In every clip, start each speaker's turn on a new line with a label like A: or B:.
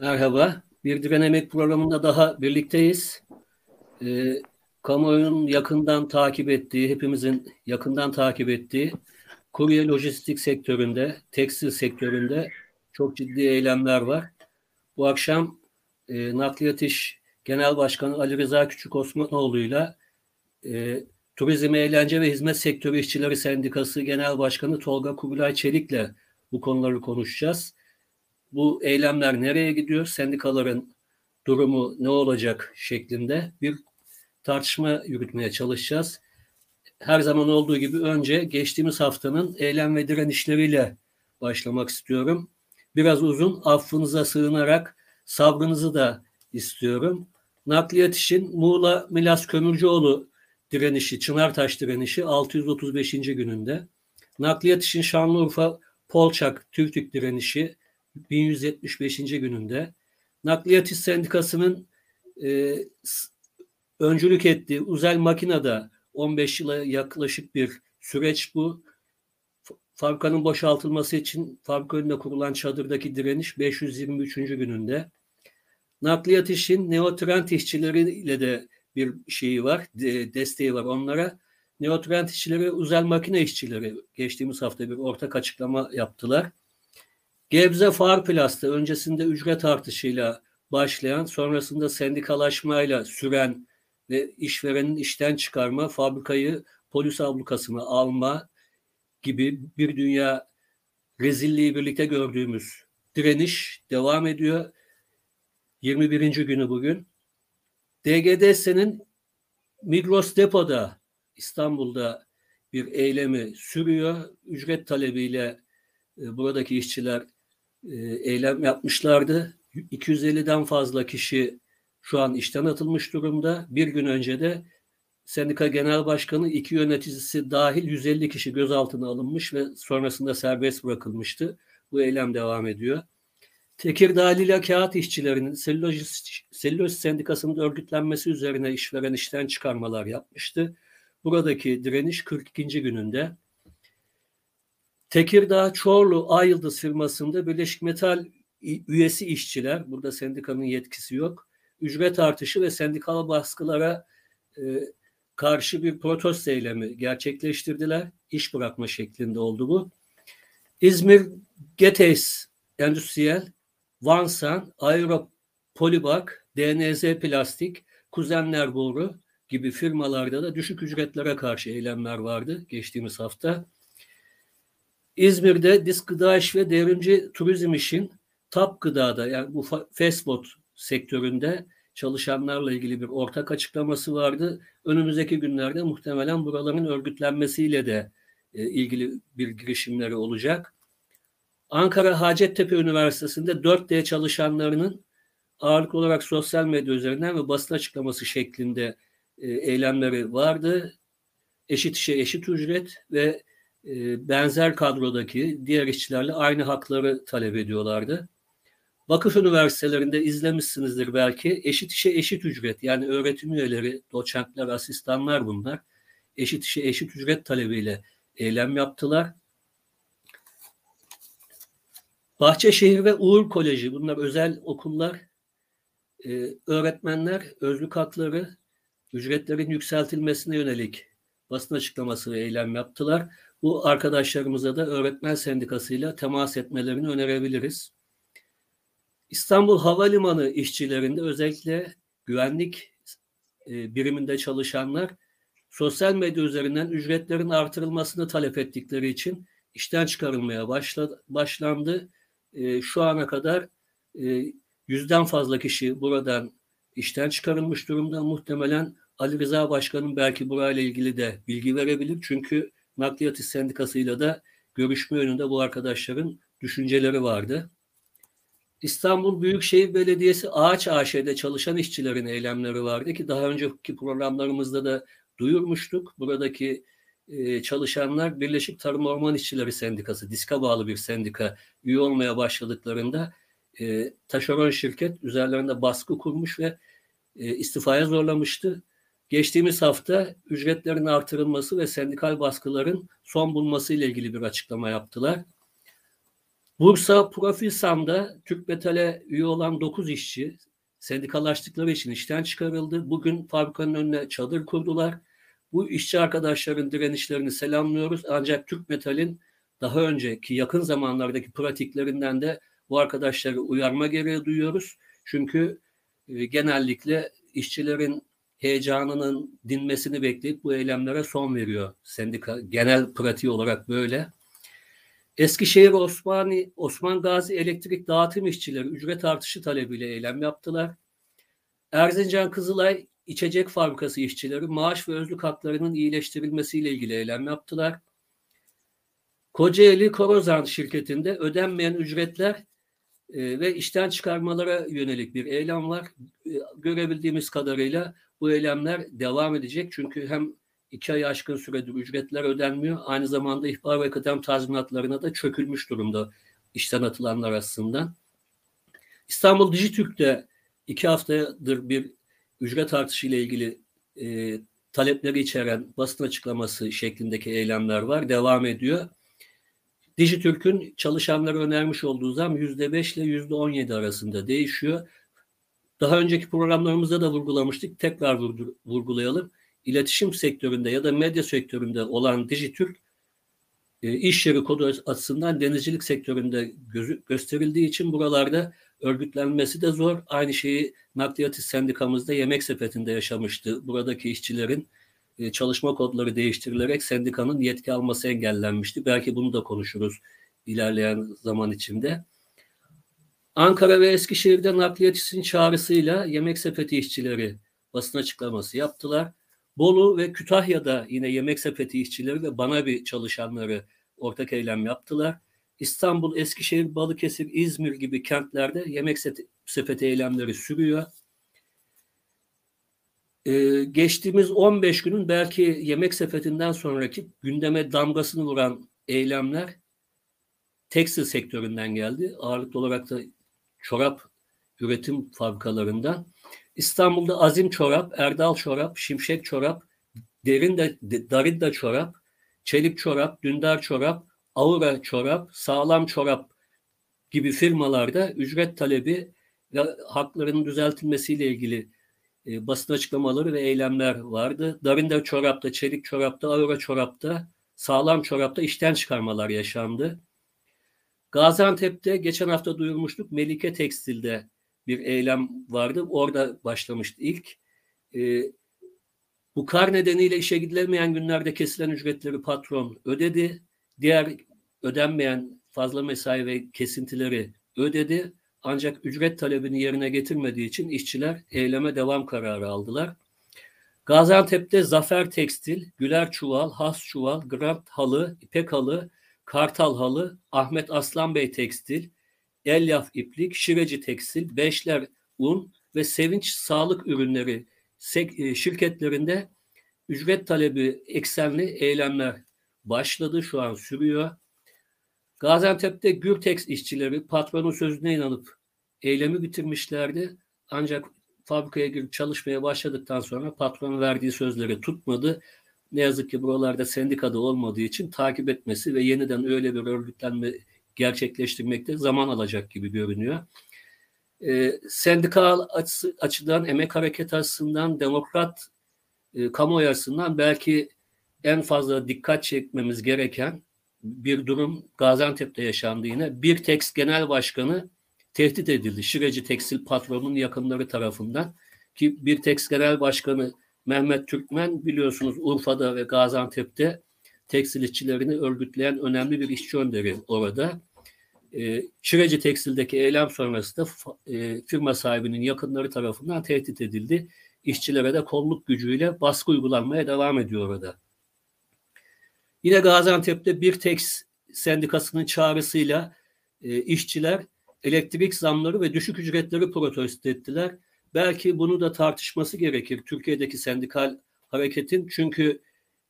A: Merhaba. Bir Diren Emek programında daha birlikteyiz. Ee, kamuoyunun yakından takip ettiği, hepimizin yakından takip ettiği kurye lojistik sektöründe, tekstil sektöründe çok ciddi eylemler var. Bu akşam e, Nakliyat İş Genel Başkanı Ali Rıza Küçük Osmanoğlu'yla e, Turizm, Eğlence ve Hizmet Sektörü İşçileri Sendikası Genel Başkanı Tolga Kubilay Çelik'le bu konuları konuşacağız bu eylemler nereye gidiyor, sendikaların durumu ne olacak şeklinde bir tartışma yürütmeye çalışacağız. Her zaman olduğu gibi önce geçtiğimiz haftanın eylem ve direnişleriyle başlamak istiyorum. Biraz uzun, affınıza sığınarak sabrınızı da istiyorum. Nakliyat için Muğla Milas Kömürcüoğlu direnişi, Çınartaş direnişi 635. gününde. Nakliyat için Şanlıurfa Polçak Türktük direnişi 1175. gününde Nakliyat İş Sendikası'nın e, öncülük ettiği Uzel Makina'da 15 yıla yaklaşık bir süreç bu. Fabrikanın boşaltılması için fabrika önünde kurulan çadırdaki direniş 523. gününde. Nakliyat işin neotrend işçileriyle de bir şeyi var, de, desteği var onlara. Neotrend işçileri, Uzel Makine işçileri geçtiğimiz hafta bir ortak açıklama yaptılar. Gebze Farplast'ta öncesinde ücret artışıyla başlayan, sonrasında sendikalaşmayla süren ve işverenin işten çıkarma, fabrikayı polis ablukasına alma gibi bir dünya rezilliği birlikte gördüğümüz direniş devam ediyor. 21. günü bugün. DGDS'nin Migros Depo'da İstanbul'da bir eylemi sürüyor. Ücret talebiyle e, buradaki işçiler eylem yapmışlardı. 250'den fazla kişi şu an işten atılmış durumda. Bir gün önce de sendika genel başkanı iki yöneticisi dahil 150 kişi gözaltına alınmış ve sonrasında serbest bırakılmıştı. Bu eylem devam ediyor. Tekirdağ Lila Kağıt işçilerinin selüloz sendikasının örgütlenmesi üzerine işveren işten çıkarmalar yapmıştı. Buradaki direniş 42. gününde. Tekirdağ Çorlu Ayıldız firmasında Birleşik Metal üyesi işçiler, burada sendikanın yetkisi yok, ücret artışı ve sendikal baskılara e, karşı bir protesto eylemi gerçekleştirdiler. İş bırakma şeklinde oldu bu. İzmir Getes Endüstriyel, Vansan, Aero Polibak, DNZ Plastik, Kuzenler Boru gibi firmalarda da düşük ücretlere karşı eylemler vardı geçtiğimiz hafta. İzmir'de Disk Gıda İş ve Devrimci Turizm İş'in TAP Gıda'da yani bu fast food sektöründe çalışanlarla ilgili bir ortak açıklaması vardı. Önümüzdeki günlerde muhtemelen buraların örgütlenmesiyle de e, ilgili bir girişimleri olacak. Ankara Hacettepe Üniversitesi'nde 4D çalışanlarının ağırlıklı olarak sosyal medya üzerinden ve basın açıklaması şeklinde e, eylemleri vardı. Eşit işe eşit ücret ve benzer kadrodaki diğer işçilerle aynı hakları talep ediyorlardı. Vakıf üniversitelerinde izlemişsinizdir belki eşit işe eşit ücret yani öğretim üyeleri, doçentler, asistanlar bunlar eşit işe eşit ücret talebiyle eylem yaptılar. Bahçeşehir ve Uğur Koleji bunlar özel okullar. Ee, öğretmenler özlük hakları, ücretlerin yükseltilmesine yönelik basın açıklaması ve eylem yaptılar. Bu arkadaşlarımıza da öğretmen sendikasıyla temas etmelerini önerebiliriz. İstanbul Havalimanı işçilerinde özellikle güvenlik e, biriminde çalışanlar sosyal medya üzerinden ücretlerin artırılmasını talep ettikleri için işten çıkarılmaya başladı, başlandı. E, şu ana kadar e, yüzden fazla kişi buradan işten çıkarılmış durumda. Muhtemelen Ali Rıza Başkan'ın belki burayla ilgili de bilgi verebilir. Çünkü Nakliyat İş Sendikası'yla da görüşme yönünde bu arkadaşların düşünceleri vardı. İstanbul Büyükşehir Belediyesi Ağaç AŞ'de çalışan işçilerin eylemleri vardı ki daha önceki programlarımızda da duyurmuştuk. Buradaki e, çalışanlar Birleşik Tarım Orman İşçileri Sendikası, diska bağlı bir sendika üye olmaya başladıklarında e, taşeron şirket üzerlerinde baskı kurmuş ve e, istifaya zorlamıştı. Geçtiğimiz hafta ücretlerin artırılması ve sendikal baskıların son bulması ile ilgili bir açıklama yaptılar. Bursa Profilsam'da Türk Metal'e üye olan 9 işçi sendikalaştıkları için işten çıkarıldı. Bugün fabrikanın önüne çadır kurdular. Bu işçi arkadaşların direnişlerini selamlıyoruz. Ancak Türk Metal'in daha önceki yakın zamanlardaki pratiklerinden de bu arkadaşları uyarma gereği duyuyoruz. Çünkü e, genellikle işçilerin heyecanının dinmesini bekleyip bu eylemlere son veriyor. Sendika genel pratiği olarak böyle. Eskişehir Osmani, Osman Gazi Elektrik Dağıtım İşçileri ücret artışı talebiyle eylem yaptılar. Erzincan Kızılay İçecek Fabrikası işçileri maaş ve özlük haklarının iyileştirilmesiyle ilgili eylem yaptılar. Kocaeli Korozan şirketinde ödenmeyen ücretler e, ve işten çıkarmalara yönelik bir eylem var. E, görebildiğimiz kadarıyla bu eylemler devam edecek. Çünkü hem iki ay aşkın süredir ücretler ödenmiyor. Aynı zamanda ihbar ve kıdem tazminatlarına da çökülmüş durumda işten atılanlar aslında. İstanbul Dijitürk'te iki haftadır bir ücret artışı ile ilgili e, talepleri içeren basın açıklaması şeklindeki eylemler var. Devam ediyor. Dijitürk'ün çalışanlara önermiş olduğu zam %5 ile %17 arasında değişiyor. Daha önceki programlarımızda da vurgulamıştık. Tekrar vurgulayalım. İletişim sektöründe ya da medya sektöründe olan Dijitürk e, iş yeri kodu açısından denizcilik sektöründe gözü, gösterildiği için buralarda örgütlenmesi de zor. Aynı şeyi Nakliyat Sendikamızda yemek sepetinde yaşamıştı. Buradaki işçilerin e, çalışma kodları değiştirilerek sendikanın yetki alması engellenmişti. Belki bunu da konuşuruz ilerleyen zaman içinde. Ankara ve Eskişehir'de nakliyatçısının çağrısıyla yemek sepeti işçileri basın açıklaması yaptılar. Bolu ve Kütahya'da yine yemek sepeti işçileri ve bana bir çalışanları ortak eylem yaptılar. İstanbul, Eskişehir, Balıkesir, İzmir gibi kentlerde yemek sepeti eylemleri sürüyor. Ee, geçtiğimiz 15 günün belki yemek sepetinden sonraki gündeme damgasını vuran eylemler tekstil sektöründen geldi. Ağırlıklı olarak da çorap üretim fabrikalarından. İstanbul'da Azim Çorap, Erdal Çorap, Şimşek Çorap, Derin de Darinda Çorap, Çelik Çorap, Dündar Çorap, Aura Çorap, Sağlam Çorap gibi firmalarda ücret talebi ve haklarının düzeltilmesiyle ilgili e, basın açıklamaları ve eylemler vardı. Darinda Çorap'ta, Çelik Çorap'ta, Aura Çorap'ta, Sağlam Çorap'ta işten çıkarmalar yaşandı. Gaziantep'te geçen hafta duyurmuştuk Melike Tekstil'de bir eylem vardı. Orada başlamıştı ilk. E, bu kar nedeniyle işe gidilemeyen günlerde kesilen ücretleri patron ödedi. Diğer ödenmeyen fazla mesai ve kesintileri ödedi. Ancak ücret talebini yerine getirmediği için işçiler eyleme devam kararı aldılar. Gaziantep'te Zafer Tekstil, Güler Çuval, Has Çuval, Grant Halı, İpek Halı, Kartal Halı, Ahmet Aslan Bey Tekstil, Elyaf İplik, Şireci Tekstil, Beşler Un ve Sevinç Sağlık Ürünleri e, şirketlerinde ücret talebi eksenli eylemler başladı. Şu an sürüyor. Gaziantep'te Gürtex işçileri patronun sözüne inanıp eylemi bitirmişlerdi. Ancak fabrikaya girip çalışmaya başladıktan sonra patron verdiği sözleri tutmadı. Ne yazık ki buralarda sendikada olmadığı için takip etmesi ve yeniden öyle bir örgütlenme gerçekleştirmekte zaman alacak gibi görünüyor. E, sendikal açısı, açıdan, emek hareketi açısından, demokrat e, kamuoyu açısından belki en fazla dikkat çekmemiz gereken bir durum Gaziantep'te yaşandı yine. Bir tekst genel başkanı tehdit edildi. Şireci Tekstil patronunun yakınları tarafından ki bir tekst genel başkanı Mehmet Türkmen biliyorsunuz Urfa'da ve Gaziantep'te tekstil işçilerini örgütleyen önemli bir işçi önderi orada. E, Şireci Tekstil'deki eylem sonrasında e, firma sahibinin yakınları tarafından tehdit edildi. İşçilere de kolluk gücüyle baskı uygulanmaya devam ediyor orada. Yine Gaziantep'te bir tek sendikasının çağrısıyla e, işçiler elektrik zamları ve düşük ücretleri protesto ettiler. Belki bunu da tartışması gerekir Türkiye'deki sendikal hareketin. Çünkü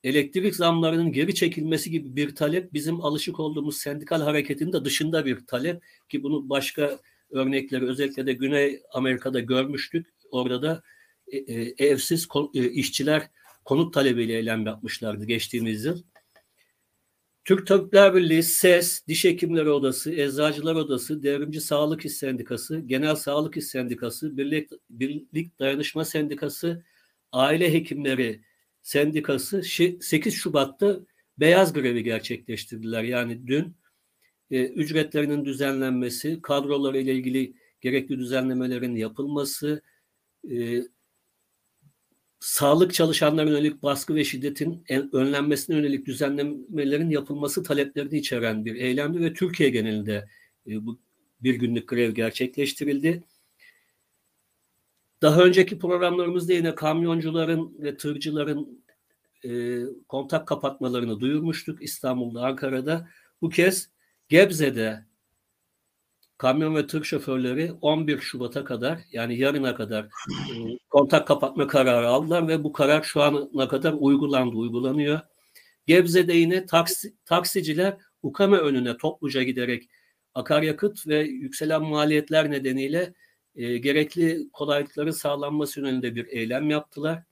A: elektrik zamlarının geri çekilmesi gibi bir talep bizim alışık olduğumuz sendikal hareketin de dışında bir talep ki bunu başka örnekleri özellikle de Güney Amerika'da görmüştük. Orada da e, e, evsiz e, işçiler konut talebiyle eylem yapmışlardı geçtiğimiz yıl. Türk Tabipler Birliği, SES, Diş Hekimleri Odası, Eczacılar Odası, Devrimci Sağlık İş Sendikası, Genel Sağlık İş Sendikası, Birlik, Birlik Dayanışma Sendikası, Aile Hekimleri Sendikası 8 Şubat'ta beyaz grevi gerçekleştirdiler. Yani dün e, ücretlerinin düzenlenmesi, kadroları ile ilgili gerekli düzenlemelerin yapılması, e, sağlık çalışanlarına yönelik baskı ve şiddetin önlenmesine yönelik düzenlemelerin yapılması taleplerini içeren bir eylemdi ve Türkiye genelinde e, bu bir günlük grev gerçekleştirildi. Daha önceki programlarımızda yine kamyoncuların ve tırcıların e, kontak kapatmalarını duyurmuştuk İstanbul'da, Ankara'da. Bu kez Gebze'de kamyon ve tır şoförleri 11 Şubat'a kadar yani yarına kadar e, kontak kapatma kararı aldılar ve bu karar şu ana kadar uygulandı, uygulanıyor. Gebze'de yine taksi, taksiciler ukame önüne topluca giderek akaryakıt ve yükselen maliyetler nedeniyle e, gerekli kolaylıkların sağlanması yönünde bir eylem yaptılar.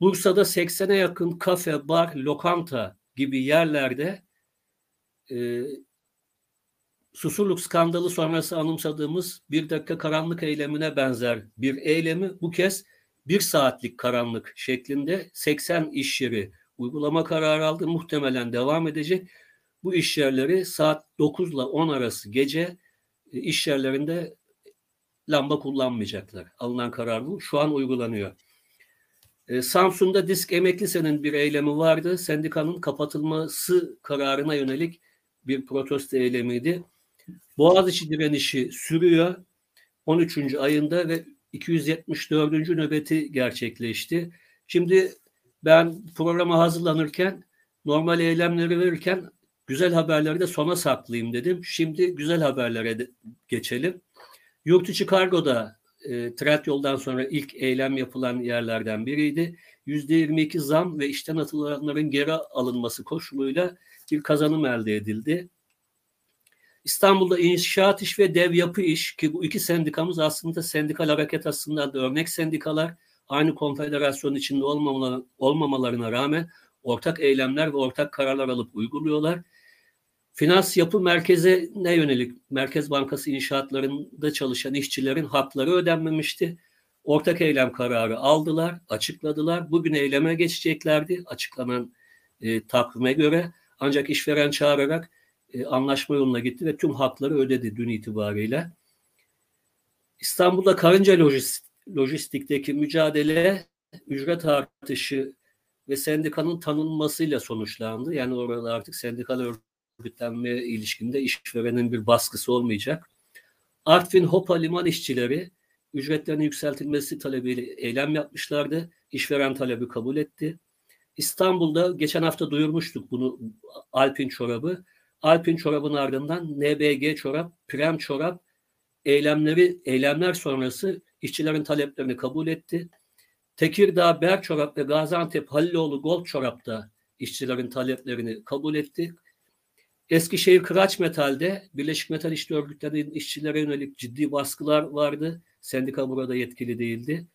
A: Bursa'da 80'e yakın kafe, bar, lokanta gibi yerlerde e, Susurluk skandalı sonrası anımsadığımız bir dakika karanlık eylemine benzer bir eylemi bu kez bir saatlik karanlık şeklinde 80 iş yeri uygulama kararı aldı. Muhtemelen devam edecek. Bu iş yerleri saat 9 ile 10 arası gece e, iş yerlerinde lamba kullanmayacaklar. Alınan karar bu. Şu an uygulanıyor. E, Samsun'da Disk Emeklise'nin bir eylemi vardı. Sendikanın kapatılması kararına yönelik bir protesto eylemiydi. Boğaziçi direnişi sürüyor. 13. ayında ve 274. nöbeti gerçekleşti. Şimdi ben programa hazırlanırken normal eylemleri verirken güzel haberleri de sona saklayayım dedim. Şimdi güzel haberlere de geçelim. Yurt içi kargoda e, Tret yoldan sonra ilk eylem yapılan yerlerden biriydi. %22 zam ve işten atılanların geri alınması koşuluyla bir kazanım elde edildi. İstanbul'da inşaat iş ve dev yapı iş ki bu iki sendikamız aslında sendikal hareket aslında da örnek sendikalar aynı konfederasyon içinde olmamalarına rağmen ortak eylemler ve ortak kararlar alıp uyguluyorlar. Finans yapı merkeze ne yönelik Merkez Bankası inşaatlarında çalışan işçilerin hakları ödenmemişti. Ortak eylem kararı aldılar, açıkladılar. Bugün eyleme geçeceklerdi açıklanan e, takvime göre. Ancak işveren çağırarak e, anlaşma yoluna gitti ve tüm hakları ödedi dün itibariyle. İstanbul'da karınca lojistikteki mücadele ücret artışı ve sendikanın tanınmasıyla sonuçlandı. Yani orada artık sendikal örgütlenme ilişkinde işverenin bir baskısı olmayacak. Artvin Hopa liman işçileri ücretlerinin yükseltilmesi talebiyle eylem yapmışlardı. İşveren talebi kabul etti. İstanbul'da geçen hafta duyurmuştuk bunu Alpin çorabı. Alpin çorabın ardından NBG çorap, Prem çorap eylemleri eylemler sonrası işçilerin taleplerini kabul etti. Tekirdağ, Ber çorap ve Gaziantep Haliloğlu Gold çorapta işçilerin taleplerini kabul etti. Eskişehir Kıraç Metal'de Birleşik Metal İşçi Örgütleri'nin işçilere yönelik ciddi baskılar vardı. Sendika burada yetkili değildi.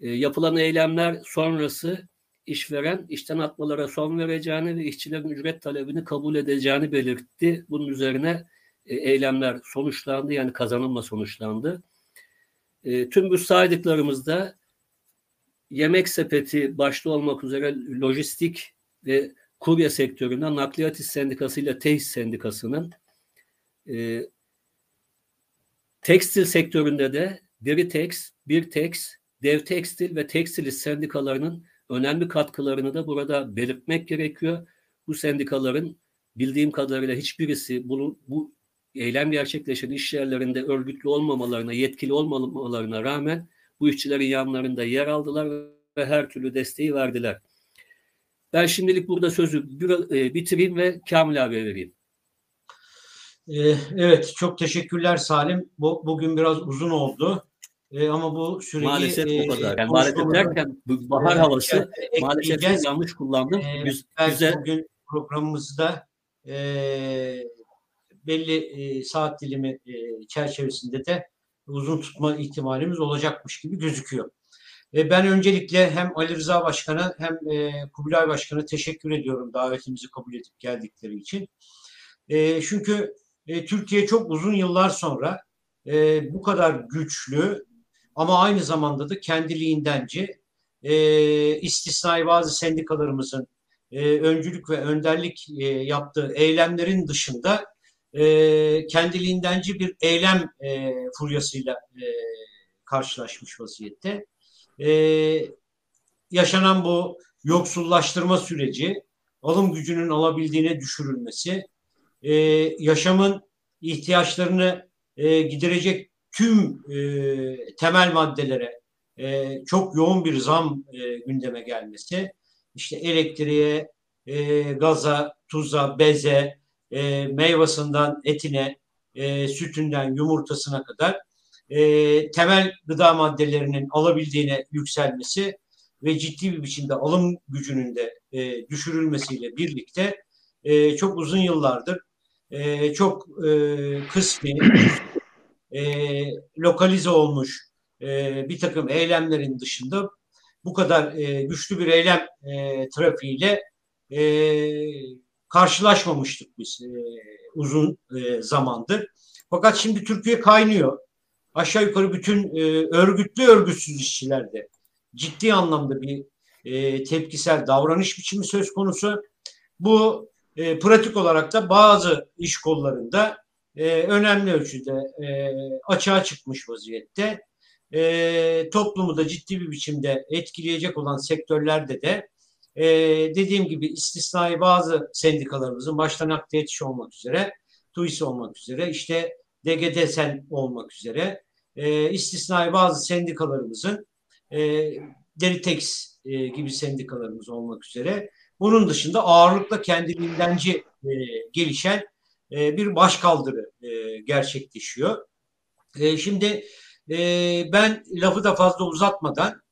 A: E, yapılan eylemler sonrası işveren işten atmalara son vereceğini ve işçilerin ücret talebini kabul edeceğini belirtti. Bunun üzerine e, eylemler sonuçlandı yani kazanılma sonuçlandı. E, tüm bu saydıklarımızda yemek sepeti başta olmak üzere lojistik ve kurye sektöründen Nakliyat İş Sendikası TEİS Sendikası'nın e, tekstil sektöründe de Deritex, Birtex, Dev Tekstil ve Tekstil sendikalarının önemli katkılarını da burada belirtmek gerekiyor. Bu sendikaların bildiğim kadarıyla hiçbirisi bunu, bu eylem gerçekleşen iş yerlerinde örgütlü olmamalarına, yetkili olmamalarına rağmen bu işçilerin yanlarında yer aldılar ve her türlü desteği verdiler. Ben şimdilik burada sözü e, bitireyim ve Kamil abiye vereyim.
B: E, evet, çok teşekkürler Salim. Bu, bugün biraz uzun oldu. E, ama bu süreci...
A: Maalesef e, o kadar. Yani maalesef derken bu bahar havası maalesef yanlış kullandım.
B: E, Güz, güzel. Bugün programımızda e, belli e, saat dilimi e, çerçevesinde de uzun tutma ihtimalimiz olacakmış gibi gözüküyor. E, ben öncelikle hem Ali Rıza Başkan'a hem e, Kubilay Başkan'a teşekkür ediyorum davetimizi kabul edip geldikleri için. E, çünkü e, Türkiye çok uzun yıllar sonra e, bu kadar güçlü ama aynı zamanda da kendiliğindenci e, istisnai bazı sendikalarımızın e, öncülük ve önderlik e, yaptığı eylemlerin dışında e, kendiliğindenci bir eylem e, furyasıyla e, karşılaşmış vaziyette. E, yaşanan bu yoksullaştırma süreci, alım gücünün alabildiğine düşürülmesi, e, yaşamın ihtiyaçlarını e, giderecek tüm e, temel maddelere e, çok yoğun bir zam e, gündeme gelmesi, işte elektriğe, e, gaza, tuza, beze, e, meyvasından etine, e, sütünden yumurtasına kadar e, temel gıda maddelerinin alabildiğine yükselmesi ve ciddi bir biçimde alım gücünün de e, düşürülmesiyle birlikte e, çok uzun yıllardır e, çok e, kısmi e, lokalize olmuş e, bir takım eylemlerin dışında bu kadar e, güçlü bir eylem e, trafiğiyle e, karşılaşmamıştık biz e, uzun e, zamandır. Fakat şimdi Türkiye kaynıyor. Aşağı yukarı bütün e, örgütlü örgütsüz işçilerde ciddi anlamda bir e, tepkisel davranış biçimi söz konusu. Bu e, pratik olarak da bazı iş kollarında e, önemli ölçüde e, açığa çıkmış vaziyette. E, toplumu da ciddi bir biçimde etkileyecek olan sektörlerde de e, dediğim gibi istisnai bazı sendikalarımızın başta nakde yetiş olmak üzere, TUİS olmak üzere, işte DGDSEN olmak üzere e, istisnai bazı sendikalarımızın e, Deritex e, gibi sendikalarımız olmak üzere bunun dışında ağırlıkla kendiliğindenci e, gelişen e, bir başkaldırı e, gerçekleşiyor. E, şimdi e, ben lafı da fazla uzatmadan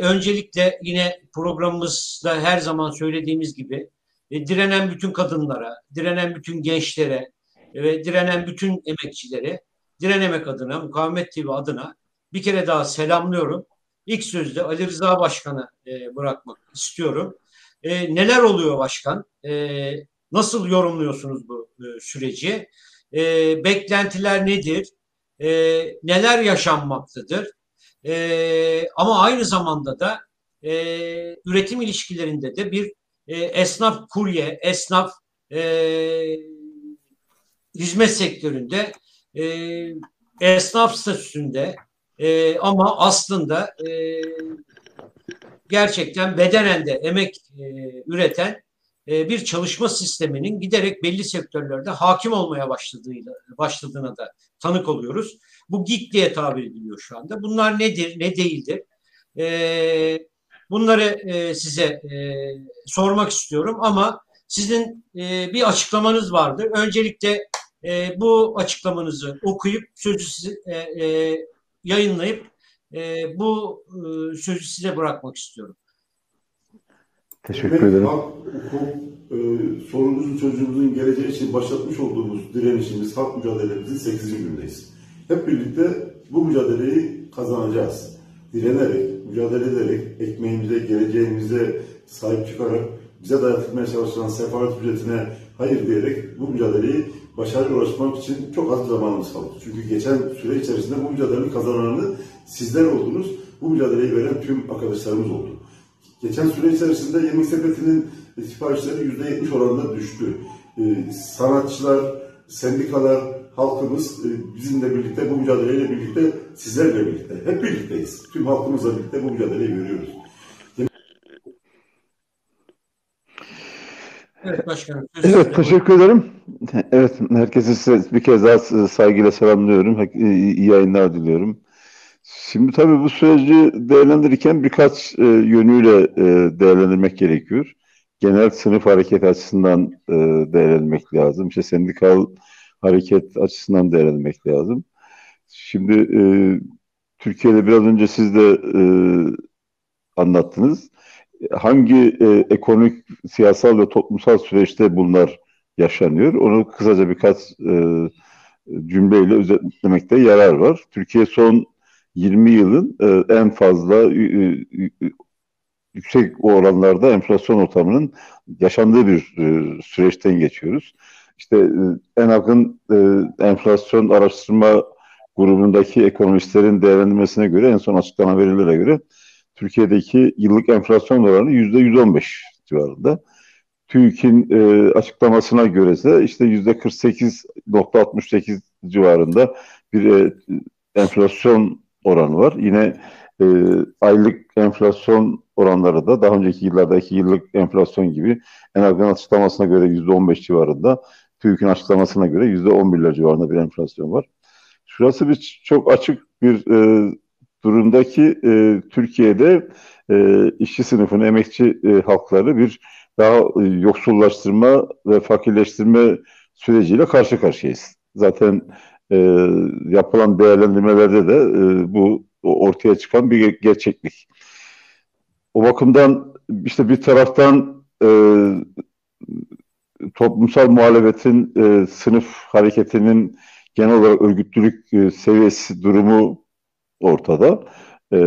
B: öncelikle yine programımızda her zaman söylediğimiz gibi direnen bütün kadınlara, direnen bütün gençlere ve direnen bütün emekçilere, direnemek adına, Mukavemet TV adına bir kere daha selamlıyorum. İlk sözde Ali Rıza Başkan'a bırakmak istiyorum. Neler oluyor başkan? Nasıl yorumluyorsunuz bu e, süreci? E, beklentiler nedir? E, neler yaşanmaktadır? E, ama aynı zamanda da e, üretim ilişkilerinde de bir e, esnaf kurye, esnaf e, hizmet sektöründe e, esnaf statüsünde e, ama aslında e, gerçekten bedenen de emek e, üreten bir çalışma sisteminin giderek belli sektörlerde hakim olmaya başladığıyla başladığına da tanık oluyoruz. Bu gig diye tabir ediliyor şu anda. Bunlar nedir, ne değildir? E, bunları e, size e, sormak istiyorum ama sizin e, bir açıklamanız vardır. Öncelikle e, bu açıklamanızı okuyup sözü size, e, e, yayınlayıp e, bu e, sözü size bırakmak istiyorum.
C: Teşekkür ederim. Hak, hukuk, e, sorumuzun çocuğumuzun geleceği için başlatmış olduğumuz direnişimiz, halk mücadelemizin 8. gündeyiz. Hep birlikte bu mücadeleyi kazanacağız. Direnerek, mücadele ederek, ekmeğimize, geleceğimize sahip çıkarak bize dayatılmaya çalışılan sefaret ücretine hayır diyerek bu mücadeleyi başarıya ulaşmak için çok az zamanımız kaldı. Çünkü geçen süre içerisinde bu mücadelenin kazananı sizler oldunuz. Bu mücadeleyi veren tüm arkadaşlarımız oldu. Geçen süre içerisinde yemek sepetinin siparişleri yüzde yetmiş oranında düştü. Ee, sanatçılar, sendikalar, halkımız e, bizimle birlikte bu mücadeleyle birlikte sizlerle birlikte hep birlikteyiz. Tüm halkımızla birlikte bu mücadeleyi veriyoruz. Evet başkanım. Evet teşekkür ederim. Evet herkese bir kez daha saygıyla selamlıyorum. İyi yayınlar diliyorum. Şimdi tabii bu süreci değerlendirirken birkaç e, yönüyle e, değerlendirmek gerekiyor. Genel sınıf hareket açısından e, değerlendirmek lazım. İşte sendikal hareket açısından değerlendirmek lazım. Şimdi e, Türkiye'de biraz önce siz de e, anlattınız. Hangi e, ekonomik, siyasal ve toplumsal süreçte bunlar yaşanıyor? Onu kısaca birkaç e, cümleyle özetlemekte yarar var. Türkiye son 20 yılın e, en fazla e, yüksek oranlarda enflasyon ortamının yaşandığı bir e, süreçten geçiyoruz. İşte e, en yakın e, enflasyon araştırma grubundaki ekonomistlerin değerlendirmesine göre en son açıklanan verilere göre Türkiye'deki yıllık enflasyon oranı yüzde 115 civarında. TÜİK'in e, açıklamasına göre ise işte yüzde 48.68 civarında bir e, enflasyon oranı var. Yine e, aylık enflasyon oranları da daha önceki yıllardaki yıllık enflasyon gibi en azından açıklamasına göre yüzde 15 civarında TÜİK'in açıklamasına göre yüzde 11'ler civarında bir enflasyon var. Şurası bir çok açık bir e, durumdaki e, Türkiye'de e, işçi sınıfını, emekçi e, halkları bir daha e, yoksullaştırma ve fakirleştirme süreciyle karşı karşıyayız. Zaten e, yapılan değerlendirmelerde de e, bu ortaya çıkan bir gerçeklik. O bakımdan işte bir taraftan e, toplumsal muhalefetin e, sınıf hareketinin genel olarak örgütlülük e, seviyesi durumu ortada. E,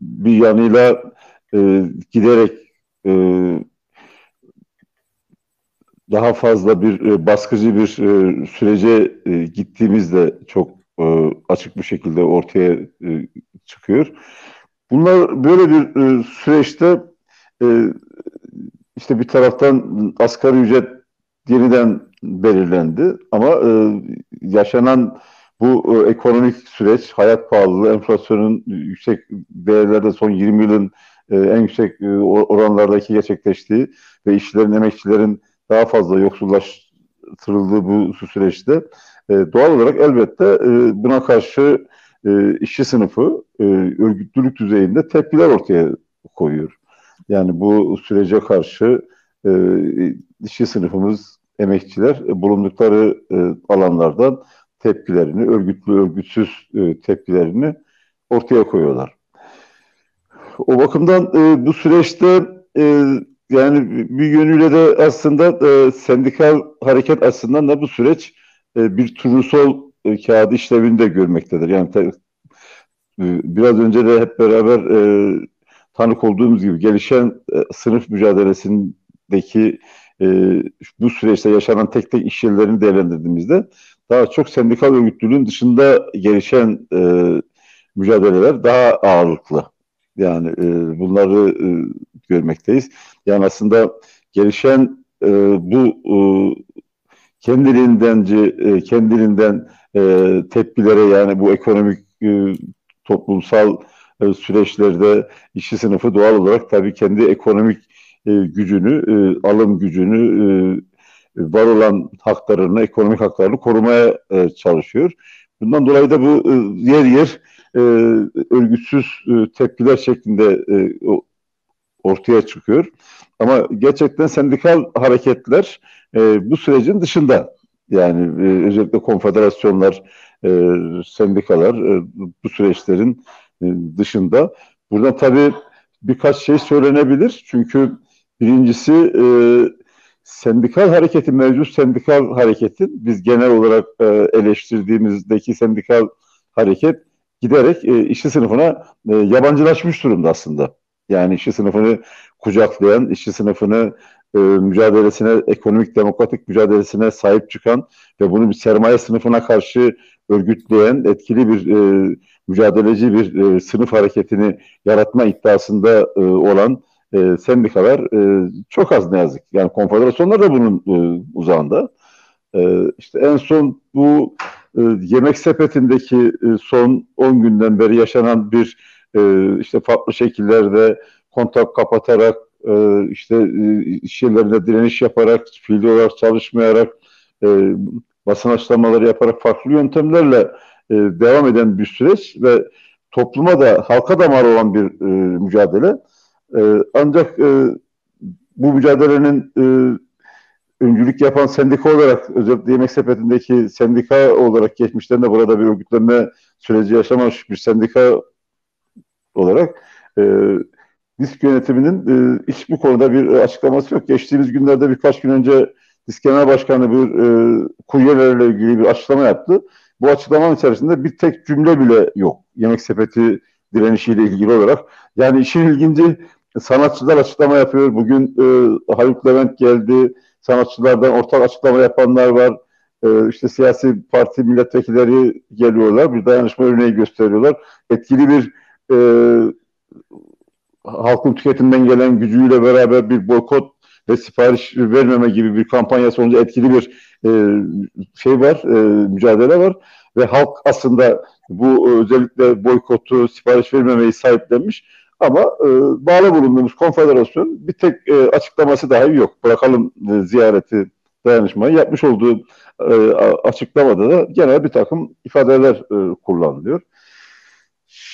C: bir yanıyla e, giderek e, daha fazla bir e, baskıcı bir e, sürece e, gittiğimizde çok e, açık bir şekilde ortaya e, çıkıyor. Bunlar böyle bir e, süreçte e, işte bir taraftan asgari ücret yeniden belirlendi ama e, yaşanan bu e, ekonomik süreç, hayat pahalılığı, enflasyonun yüksek değerlerde son 20 yılın e, en yüksek e, oranlardaki gerçekleştiği ve işçilerin, emekçilerin daha fazla yoksullaştırıldığı bu süreçte e, doğal olarak elbette e, buna karşı e, işçi sınıfı e, örgütlülük düzeyinde tepkiler ortaya koyuyor. Yani bu sürece karşı e, işçi sınıfımız, emekçiler e, bulundukları e, alanlardan tepkilerini, örgütlü örgütsüz e, tepkilerini ortaya koyuyorlar. O bakımdan e, bu süreçte e, yani bir yönüyle de aslında e, sendikal hareket açısından da bu süreç e, bir turnusol e, kağıdı işlevinde görmektedir. Yani te, e, biraz önce de hep beraber e, tanık olduğumuz gibi gelişen e, sınıf mücadelesindeki e, bu süreçte yaşanan tek tek iş değerlendirdiğimizde daha çok sendikal örgütlülüğün dışında gelişen e, mücadeleler daha ağırlıklı. Yani e, bunları e, görmekteyiz. Yani aslında gelişen e, bu e, kendiliğindenci e, kendiliğinden e, tepkilere yani bu ekonomik e, toplumsal e, süreçlerde işçi sınıfı doğal olarak tabii kendi ekonomik e, gücünü, e, alım gücünü, e, var olan haklarını, ekonomik haklarını korumaya e, çalışıyor. Bundan dolayı da bu e, yer yer e, örgütsüz e, tepkiler şeklinde e, ortaya çıkıyor. Ama gerçekten sendikal hareketler e, bu sürecin dışında. Yani e, özellikle konfederasyonlar, e, sendikalar e, bu süreçlerin e, dışında. Burada tabii birkaç şey söylenebilir. Çünkü birincisi e, sendikal hareketin, mevcut sendikal hareketin biz genel olarak e, eleştirdiğimizdeki sendikal hareket giderek e, işçi sınıfına e, yabancılaşmış durumda aslında. Yani işçi sınıfını kucaklayan, işçi sınıfını e, mücadelesine, ekonomik demokratik mücadelesine sahip çıkan ve bunu bir sermaye sınıfına karşı örgütleyen etkili bir e, mücadeleci bir e, sınıf hareketini yaratma iddiasında e, olan e, sendikalar e, çok az ne yazık. Yani konfederasyonlar da bunun e, uzağında. E, işte en son bu e, yemek sepetindeki e, son 10 günden beri yaşanan bir e, işte farklı şekillerde kontak kapatarak e, işte e, iş direniş yaparak, fiili olarak çalışmayarak e, basın açıklamaları yaparak farklı yöntemlerle e, devam eden bir süreç ve topluma da halka da mal olan bir e, mücadele. E, ancak e, bu mücadelenin e, öncülük yapan sendika olarak özellikle yemek sepetindeki sendika olarak geçmişten burada bir örgütlenme süreci yaşamamış bir sendika olarak e, disk yönetiminin e, hiç bu konuda bir açıklaması yok. Geçtiğimiz günlerde birkaç gün önce disk genel başkanı bir e, kuryelerle ilgili bir açıklama yaptı. bu açıklamanın içerisinde bir tek cümle bile yok. Yemek sepeti direnişiyle ilgili olarak. Yani işin ilginci sanatçılar açıklama yapıyor. Bugün e, Haluk Levent geldi. Sanatçılardan ortak açıklama yapanlar var. E, işte siyasi parti milletvekilleri geliyorlar. Bir dayanışma örneği gösteriyorlar. Etkili bir e, halkın tüketimden gelen gücüyle beraber bir boykot ve sipariş vermeme gibi bir kampanya sonucu etkili bir e, şey var, e, mücadele var ve halk aslında bu özellikle boykotu, sipariş vermemeyi sahiplenmiş ama e, bağlı bulunduğumuz konfederasyon bir tek e, açıklaması dahi yok. Bırakalım e, ziyareti, dayanışmayı yapmış olduğu e, açıklamada da genel bir takım ifadeler e, kullanılıyor.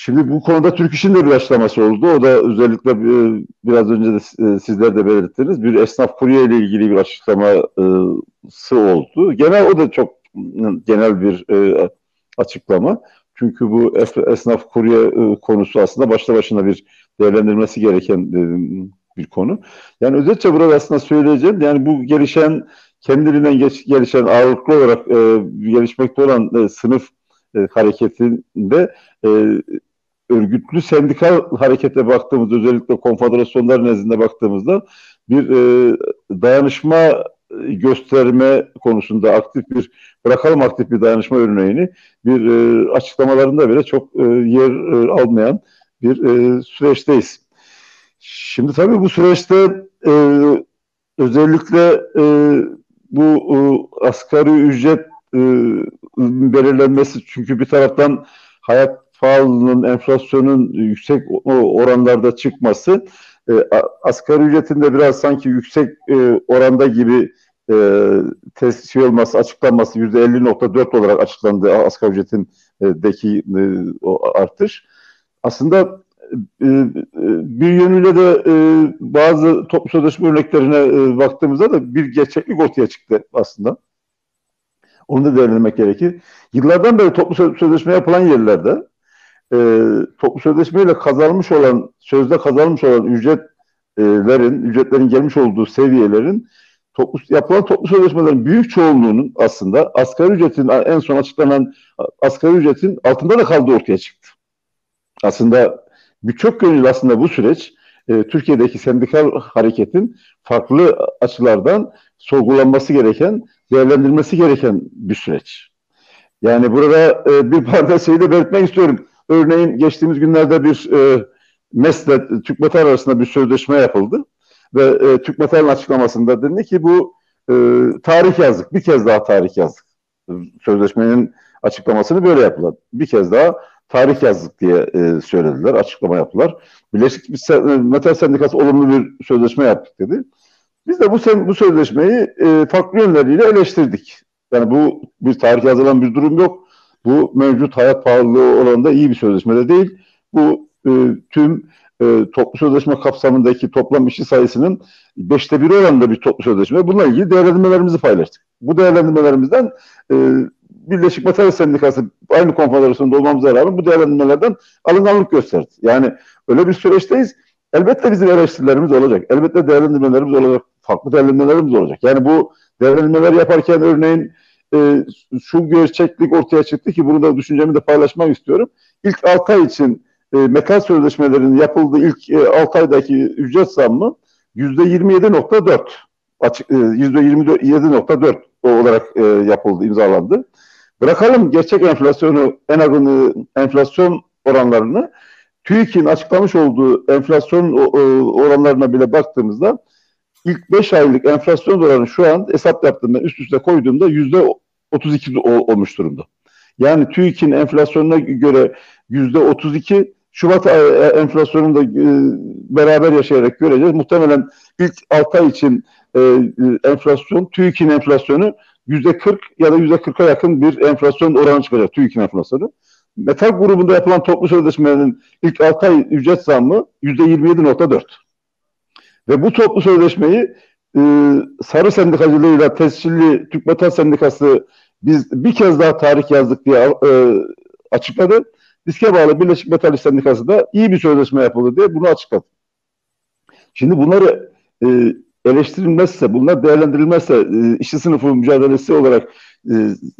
C: Şimdi bu konuda Türk İş'in de bir açıklaması oldu. O da özellikle e, biraz önce de e, sizler de belirttiniz. Bir esnaf kurye ile ilgili bir açıklaması oldu. Genel o da çok genel bir e, açıklama. Çünkü bu esnaf kurye konusu aslında başta başına bir değerlendirmesi gereken bir konu. Yani özellikle burada aslında söyleyeceğim yani bu gelişen kendiliğinden geç, gelişen ağırlıklı olarak e, gelişmekte olan e, sınıf e, hareketinde e, örgütlü sendikal harekete baktığımızda özellikle konfederasyonlar nezdinde baktığımızda bir e, dayanışma gösterme konusunda aktif bir bırakalım aktif bir dayanışma örneğini bir e, açıklamalarında bile çok e, yer e, almayan bir e, süreçteyiz. Şimdi tabii bu süreçte e, özellikle e, bu e, asgari ücret e, belirlenmesi çünkü bir taraftan hayat pahalılığının, enflasyonun yüksek oranlarda çıkması e, asgari ücretin de biraz sanki yüksek e, oranda gibi e, test şey olması, açıklanması yüzde 50.4 olarak açıklandı asgari ücretindeki e, o artış. Aslında e, e, bir yönüyle de e, bazı toplu sözleşme örneklerine e, baktığımızda da bir gerçeklik ortaya çıktı aslında. Onu da değerlendirmek gerekir. Yıllardan beri toplu sözleşme yapılan yerlerde e, toplu sözleşmeyle kazanmış olan, sözde kazanmış olan ücretlerin, ücretlerin gelmiş olduğu seviyelerin toplu, yapılan toplu sözleşmelerin büyük çoğunluğunun aslında asgari ücretin en son açıklanan asgari ücretin altında da kaldığı ortaya çıktı. Aslında birçok yönüyle aslında bu süreç e, Türkiye'deki sendikal hareketin farklı açılardan sorgulanması gereken, değerlendirilmesi gereken bir süreç. Yani burada e, bir parça şeyi de belirtmek istiyorum. Örneğin geçtiğimiz günlerde bir e, MES'le Türk Metal arasında bir sözleşme yapıldı. Ve e, Türk Metal'in açıklamasında dedi ki bu e, tarih yazdık. Bir kez daha tarih yazdık. Sözleşmenin açıklamasını böyle yaptılar. Bir kez daha tarih yazdık diye e, söylediler. Açıklama yaptılar. Birleşik Metal Sendikası olumlu bir sözleşme yaptık dedi. Biz de bu bu sözleşmeyi e, farklı yönleriyle eleştirdik. Yani bu bir tarih yazılan bir durum yok. Bu mevcut hayat pahalılığı olanında iyi bir sözleşme de değil. Bu e, tüm e, toplu sözleşme kapsamındaki toplam işçi sayısının beşte biri oranında bir toplu sözleşme. Bununla ilgili değerlendirmelerimizi paylaştık. Bu değerlendirmelerimizden e, Birleşik Metal Sendikası aynı konfederasyonda olmamıza rağmen bu değerlendirmelerden alınganlık gösterdi. Yani öyle bir süreçteyiz. Elbette bizim eleştirilerimiz olacak. Elbette değerlendirmelerimiz olacak. Farklı değerlendirmelerimiz olacak. Yani bu değerlendirmeler yaparken örneğin e, şu gerçeklik ortaya çıktı ki bunu da düşüncemi de paylaşmak istiyorum. İlk 6 ay için e, metal sözleşmelerinin yapıldığı ilk e, 6 aydaki ücret zammı yüzde 27.4 açık yüzde 27.4 olarak e, yapıldı, imzalandı. Bırakalım gerçek enflasyonu, en azını enflasyon oranlarını TÜİK'in açıklamış olduğu enflasyon oranlarına bile baktığımızda ilk 5 aylık enflasyon oranı şu an hesap yaptım ben üst üste koyduğumda yüzde 32 olmuş durumda. Yani TÜİK'in enflasyonuna göre yüzde 32 Şubat e, enflasyonunu da e, beraber yaşayarak göreceğiz. Muhtemelen ilk 6 ay için e, enflasyon, TÜİK'in enflasyonu yüzde 40 ya da yüzde 40'a yakın bir enflasyon oranı çıkacak TÜİK'in enflasyonu. Metal grubunda yapılan toplu sözleşmenin ilk 6 ay ücret zammı yüzde 27.4. Ve bu toplu sözleşmeyi e, Sarı Sendikacılığıyla tescilli Türk Metal Sendikası biz bir kez daha tarih yazdık diye e, açıkladı. Diske bağlı Birleşik Metal Sendikası da iyi bir sözleşme yapıldı diye bunu açıkladı. Şimdi bunları e, eleştirilmezse, bunlar değerlendirilmezse e, işçi sınıfı mücadelesi olarak e,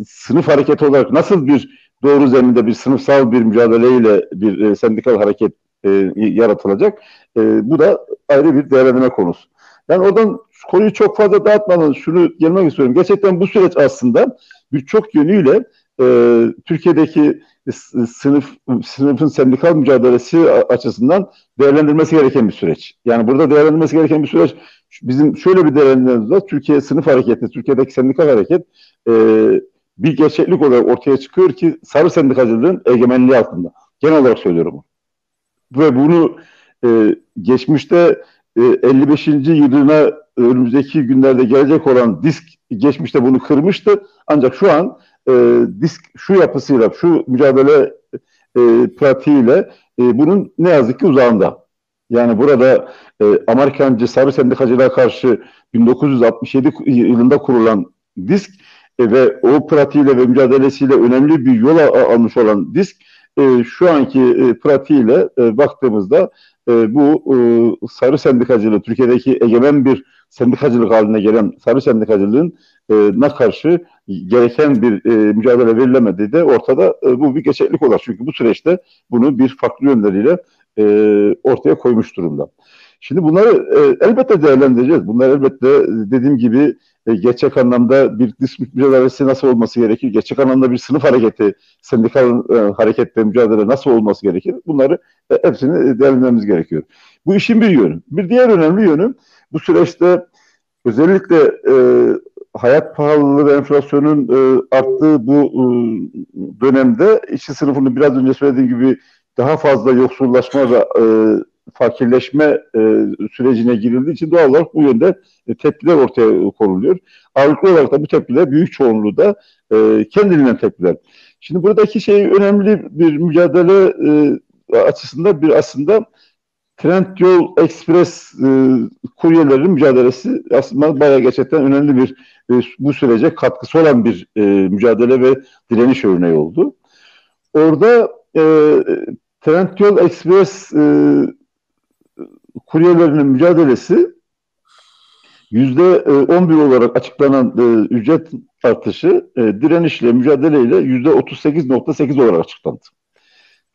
C: sınıf hareketi olarak nasıl bir doğru zeminde bir sınıfsal bir mücadeleyle bir e, sendikal hareket e, yaratılacak? E, bu da ayrı bir değerlendirme konusu. Yani oradan konuyu çok fazla dağıtmadan şunu gelmek istiyorum. Gerçekten bu süreç aslında birçok yönüyle e, Türkiye'deki sınıf sınıfın sendikal mücadelesi açısından değerlendirmesi gereken bir süreç. Yani burada değerlendirmesi gereken bir süreç bizim şöyle bir değerlendirmemiz var. Türkiye sınıf hareketi, Türkiye'deki sendikal hareket e, bir gerçeklik olarak ortaya çıkıyor ki sarı sendikacılığın egemenliği altında. Genel olarak söylüyorum. Ve bunu e, geçmişte e, 55. yılına önümüzdeki günlerde gelecek olan disk geçmişte bunu kırmıştı. Ancak şu an e, disk şu yapısıyla, şu mücadele e, pratiğiyle e, bunun ne yazık ki uzağında. Yani burada e, Amerikancı sarı sendikacılığa karşı 1967 yılında kurulan disk e, ve o pratiğiyle ve mücadelesiyle önemli bir yol almış olan disk e, şu anki e, pratiğiyle e, baktığımızda e, bu e, sarı sendikacılığı Türkiye'deki egemen bir sendikacılık haline gelen sarı sendikacılığın e, na karşı gereken bir e, mücadele verilemediği de ortada e, bu bir geçerlilik olarak. Çünkü bu süreçte bunu bir farklı yönleriyle e, ortaya koymuş durumda. Şimdi bunları e, elbette değerlendireceğiz. Bunlar elbette dediğim gibi e, gerçek anlamda bir disk mücadelesi nasıl olması gerekir? Gerçek anlamda bir sınıf hareketi, sendikal e, hareketle mücadele nasıl olması gerekir? Bunları e, hepsini değerlendirmemiz gerekiyor. Bu işin bir yönü. Bir diğer önemli yönü bu süreçte özellikle e, hayat pahalılığı ve enflasyonun e, arttığı bu e, dönemde işçi sınıfının biraz önce söylediğim gibi daha fazla yoksullaşma ve e, fakirleşme e, sürecine girildiği için doğal olarak bu yönde e, tepkiler ortaya konuluyor. Ağırlıklı olarak da bu tepkiler büyük çoğunluğu da e, kendiliğinden tepkiler. Şimdi buradaki şey önemli bir mücadele e, açısından bir aslında Trendyol Express e, kuryelerin mücadelesi aslında bayağı gerçekten önemli bir e, bu sürece katkısı olan bir e, mücadele ve direniş örneği oldu. Orada e, Trendyol Express e, kuryelerinin mücadelesi yüzde 11 e, olarak açıklanan e, ücret artışı e, direnişle mücadeleyle yüzde 38.8 olarak açıklandı.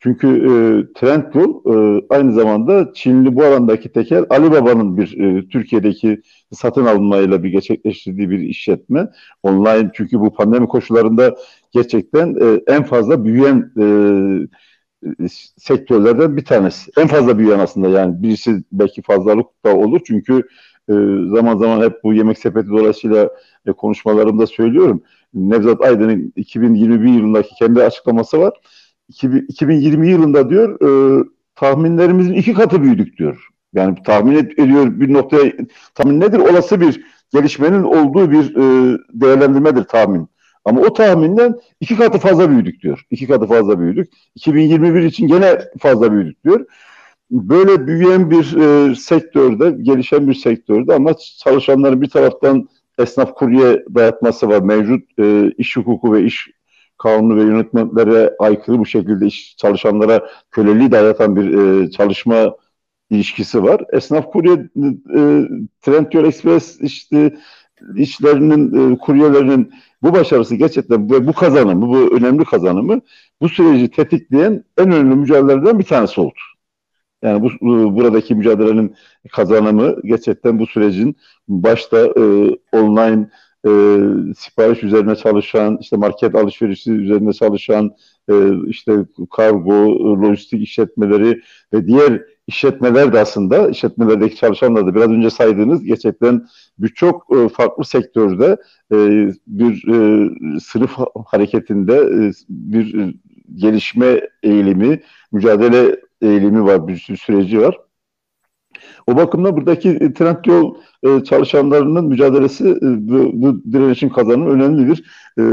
C: Çünkü e, Trendyol e, aynı zamanda Çinli bu alandaki tekel Alibaba'nın bir e, Türkiye'deki satın almayla bir gerçekleştirdiği bir işletme. Online çünkü bu pandemi koşullarında gerçekten e, en fazla büyüyen e, sektörlerden bir tanesi. En fazla büyüyen aslında yani birisi belki fazlalık da olur çünkü e, zaman zaman hep bu yemek sepeti dolayısıyla e, konuşmalarımda söylüyorum. Nevzat Aydın'ın 2021 yılındaki kendi açıklaması var 2020 yılında diyor e, tahminlerimizin iki katı büyüdük diyor. Yani tahmin ediyor bir noktaya tahmin nedir? Olası bir gelişmenin olduğu bir e, değerlendirmedir tahmin. Ama o tahminden iki katı fazla büyüdük diyor. İki katı fazla büyüdük. 2021 için gene fazla büyüdük diyor. Böyle büyüyen bir e, sektörde, gelişen bir sektörde ama çalışanların bir taraftan esnaf kurye dayatması var. Mevcut e, iş hukuku ve iş kanunu ve yönetmenlere aykırı bu şekilde iş çalışanlara köleliği dayatan bir e, çalışma ilişkisi var. Esnaf kurye e, Trendyol Express işte işlerinin e, kuryelerinin bu başarısı gerçekten ve bu kazanımı, bu önemli kazanımı bu süreci tetikleyen en önemli mücadelelerden bir tanesi oldu. Yani bu buradaki mücadelenin kazanımı gerçekten bu sürecin başta e, online e, sipariş üzerine çalışan, işte market alışverişi üzerine çalışan, e, işte kargo, lojistik işletmeleri ve diğer işletmeler de aslında, işletmelerdeki çalışanlar da biraz önce saydığınız gerçekten birçok e, farklı sektörde e, bir e, sınıf hareketinde e, bir e, gelişme eğilimi, mücadele eğilimi var, bir sürü süreci var. O bakımda buradaki e, Trendyol e, çalışanlarının mücadelesi e, bu, bu direnişin kazanımı önemli bir e,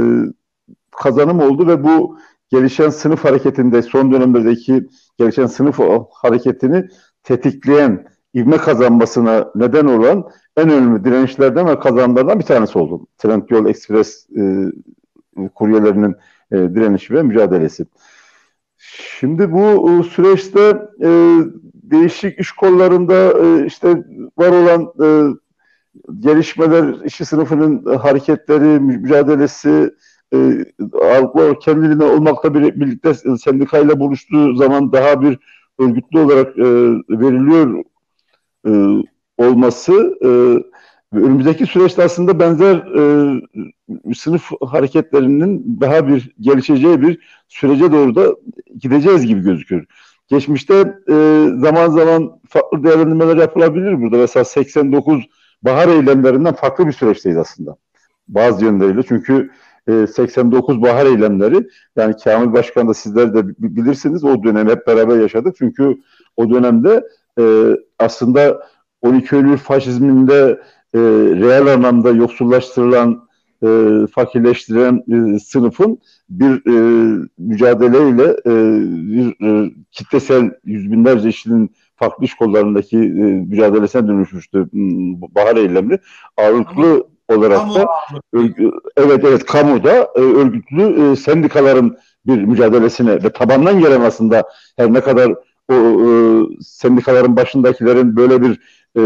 C: kazanım oldu ve bu gelişen sınıf hareketinde son dönemlerdeki gelişen sınıf hareketini tetikleyen ivme kazanmasına neden olan en önemli direnişlerden ve kazanımlardan bir tanesi oldu. Trendyol Express e, kuryelerinin e, direnişi ve mücadelesi. Şimdi bu e, süreçte e, değişik iş kollarında e, işte var olan e, gelişmeler, işçi sınıfının hareketleri, mücadelesi e, olmakla birlikte sendikayla buluştuğu zaman daha bir örgütlü olarak e, veriliyor olması önümüzdeki süreçte aslında benzer sınıf hareketlerinin daha bir gelişeceği bir sürece doğru da gideceğiz gibi gözüküyor. Geçmişte e, zaman zaman farklı değerlendirmeler yapılabilir burada. Mesela 89 bahar eylemlerinden farklı bir süreçteyiz aslında. Bazı yönleriyle. Çünkü e, 89 bahar eylemleri yani Kamil Başkan da sizler de bilirsiniz o dönemi hep beraber yaşadık. Çünkü o dönemde e, aslında 12 Eylül faşizminde e, reel anlamda yoksullaştırılan, e, fakirleştirilen e, sınıfın bir e, mücadeleyle e, bir e, kitlesel yüz binlerce işçinin farklı iş kollarındaki e, mücadelesine dönüşmüştü bahar eylemi. Ağırlıklı olarak da örgü, evet evet kamuda e, örgütlü e, sendikaların bir mücadelesine ve tabandan gelen aslında her ne kadar o e, sendikaların başındakilerin böyle bir e,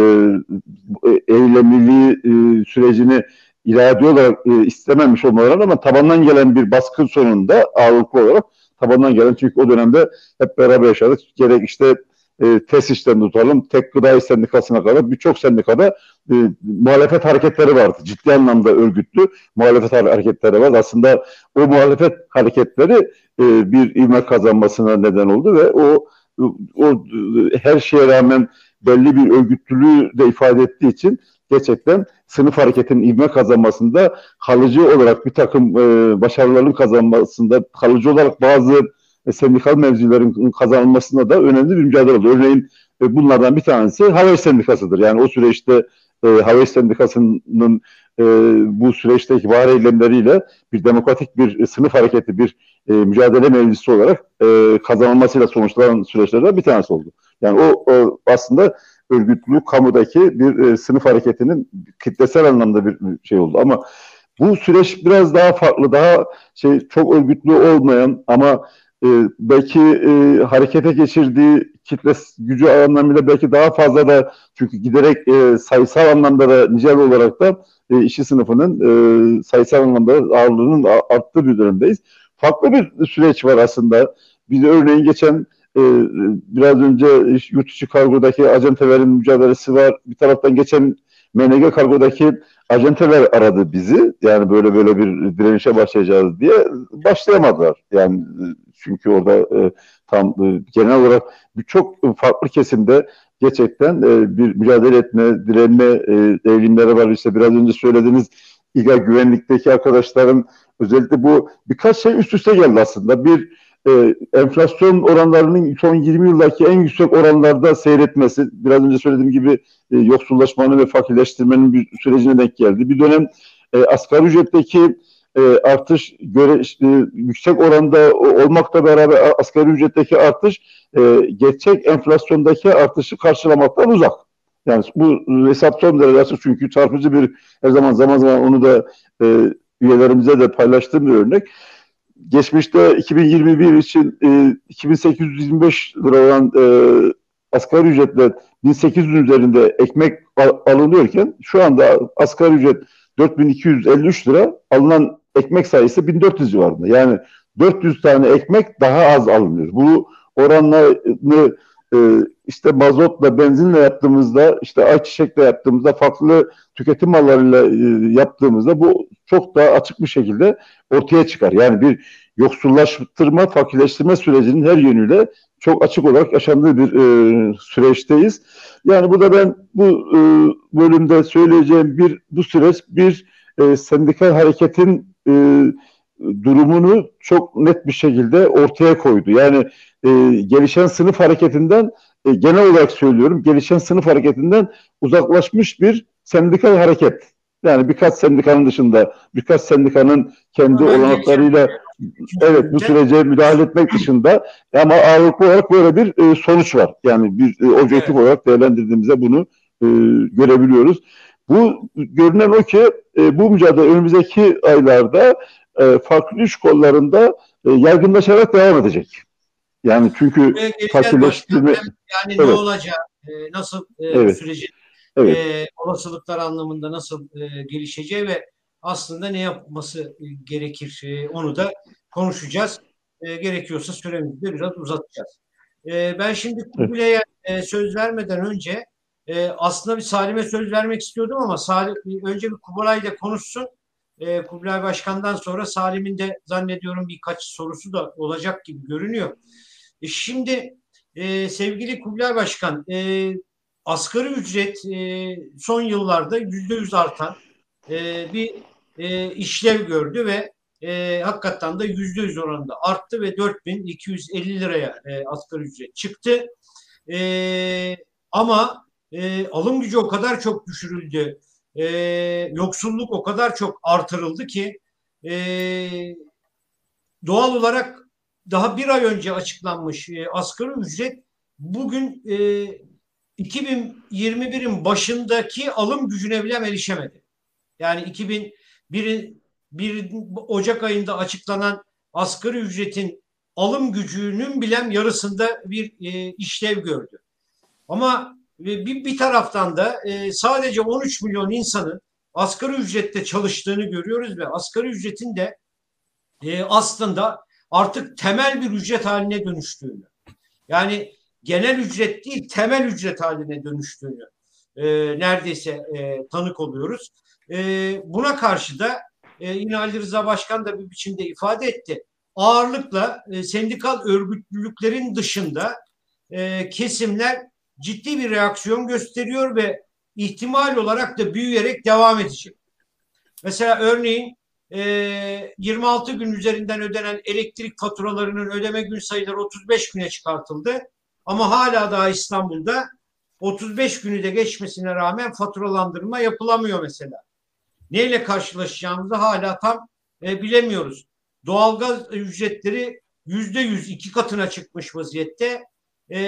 C: eylemliliği e, sürecini irade olarak e, istememiş olmaları ama tabandan gelen bir baskı sonunda ağırlıklı olarak tabandan gelen çünkü o dönemde hep beraber yaşadık. Gerek işte e, TESİŞ'ten tutalım, tek gıda sendikasına kadar birçok sendikada e, muhalefet hareketleri vardı. Ciddi anlamda örgütlü muhalefet hareketleri var. Aslında o muhalefet hareketleri e, bir ivme kazanmasına neden oldu ve o o her şeye rağmen belli bir örgütlülüğü de ifade ettiği için gerçekten sınıf hareketinin ivme kazanmasında kalıcı olarak bir takım e, başarıların kazanmasında kalıcı olarak bazı e, sendikal mevzilerin kazanılmasında da önemli bir mücadele oldu. Örneğin e, bunlardan bir tanesi Hava Sendikası'dır. Yani o süreçte e, Hava Sendikası'nın e, bu süreçteki var eylemleriyle bir demokratik bir sınıf hareketi, bir e, mücadele meclisi olarak e, kazanılmasıyla sonuçlanan süreçlerden bir tanesi oldu. Yani o, o aslında örgütlü kamudaki bir e, sınıf hareketinin kitlesel anlamda bir şey oldu. Ama bu süreç biraz daha farklı, daha şey çok örgütlü olmayan ama e, belki e, harekete geçirdiği kitle gücü anlamıyla belki daha fazla da çünkü giderek e, sayısal anlamda da nicel olarak da e, işçi sınıfının e, sayısal anlamda ağırlığının arttığı bir dönemdeyiz. Farklı bir süreç var aslında. Biz örneğin geçen e, biraz önce yurt içi kargodaki acentelerin mücadelesi var. Bir taraftan geçen MNG kargodaki acenteler aradı bizi. Yani böyle böyle bir direnişe başlayacağız diye başlayamadılar. Yani çünkü orada e, tam e, genel olarak birçok farklı kesimde gerçekten e, bir mücadele etme, direnme e, eğilimleri var. İşte biraz önce söylediğiniz İGA güvenlikteki arkadaşların özellikle bu birkaç şey üst üste geldi aslında. Bir e, enflasyon oranlarının son 20 yıldaki en yüksek oranlarda seyretmesi, biraz önce söylediğim gibi e, yoksullaşmanın ve fakirleştirmenin bir sürecine denk geldi. Bir dönem e, asgari ücretteki e, artış göre işte, yüksek oranda olmakla beraber asgari ücretteki artış e, gerçek enflasyondaki artışı karşılamaktan uzak. Yani bu hesap son derece çünkü çarpıcı bir her zaman zaman zaman onu da e, üyelerimize de paylaştığım bir örnek. Geçmişte 2021 için e, 2825 lira olan e, asgari ücretle 1800 üzerinde ekmek al, alınıyorken şu anda asgari ücret 4253 lira alınan ekmek sayısı 1400 civarında. Yani 400 tane ekmek daha az alınıyor. Bu oranlarını işte mazotla, benzinle yaptığımızda, işte ayçiçekle yaptığımızda, farklı tüketim mallarıyla e, yaptığımızda bu çok daha açık bir şekilde ortaya çıkar. Yani bir yoksullaştırma, fakirleştirme sürecinin her yönüyle çok açık olarak yaşandığı bir e, süreçteyiz. Yani burada ben bu e, bölümde söyleyeceğim bir bu süreç bir e, sendikal hareketin e, durumunu çok net bir şekilde ortaya koydu. Yani e, gelişen sınıf hareketinden e, genel olarak söylüyorum gelişen sınıf hareketinden uzaklaşmış bir sendikal hareket. Yani birkaç sendikanın dışında birkaç sendikanın kendi Ama olanaklarıyla evet bu sürece müdahale etmek dışında ama ağırlıklı olarak böyle bir e, sonuç var. Yani bir e, objektif evet. olarak değerlendirdiğimizde bunu e, görebiliyoruz. Bu görünen o ki e, bu mücadele önümüzdeki aylarda e, farklı iş kollarında e, yaygınlaşarak devam edecek. Yani çünkü fakirleştirme...
B: Yani evet. ne olacak, e, nasıl e, evet. süreci evet. e, olasılıklar anlamında nasıl e, gelişeceği ve aslında ne yapması e, gerekir e, onu da konuşacağız. E, gerekiyorsa süremizi de biraz uzatacağız. E, ben şimdi Kubilay'a e, söz vermeden önce e, aslında bir Salim'e söz vermek istiyordum ama Salim, önce bir Kubilay ile konuşsun. E, Kubilay Başkan'dan sonra Salim'in de zannediyorum birkaç sorusu da olacak gibi görünüyor. E, şimdi e, sevgili Kubilay Başkan, e, asgari ücret e, son yıllarda yüzde yüz artan e, bir e, işlev gördü ve e, hakikaten de yüzde yüz oranında arttı ve 4250 liraya e, asgari ücret çıktı. E, ama e, alım gücü o kadar çok düşürüldü, e, yoksulluk o kadar çok artırıldı ki e, doğal olarak daha bir ay önce açıklanmış e, asgari ücret bugün e, 2021'in başındaki alım gücüne bile erişemedi. Yani 2001'in 1 Ocak ayında açıklanan asgari ücretin alım gücünün bile yarısında bir e, işlev gördü. Ama bir, bir taraftan da e, sadece 13 milyon insanın asgari ücrette çalıştığını görüyoruz ve asgari ücretin de e, aslında artık temel bir ücret haline dönüştüğünü yani genel ücret değil temel ücret haline dönüştüğünü e, neredeyse tanık oluyoruz. Buna karşı da e, Rıza Başkan da bir biçimde ifade etti. Ağırlıkla sendikal örgütlülüklerin dışında kesimler ciddi bir reaksiyon gösteriyor ve ihtimal olarak da büyüyerek devam edecek. Mesela örneğin e, 26 gün üzerinden ödenen elektrik faturalarının ödeme gün sayıları 35 güne çıkartıldı. Ama hala daha İstanbul'da 35 günü de geçmesine rağmen faturalandırma yapılamıyor mesela. Neyle karşılaşacağımızı hala tam e, bilemiyoruz. Doğalgaz ücretleri yüzde yüz iki katına çıkmış vaziyette. E,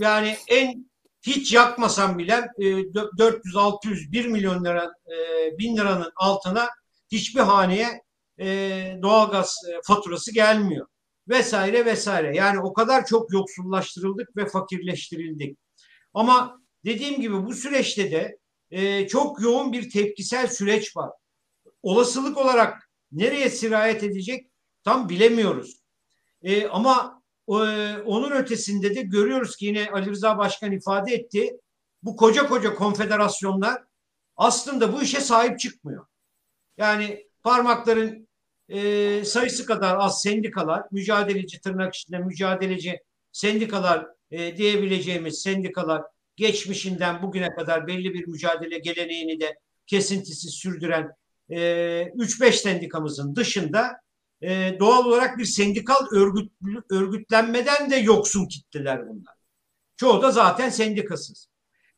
B: yani en hiç yakmasam bile e, 400, 600, 1 milyon lira, e, bin liranın altına hiçbir haneye e, doğalgaz e, faturası gelmiyor. Vesaire vesaire. Yani o kadar çok yoksullaştırıldık ve fakirleştirildik. Ama dediğim gibi bu süreçte de e, çok yoğun bir tepkisel süreç var. Olasılık olarak nereye sirayet edecek tam bilemiyoruz. E, ama e, onun ötesinde de görüyoruz ki yine Ali Rıza Başkan ifade etti. Bu koca koca konfederasyonlar aslında bu işe sahip çıkmıyor. Yani parmakların e, sayısı kadar az sendikalar, mücadeleci tırnak içinde mücadeleci sendikalar e, diyebileceğimiz sendikalar geçmişinden bugüne kadar belli bir mücadele geleneğini de kesintisiz sürdüren e, 3-5 sendikamızın dışında e, doğal olarak bir sendikal örgüt, örgütlenmeden de yoksun kitleler bunlar. Çoğu da zaten sendikasız.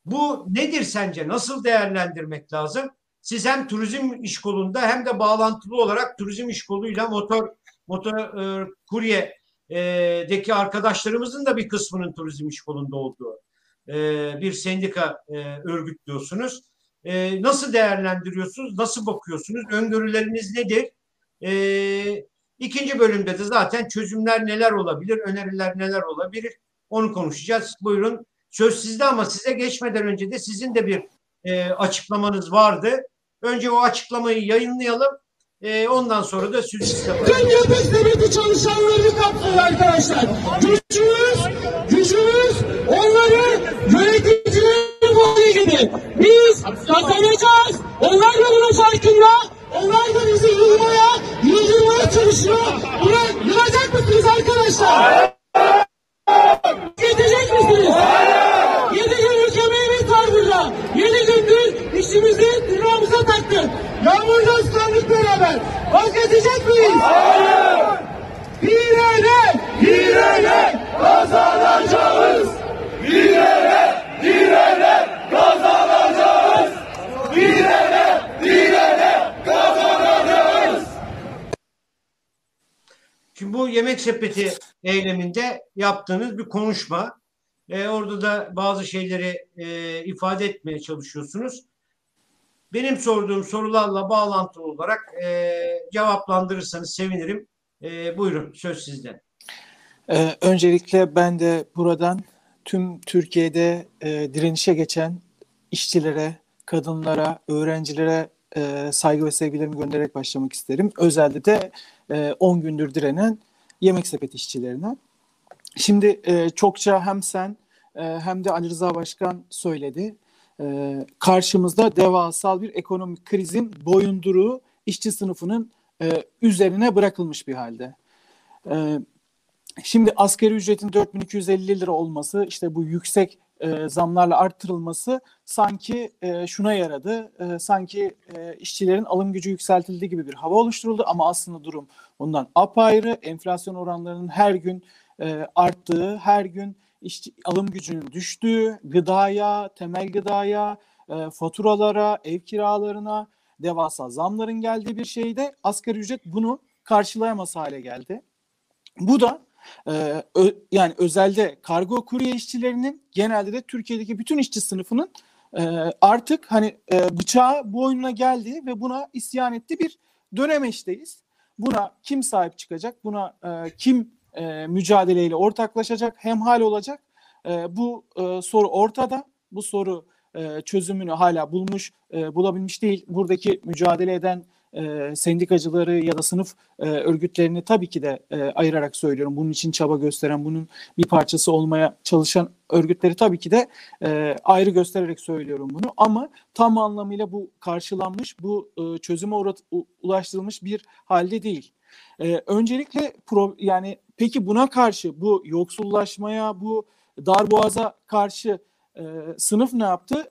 B: Bu nedir sence? Nasıl değerlendirmek lazım? Siz hem turizm iş kolunda hem de bağlantılı olarak turizm iş koluyla motor motor e, kurye e, deki arkadaşlarımızın da bir kısmının turizm iş kolunda olduğu e, bir sendika e, örgütlüyorsunuz. E, nasıl değerlendiriyorsunuz? Nasıl bakıyorsunuz? Öngörüleriniz nedir? E, ikinci bölümde de zaten çözümler neler olabilir, öneriler neler olabilir onu konuşacağız. Buyurun söz sizde ama size geçmeden önce de sizin de bir e, açıklamanız vardı. Önce o açıklamayı yayınlayalım. E, ondan sonra da sözü size
D: bırakıyorum. Devlet devleti çalışanlarını kapsıyor arkadaşlar. Gücümüz, gücümüz onları yöneticilerin golü gibi. Biz kazanacağız. Onlar da bunun farkında. Onlar da bizi yılmaya, yıldırmaya çalışıyor. Buna yılacak mısınız arkadaşlar? Yetecek misiniz? Yedi gün ülkemeyi var burada. Yedi gündür işimizi tırnağımıza taktık. Yağmurda ıslandık beraber. Vazgeçecek miyiz? Hayır! Hileyle, hileyle kazanacağız. Hileyle, hileyle kazanacağız. Hileyle, hileyle kazanacağız.
B: Şimdi bu yemek sepeti eyleminde yaptığınız bir konuşma. E, orada da bazı şeyleri e, ifade etmeye çalışıyorsunuz. Benim sorduğum sorularla bağlantılı olarak e, cevaplandırırsanız sevinirim. E, buyurun söz sizden.
E: Ee, öncelikle ben de buradan tüm Türkiye'de e, direnişe geçen işçilere, kadınlara, öğrencilere e, saygı ve sevgilerimi göndererek başlamak isterim. Özellikle de e, 10 gündür direnen yemek sepeti işçilerine. Şimdi e, çokça hem sen e, hem de Ali Rıza Başkan söyledi. E, karşımızda devasal bir ekonomik krizin boyunduruğu işçi sınıfının e, üzerine bırakılmış bir halde. E, şimdi asgari ücretin 4250 lira olması, işte bu yüksek e, zamlarla arttırılması sanki e, şuna yaradı. E, sanki e, işçilerin alım gücü yükseltildi gibi bir hava oluşturuldu ama aslında durum bundan apayrı. Enflasyon oranlarının her gün e, arttığı, her gün işçi, alım gücünün düştüğü, gıdaya, temel gıdaya, e, faturalara, ev kiralarına devasa zamların geldiği bir şeyde asgari ücret bunu karşılayamaz hale geldi. Bu da ee, ö, yani özelde kargo kurye işçilerinin genelde de Türkiye'deki bütün işçi sınıfının e, artık hani e, bıçağı boynuna geldiği ve buna isyan ettiği bir dönemeçteyiz. Buna kim sahip çıkacak? Buna e, kim e, mücadeleyle ortaklaşacak? Hemhal olacak? E, bu e, soru ortada. Bu soru e, çözümünü hala bulmuş, e, bulabilmiş değil. Buradaki mücadele eden e, sendikacıları ya da sınıf e, örgütlerini tabii ki de e, ayırarak söylüyorum. Bunun için çaba gösteren, bunun bir parçası olmaya çalışan örgütleri tabii ki de e, ayrı göstererek söylüyorum bunu. Ama tam anlamıyla bu karşılanmış, bu e, çözüme uğrat, ulaştırılmış bir halde değil. E, öncelikle pro, yani peki buna karşı bu yoksullaşmaya, bu darboğaza karşı e, sınıf ne yaptı?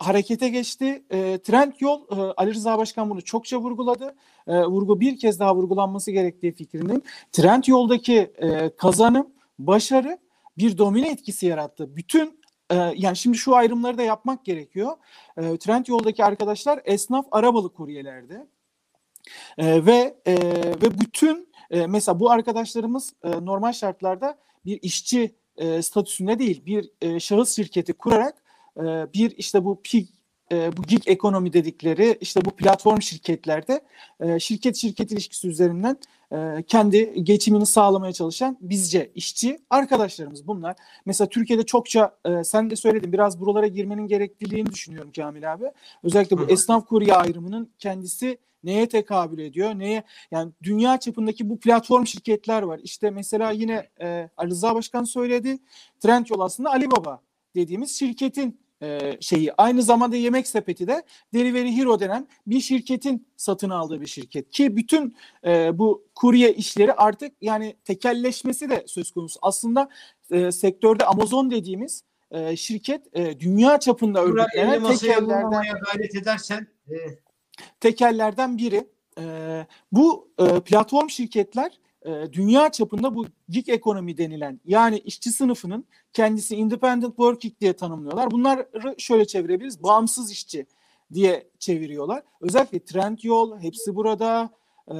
E: Harekete geçti. E, trend yol e, Ali Rıza Başkan bunu çokça vurguladı. E, vurgu bir kez daha vurgulanması gerektiği fikrindeyim. Trend yoldaki e, kazanım, başarı bir domine etkisi yarattı. Bütün e, yani şimdi şu ayrımları da yapmak gerekiyor. E, trend yoldaki arkadaşlar esnaf arabalı kuryelerdi. E, ve e, ve bütün mesela bu arkadaşlarımız normal şartlarda bir işçi e, statüsünde değil bir şahıs şirketi kurarak ee, bir işte bu pig e, bu gig ekonomi dedikleri işte bu platform şirketlerde e, şirket şirket ilişkisi üzerinden e, kendi geçimini sağlamaya çalışan bizce işçi arkadaşlarımız bunlar. Mesela Türkiye'de çokça sen de söyledin biraz buralara girmenin gerekliliğini düşünüyorum Kamil abi. Özellikle bu esnaf kurye ayrımının kendisi neye tekabül ediyor? Neye yani dünya çapındaki bu platform şirketler var. İşte mesela yine e, Ali Rıza Başkan söyledi. Trendyol aslında Alibaba dediğimiz şirketin e, şeyi. Aynı zamanda Yemek Sepeti de Delivery Hero denen bir şirketin satın aldığı bir şirket. Ki bütün e, bu kurye işleri artık yani tekelleşmesi de söz konusu. Aslında e, sektörde Amazon dediğimiz e, şirket e, dünya çapında örgütlenen tekellerden
B: gayret edersen e...
E: tekellerden biri. E, bu e, platform şirketler e, dünya çapında bu gig ekonomi denilen yani işçi sınıfının kendisi independent working diye tanımlıyorlar. Bunları şöyle çevirebiliriz. Bağımsız işçi diye çeviriyorlar. Özellikle Trendyol hepsi burada. E,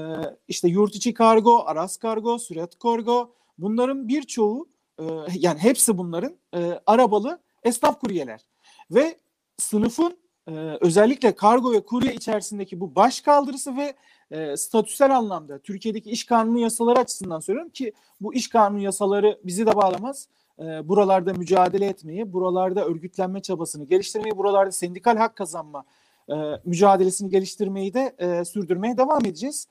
E: işte yurt içi kargo, Aras kargo, Sürat kargo bunların birçoğu e, yani hepsi bunların arabalı esnaf kuryeler. Ve sınıfın özellikle kargo ve kurye içerisindeki bu baş kaldırısı ve e, statüsel anlamda Türkiye'deki iş kanunu yasaları açısından söylüyorum ki bu iş kanunu yasaları bizi de bağlamaz. E, buralarda mücadele etmeyi, buralarda örgütlenme çabasını geliştirmeyi, buralarda sendikal hak kazanma e, mücadelesini geliştirmeyi de e, sürdürmeye devam edeceğiz.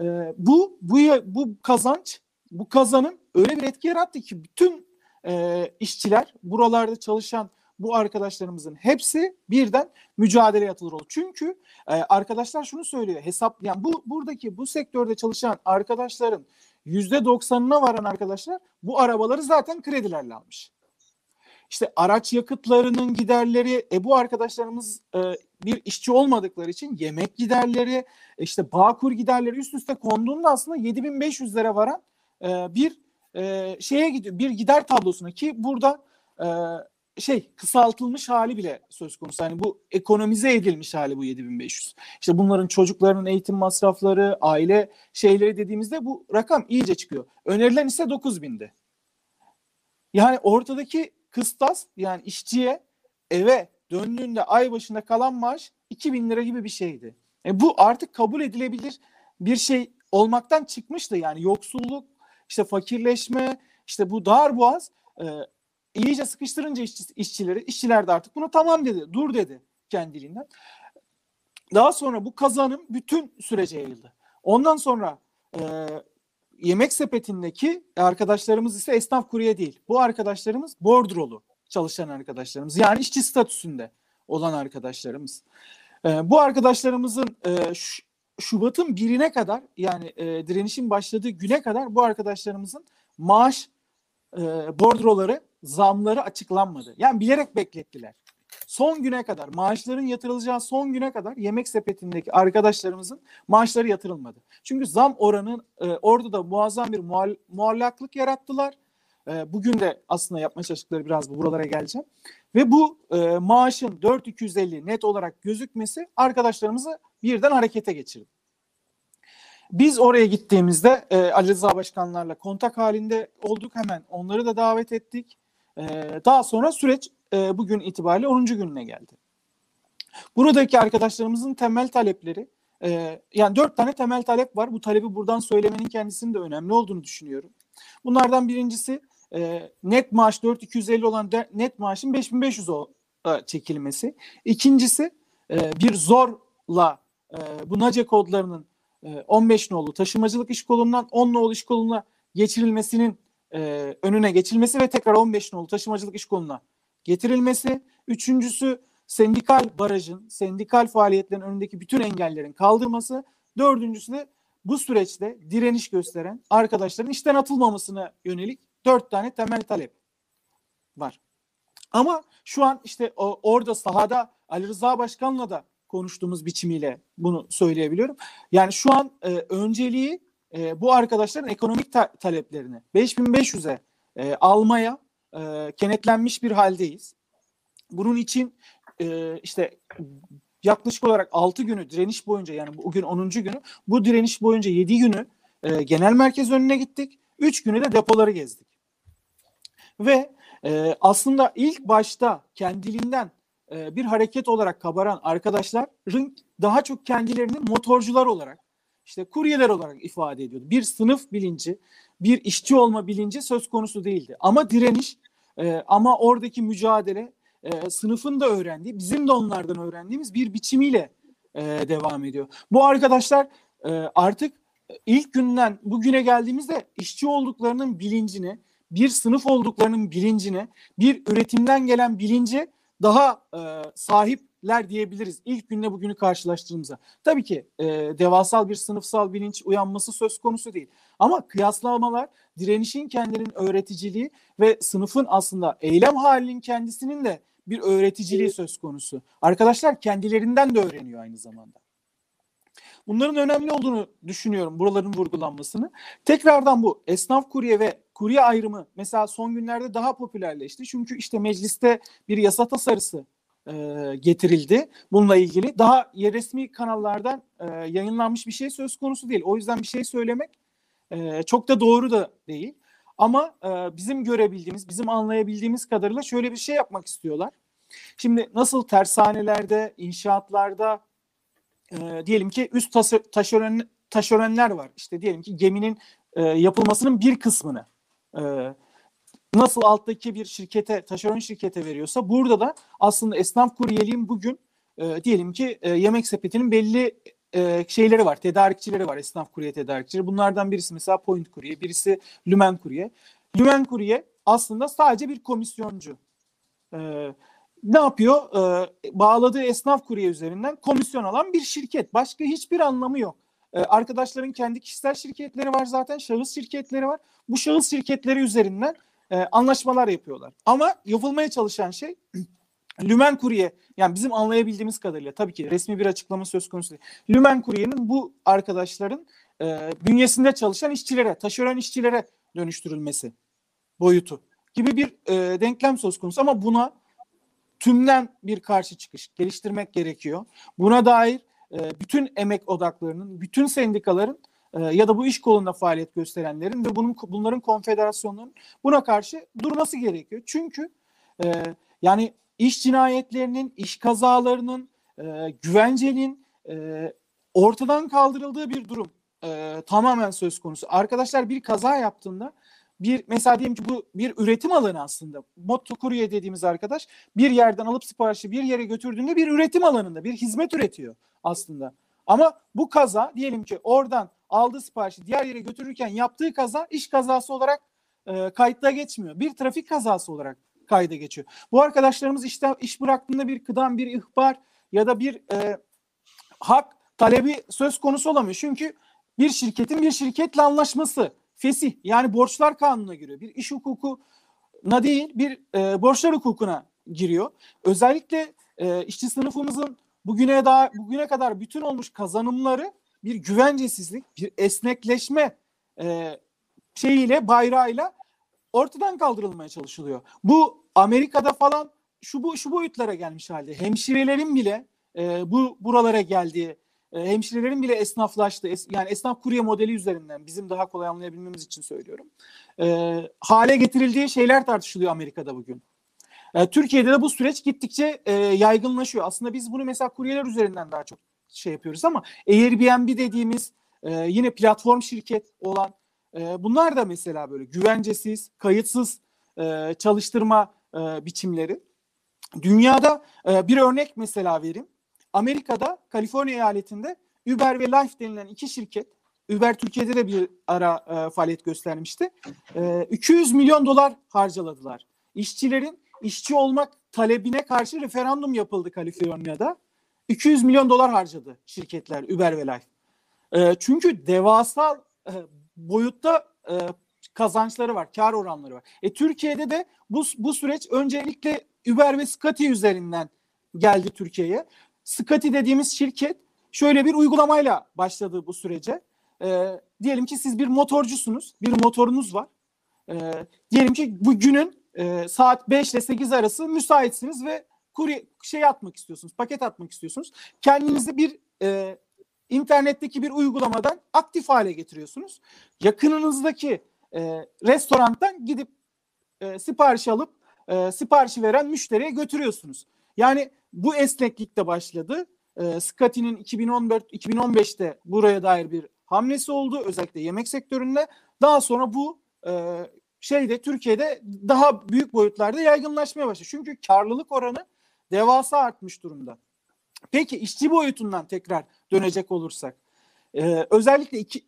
E: E, bu bu bu kazanç, bu kazanım öyle bir etki yarattı ki bütün e, işçiler, buralarda çalışan bu arkadaşlarımızın hepsi birden mücadele atılır oldu. Çünkü e, arkadaşlar şunu söylüyor. Hesap yani bu buradaki bu sektörde çalışan arkadaşların yüzde doksanına varan arkadaşlar bu arabaları zaten kredilerle almış. İşte araç yakıtlarının giderleri, e bu arkadaşlarımız e, bir işçi olmadıkları için yemek giderleri, işte Bağkur giderleri üst üste konduğunda aslında 7500 lira varan e, bir e, şeye gidiyor, bir gider tablosuna ki burada e, şey kısaltılmış hali bile söz konusu. Yani bu ekonomize edilmiş hali bu 7500. İşte bunların çocuklarının eğitim masrafları, aile şeyleri dediğimizde bu rakam iyice çıkıyor. Önerilen ise 9000'di. Yani ortadaki kıstas yani işçiye eve döndüğünde ay başında kalan maaş 2000 lira gibi bir şeydi. E bu artık kabul edilebilir bir şey olmaktan çıkmıştı. Yani yoksulluk, işte fakirleşme, işte bu dar boğaz e, iyice sıkıştırınca işçi, işçileri, işçiler de artık bunu tamam dedi, dur dedi kendiliğinden. Daha sonra bu kazanım bütün sürece yayıldı. Ondan sonra e, yemek sepetindeki arkadaşlarımız ise esnaf kurye değil. Bu arkadaşlarımız bordrolu çalışan arkadaşlarımız. Yani işçi statüsünde olan arkadaşlarımız. E, bu arkadaşlarımızın e, Şubat'ın birine kadar yani e, direnişin başladığı güne kadar bu arkadaşlarımızın maaş e, bordroları, zamları açıklanmadı. Yani bilerek beklettiler. Son güne kadar maaşların yatırılacağı son güne kadar yemek sepetindeki arkadaşlarımızın maaşları yatırılmadı. Çünkü zam oranı e, orada da muazzam bir muall muallaklık yarattılar. E, bugün de aslında yapmaya çalıştıkları biraz bu buralara geleceğim. Ve bu e, maaşın 4250 net olarak gözükmesi arkadaşlarımızı birden harekete geçirdi. Biz oraya gittiğimizde e, Ali Rıza Başkanlarla kontak halinde olduk hemen. Onları da davet ettik. E, daha sonra süreç e, bugün itibariyle 10. gününe geldi. Buradaki arkadaşlarımızın temel talepleri e, yani dört tane temel talep var. Bu talebi buradan söylemenin kendisinin de önemli olduğunu düşünüyorum. Bunlardan birincisi e, net maaş 4250 olan de, net maaşın 5500 o, e, çekilmesi. İkincisi e, bir zorla e, bu NACE kodlarının e, 15 nolu taşımacılık iş kolundan 10 nolu iş koluna geçirilmesinin e, önüne geçilmesi ve tekrar 15 nolu taşımacılık iş koluna getirilmesi. Üçüncüsü sendikal barajın, sendikal faaliyetlerin önündeki bütün engellerin kaldırması. Dördüncüsü de bu süreçte direniş gösteren arkadaşların işten atılmamasına yönelik dört tane temel talep var. Ama şu an işte orada sahada Ali Rıza Başkan'la da konuştuğumuz biçimiyle bunu söyleyebiliyorum. Yani şu an e, önceliği e, bu arkadaşların ekonomik ta- taleplerini 5500'e e, almaya e, kenetlenmiş bir haldeyiz. Bunun için e, işte yaklaşık olarak 6 günü direniş boyunca yani bugün 10. günü bu direniş boyunca 7 günü e, genel merkez önüne gittik. 3 günü de depoları gezdik. Ve e, aslında ilk başta kendiliğinden e, bir hareket olarak kabaran arkadaşların daha çok kendilerini motorcular olarak işte kuryeler olarak ifade ediyordu. Bir sınıf bilinci, bir işçi olma bilinci söz konusu değildi. Ama direniş, e, ama oradaki mücadele e, sınıfın da öğrendiği, bizim de onlardan öğrendiğimiz bir biçimiyle e, devam ediyor. Bu arkadaşlar e, artık ilk günden bugüne geldiğimizde işçi olduklarının bilincini, bir sınıf olduklarının bilincini, bir üretimden gelen bilinci daha e, sahipler diyebiliriz ilk günle bugünü karşılaştığımızda. Tabii ki e, devasal bir sınıfsal bilinç uyanması söz konusu değil. Ama kıyaslamalar direnişin kendinin öğreticiliği ve sınıfın aslında eylem halinin kendisinin de bir öğreticiliği söz konusu. Arkadaşlar kendilerinden de öğreniyor aynı zamanda. Bunların önemli olduğunu düşünüyorum buraların vurgulanmasını. Tekrardan bu esnaf kurye ve kurye ayrımı mesela son günlerde daha popülerleşti. Çünkü işte mecliste bir yasa tasarısı e, getirildi bununla ilgili. Daha resmi kanallardan e, yayınlanmış bir şey söz konusu değil. O yüzden bir şey söylemek e, çok da doğru da değil. Ama e, bizim görebildiğimiz, bizim anlayabildiğimiz kadarıyla şöyle bir şey yapmak istiyorlar. Şimdi nasıl tersanelerde, inşaatlarda e, diyelim ki üst taşeron, taşeronler var. İşte diyelim ki geminin e, yapılmasının bir kısmını e, nasıl alttaki bir şirkete, taşeron şirkete veriyorsa burada da aslında esnaf kuryeliğin bugün e, diyelim ki e, yemek sepetinin belli e, şeyleri var, tedarikçileri var, esnaf kurye tedarikçileri. Bunlardan birisi mesela Point Kurye, birisi Lümen Kurye. Lümen Kurye aslında sadece bir komisyoncu. E, ne yapıyor? E, bağladığı esnaf kurye üzerinden komisyon alan bir şirket. Başka hiçbir anlamı yok. E, arkadaşların kendi kişisel şirketleri var zaten, şahıs şirketleri var. Bu şahıs şirketleri üzerinden e, anlaşmalar yapıyorlar. Ama yapılmaya çalışan şey Lümen Kurye yani bizim anlayabildiğimiz kadarıyla tabii ki resmi bir açıklama söz konusu değil. Lümen Kurye'nin bu arkadaşların e, bünyesinde çalışan işçilere, taşeron işçilere dönüştürülmesi boyutu gibi bir e, denklem söz konusu ama buna tümden bir karşı çıkış geliştirmek gerekiyor. Buna dair e, bütün emek odaklarının, bütün sendikaların e, ya da bu iş kolunda faaliyet gösterenlerin ve bunun bunların konfederasyonlarının buna karşı durması gerekiyor. Çünkü e, yani iş cinayetlerinin, iş kazalarının, e, güvencenin e, ortadan kaldırıldığı bir durum e, tamamen söz konusu. Arkadaşlar bir kaza yaptığında bir mesela diyelim ki bu bir üretim alanı aslında. Motokurye dediğimiz arkadaş bir yerden alıp siparişi bir yere götürdüğünde bir üretim alanında bir hizmet üretiyor aslında. Ama bu kaza diyelim ki oradan aldığı siparişi diğer yere götürürken yaptığı kaza iş kazası olarak e, kayıtla geçmiyor. Bir trafik kazası olarak kayda geçiyor. Bu arkadaşlarımız işte iş bıraktığında bir kıdem, bir ihbar ya da bir e, hak talebi söz konusu olamıyor. Çünkü bir şirketin bir şirketle anlaşması fesih yani borçlar kanununa giriyor. Bir iş hukukuna değil bir e, borçlar hukukuna giriyor. Özellikle e, işçi sınıfımızın bugüne daha bugüne kadar bütün olmuş kazanımları bir güvencesizlik, bir esnekleşme e, şeyiyle bayrağıyla ortadan kaldırılmaya çalışılıyor. Bu Amerika'da falan şu bu şu boyutlara gelmiş halde. Hemşirelerin bile e, bu buralara geldiği, e, hemşirelerin bile esnaflaştı. Es, yani esnaf kurye modeli üzerinden bizim daha kolay anlayabilmemiz için söylüyorum. E, hale getirildiği şeyler tartışılıyor Amerika'da bugün. E, Türkiye'de de bu süreç gittikçe e, yaygınlaşıyor. Aslında biz bunu mesela kuryeler üzerinden daha çok şey yapıyoruz ama Airbnb dediğimiz e, yine platform şirket olan e, bunlar da mesela böyle güvencesiz, kayıtsız e, çalıştırma e, biçimleri. Dünyada e, bir örnek mesela vereyim. Amerika'da Kaliforniya eyaletinde Uber ve Lyft denilen iki şirket Uber Türkiye'de de bir ara e, faaliyet göstermişti. E, 200 milyon dolar harcaladılar. İşçilerin işçi olmak talebine karşı referandum yapıldı Kaliforniya'da. 200 milyon dolar harcadı şirketler Uber ve Lyft. E, çünkü devasa e, boyutta e, kazançları var, kar oranları var. E Türkiye'de de bu bu süreç öncelikle Uber ve Scotty üzerinden geldi Türkiye'ye. Scotty dediğimiz şirket şöyle bir uygulamayla başladı bu sürece. E, diyelim ki siz bir motorcusunuz, bir motorunuz var. E, diyelim ki bu günün e, saat 5 ile 8 arası müsaitsiniz ve kurye şey atmak istiyorsunuz, paket atmak istiyorsunuz. Kendinizi bir e, internetteki bir uygulamadan aktif hale getiriyorsunuz. Yakınınızdaki e, restorandan gidip e, sipariş alıp e, siparişi veren müşteriye götürüyorsunuz. Yani bu esneklik de başladı. E, Scotty'nin 2014-2015'te buraya dair bir hamlesi oldu. Özellikle yemek sektöründe. Daha sonra bu e, şeyde Türkiye'de daha büyük boyutlarda yaygınlaşmaya başladı. Çünkü karlılık oranı devasa artmış durumda. Peki işçi boyutundan tekrar dönecek olursak. E, özellikle iki,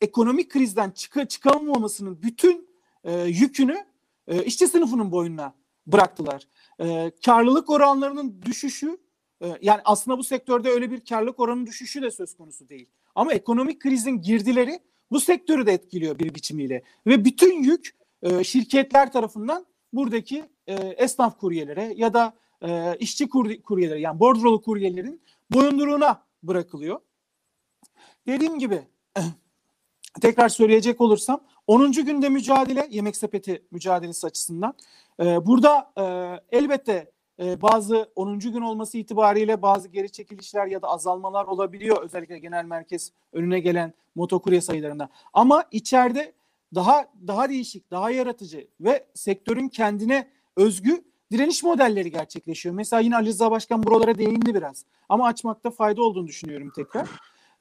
E: ekonomik krizden çık çıkamamasının bütün e, yükünü e, işçi sınıfının boynuna bıraktılar. E, karlılık oranlarının düşüşü e, yani aslında bu sektörde öyle bir karlılık oranının düşüşü de söz konusu değil. Ama ekonomik krizin girdileri bu sektörü de etkiliyor bir biçimiyle ve bütün yük e, şirketler tarafından buradaki e, esnaf kuryelere ya da e, işçi kur, kuryeleri yani bordrolu kuryelerin boyunduruğuna bırakılıyor. Dediğim gibi tekrar söyleyecek olursam 10. günde mücadele yemek sepeti mücadelesi açısından e, burada e, elbette e, bazı 10. gün olması itibariyle bazı geri çekilişler ya da azalmalar olabiliyor özellikle genel merkez önüne gelen motokurye sayılarında. Ama içeride daha daha değişik, daha yaratıcı ve sektörün kendine özgü direniş modelleri gerçekleşiyor. Mesela yine Ali Rıza Başkan buralara değindi biraz. Ama açmakta fayda olduğunu düşünüyorum tekrar.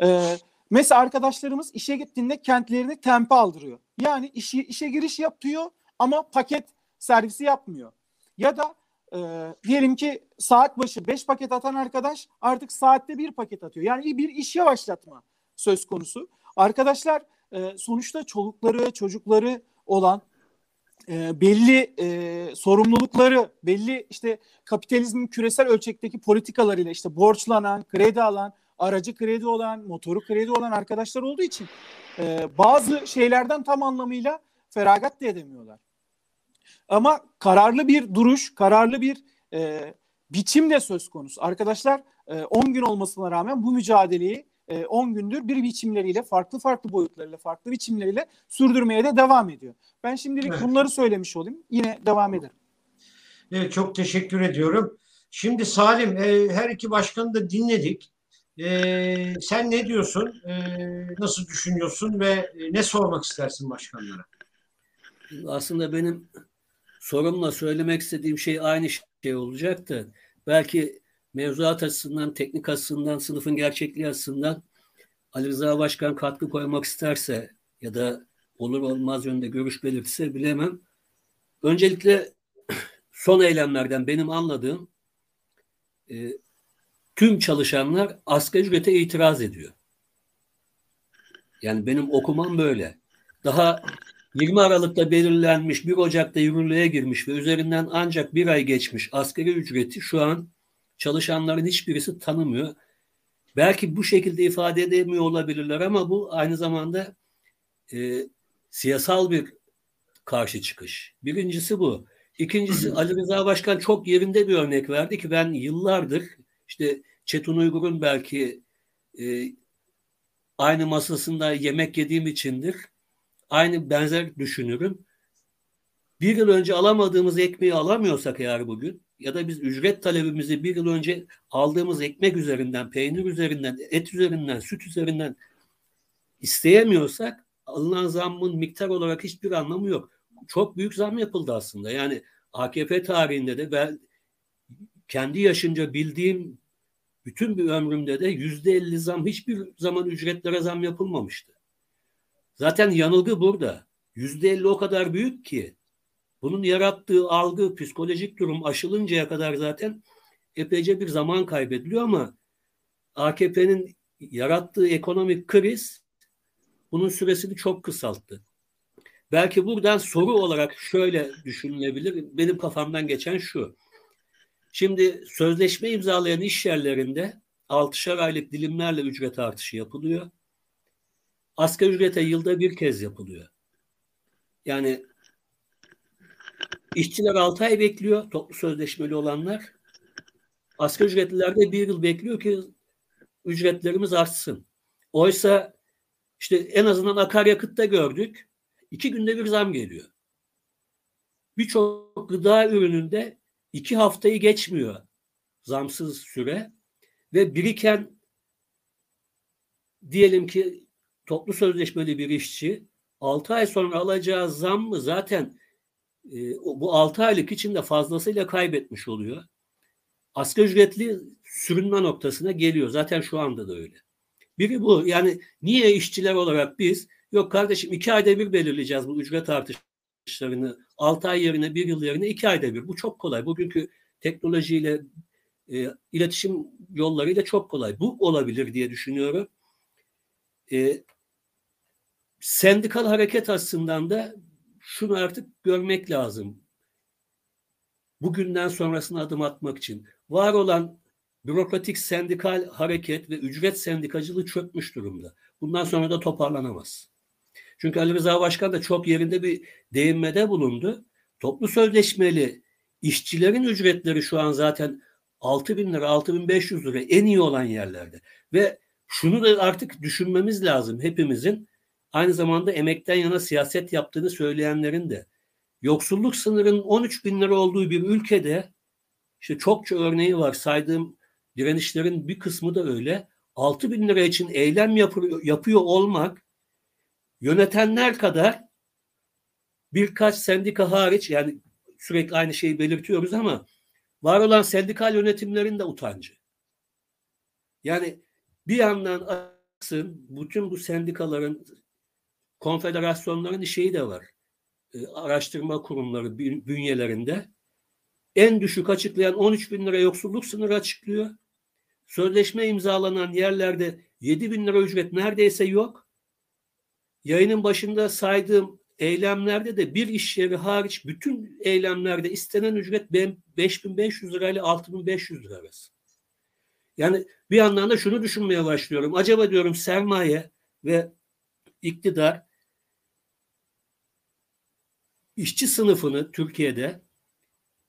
E: Ee, mesela arkadaşlarımız işe gittiğinde kentlerini tempe aldırıyor. Yani işi, işe giriş yapıyor ama paket servisi yapmıyor. Ya da e, diyelim ki saat başı 5 paket atan arkadaş artık saatte bir paket atıyor. Yani bir iş yavaşlatma söz konusu. Arkadaşlar e, sonuçta çolukları, çocukları olan e, belli e, sorumlulukları, belli işte kapitalizmin küresel ölçekteki politikalarıyla işte borçlanan, kredi alan, aracı kredi olan, motoru kredi olan arkadaşlar olduğu için e, bazı şeylerden tam anlamıyla feragat da edemiyorlar. Ama kararlı bir duruş, kararlı bir e, biçim de söz konusu. Arkadaşlar 10 e, gün olmasına rağmen bu mücadeleyi 10 e, gündür bir biçimleriyle, farklı farklı boyutlarıyla, farklı biçimleriyle sürdürmeye de devam ediyor. Ben şimdilik evet. bunları söylemiş olayım. Yine devam ederim.
B: Evet, çok teşekkür ediyorum. Şimdi Salim, e, her iki başkanı da dinledik. E, sen ne diyorsun? E, nasıl düşünüyorsun ve e, ne sormak istersin başkanlara?
A: Aslında benim sorumla söylemek istediğim şey aynı şey olacaktı. Belki mevzuat açısından, teknik açısından, sınıfın gerçekliği açısından Ali Rıza Başkan katkı koymak isterse ya da olur olmaz yönde görüş belirtse bilemem. Öncelikle son eylemlerden benim anladığım e, tüm çalışanlar asgari ücrete itiraz ediyor. Yani benim okumam böyle. Daha 20 Aralık'ta belirlenmiş, 1 Ocak'ta yürürlüğe girmiş ve üzerinden ancak bir ay geçmiş asgari ücreti şu an çalışanların hiçbirisi tanımıyor. Belki bu şekilde ifade edemiyor olabilirler ama bu aynı zamanda e, siyasal bir karşı çıkış. Birincisi bu. İkincisi Ali Rıza Başkan çok yerinde bir örnek verdi ki ben yıllardır işte Çetin Uygur'un belki e, aynı masasında yemek yediğim içindir. Aynı benzer düşünürüm. Bir yıl önce alamadığımız ekmeği alamıyorsak eğer bugün ya da biz ücret talebimizi bir yıl önce aldığımız ekmek üzerinden, peynir üzerinden, et üzerinden, süt üzerinden isteyemiyorsak alınan zammın miktar olarak hiçbir anlamı yok. Çok büyük zam yapıldı aslında. Yani AKP tarihinde de ben kendi yaşınca bildiğim bütün bir ömrümde de yüzde elli zam hiçbir zaman ücretlere zam yapılmamıştı. Zaten yanılgı burada. Yüzde elli o kadar büyük ki bunun yarattığı algı, psikolojik durum aşılıncaya kadar zaten epeyce bir zaman kaybediliyor ama AKP'nin yarattığı ekonomik kriz bunun süresini çok kısalttı. Belki buradan soru olarak şöyle düşünülebilir. Benim kafamdan geçen şu. Şimdi sözleşme imzalayan iş yerlerinde 6'şar aylık dilimlerle ücret artışı yapılıyor. Asgari ücrete yılda bir kez yapılıyor. Yani işçiler 6 ay bekliyor toplu sözleşmeli olanlar. Asgari ücretliler de bir yıl bekliyor ki ücretlerimiz artsın. Oysa işte en azından akaryakıtta gördük. iki günde bir zam geliyor. Birçok gıda ürününde iki haftayı geçmiyor zamsız süre ve biriken diyelim ki toplu sözleşmeli bir işçi 6 ay sonra alacağı zam mı zaten e, bu 6 aylık içinde fazlasıyla kaybetmiş oluyor. Asgari ücretli sürünme noktasına geliyor. Zaten şu anda da öyle. Biri bu. Yani niye işçiler olarak biz yok kardeşim iki ayda bir belirleyeceğiz bu ücret artışlarını. Altı ay yerine bir yıl yerine iki ayda bir. Bu çok kolay. Bugünkü teknolojiyle e, iletişim yollarıyla çok kolay. Bu olabilir diye düşünüyorum. E, sendikal hareket aslında da şunu artık görmek lazım. Bugünden sonrasına adım atmak için. Var olan bürokratik sendikal hareket ve ücret sendikacılığı çökmüş durumda. Bundan sonra da toparlanamaz. Çünkü Ali Rıza Başkan da çok yerinde bir değinmede bulundu. Toplu sözleşmeli işçilerin ücretleri şu an zaten 6 bin lira, 6500 lira en iyi olan yerlerde. Ve şunu da artık düşünmemiz lazım hepimizin. Aynı zamanda emekten yana siyaset yaptığını söyleyenlerin de. Yoksulluk sınırının 13 bin lira olduğu bir ülkede işte çokça örneği var. Saydığım direnişlerin bir kısmı da öyle. 6 bin lira için eylem yapıyor, yapıyor olmak yönetenler kadar birkaç sendika hariç yani sürekli aynı şeyi belirtiyoruz ama var olan sendikal yönetimlerin de utancı. Yani bir yandan aksın bütün bu sendikaların konfederasyonların şeyi de var. E, araştırma kurumları bünyelerinde en düşük açıklayan 13 bin lira yoksulluk sınırı açıklıyor. Sözleşme imzalanan yerlerde 7 bin lira ücret neredeyse yok. Yayının başında saydığım eylemlerde de bir iş yeri hariç bütün eylemlerde istenen ücret 5500 lira ile 6500 lira arası. Yani bir yandan da şunu düşünmeye başlıyorum. Acaba diyorum sermaye ve iktidar işçi sınıfını Türkiye'de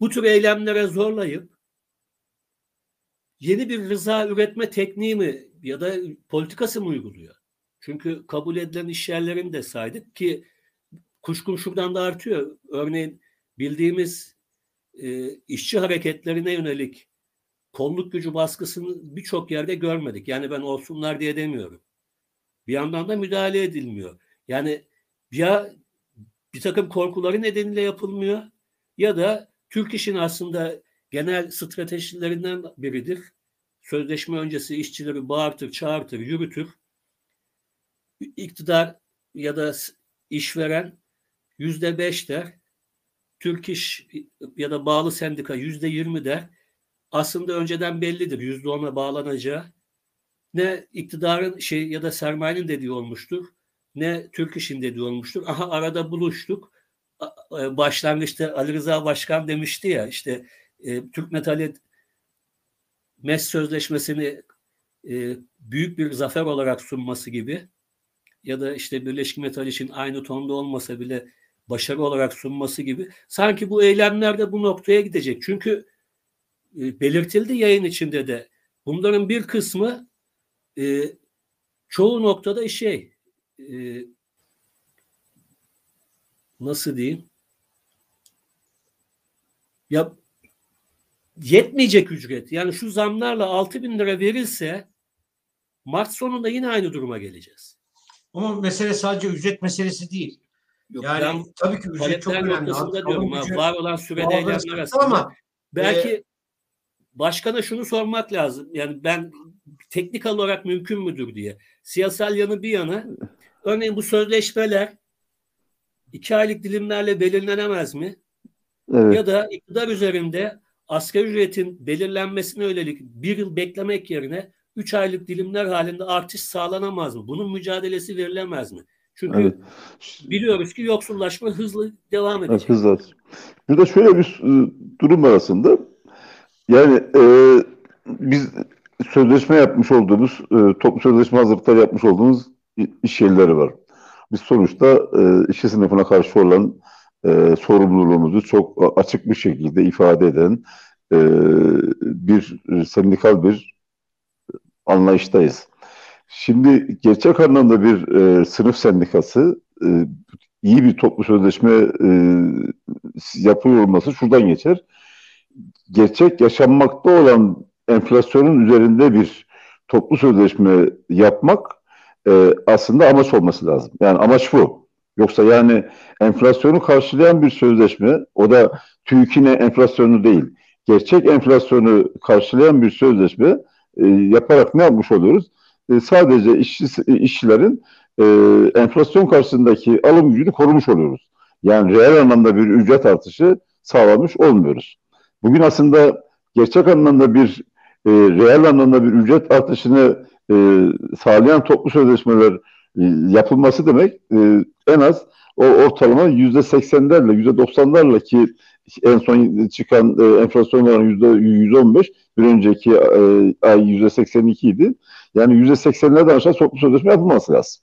A: bu tür eylemlere zorlayıp yeni bir rıza üretme tekniği mi ya da politikası mı uyguluyor? Çünkü kabul edilen iş yerlerini de saydık ki kuşkum şuradan da artıyor. Örneğin bildiğimiz e, işçi hareketlerine yönelik kolluk gücü baskısını birçok yerde görmedik. Yani ben olsunlar diye demiyorum. Bir yandan da müdahale edilmiyor. Yani ya bir takım korkuları nedeniyle yapılmıyor ya da Türk işin aslında genel stratejilerinden biridir. Sözleşme öncesi işçileri bağırtır, çağırtır, yürütür. İktidar ya da işveren yüzde beş der, Türk İş ya da bağlı sendika yüzde yirmi der. Aslında önceden bellidir yüzde ona bağlanacağı. Ne iktidarın şey ya da sermayenin dediği olmuştur, ne Türk İş'in dediği olmuştur. Aha arada buluştuk. E, başlangıçta Ali Rıza Başkan demişti ya işte e, Türk Metal'e MES sözleşmesini e, büyük bir zafer olarak sunması gibi ya da işte Birleşik Metal için aynı tonda olmasa bile başarı olarak sunması gibi sanki bu eylemler de bu noktaya gidecek. Çünkü e, belirtildi yayın içinde de bunların bir kısmı e, çoğu noktada şey e, nasıl diyeyim ya yetmeyecek ücret. Yani şu zamlarla 6 bin lira verilse Mart sonunda yine aynı duruma geleceğiz.
B: Ama mesele sadece ücret meselesi değil. Yok, yani ben tabii ki ücret çok önemli.
A: Diyorum, gücü, var olan sürede eylemler arasında. Ama belki e, başkana şunu sormak lazım. Yani ben teknik olarak mümkün müdür diye. Siyasal yanı bir yana. Örneğin bu sözleşmeler iki aylık dilimlerle belirlenemez mi? Evet. Ya da iktidar üzerinde asgari ücretin belirlenmesine yönelik bir yıl beklemek yerine üç aylık dilimler halinde artış sağlanamaz mı? Bunun mücadelesi verilemez mi? Çünkü evet. biliyoruz ki yoksullaşma hızlı devam edecek.
C: Evet, hızlı. Burada şöyle bir e, durum arasında yani e, biz sözleşme yapmış olduğumuz, e, toplu sözleşme hazırlıkları yapmış olduğumuz iş yerleri var. Biz sonuçta e, işçi sınıfına karşı olan e, sorumluluğumuzu çok açık bir şekilde ifade eden e, bir sendikal bir anlayıştayız. Şimdi gerçek anlamda bir e, sınıf sendikası e, iyi bir toplu sözleşme e, yapıyor olması şuradan geçer. Gerçek yaşanmakta olan enflasyonun üzerinde bir toplu sözleşme yapmak e, aslında amaç olması lazım. Yani amaç bu. Yoksa yani enflasyonu karşılayan bir sözleşme, o da TÜİK'ine enflasyonu değil, gerçek enflasyonu karşılayan bir sözleşme e, yaparak ne yapmış oluyoruz? E, sadece işçi, işçilerin e, enflasyon karşısındaki alım gücünü korumuş oluyoruz. Yani reel anlamda bir ücret artışı sağlamış olmuyoruz. Bugün aslında gerçek anlamda bir e, reel anlamda bir ücret artışını e, sağlayan toplu sözleşmeler e, yapılması demek e, en az o ortalama yüzde seksenlerle yüzde doksanlarla ki en son çıkan e, enflasyon oranı yüzde yüz on beş bir önceki e, ay yüzde seksen iki idi. Yani yüzde seksenlerden aşağı toplu sözleşme yapılması lazım.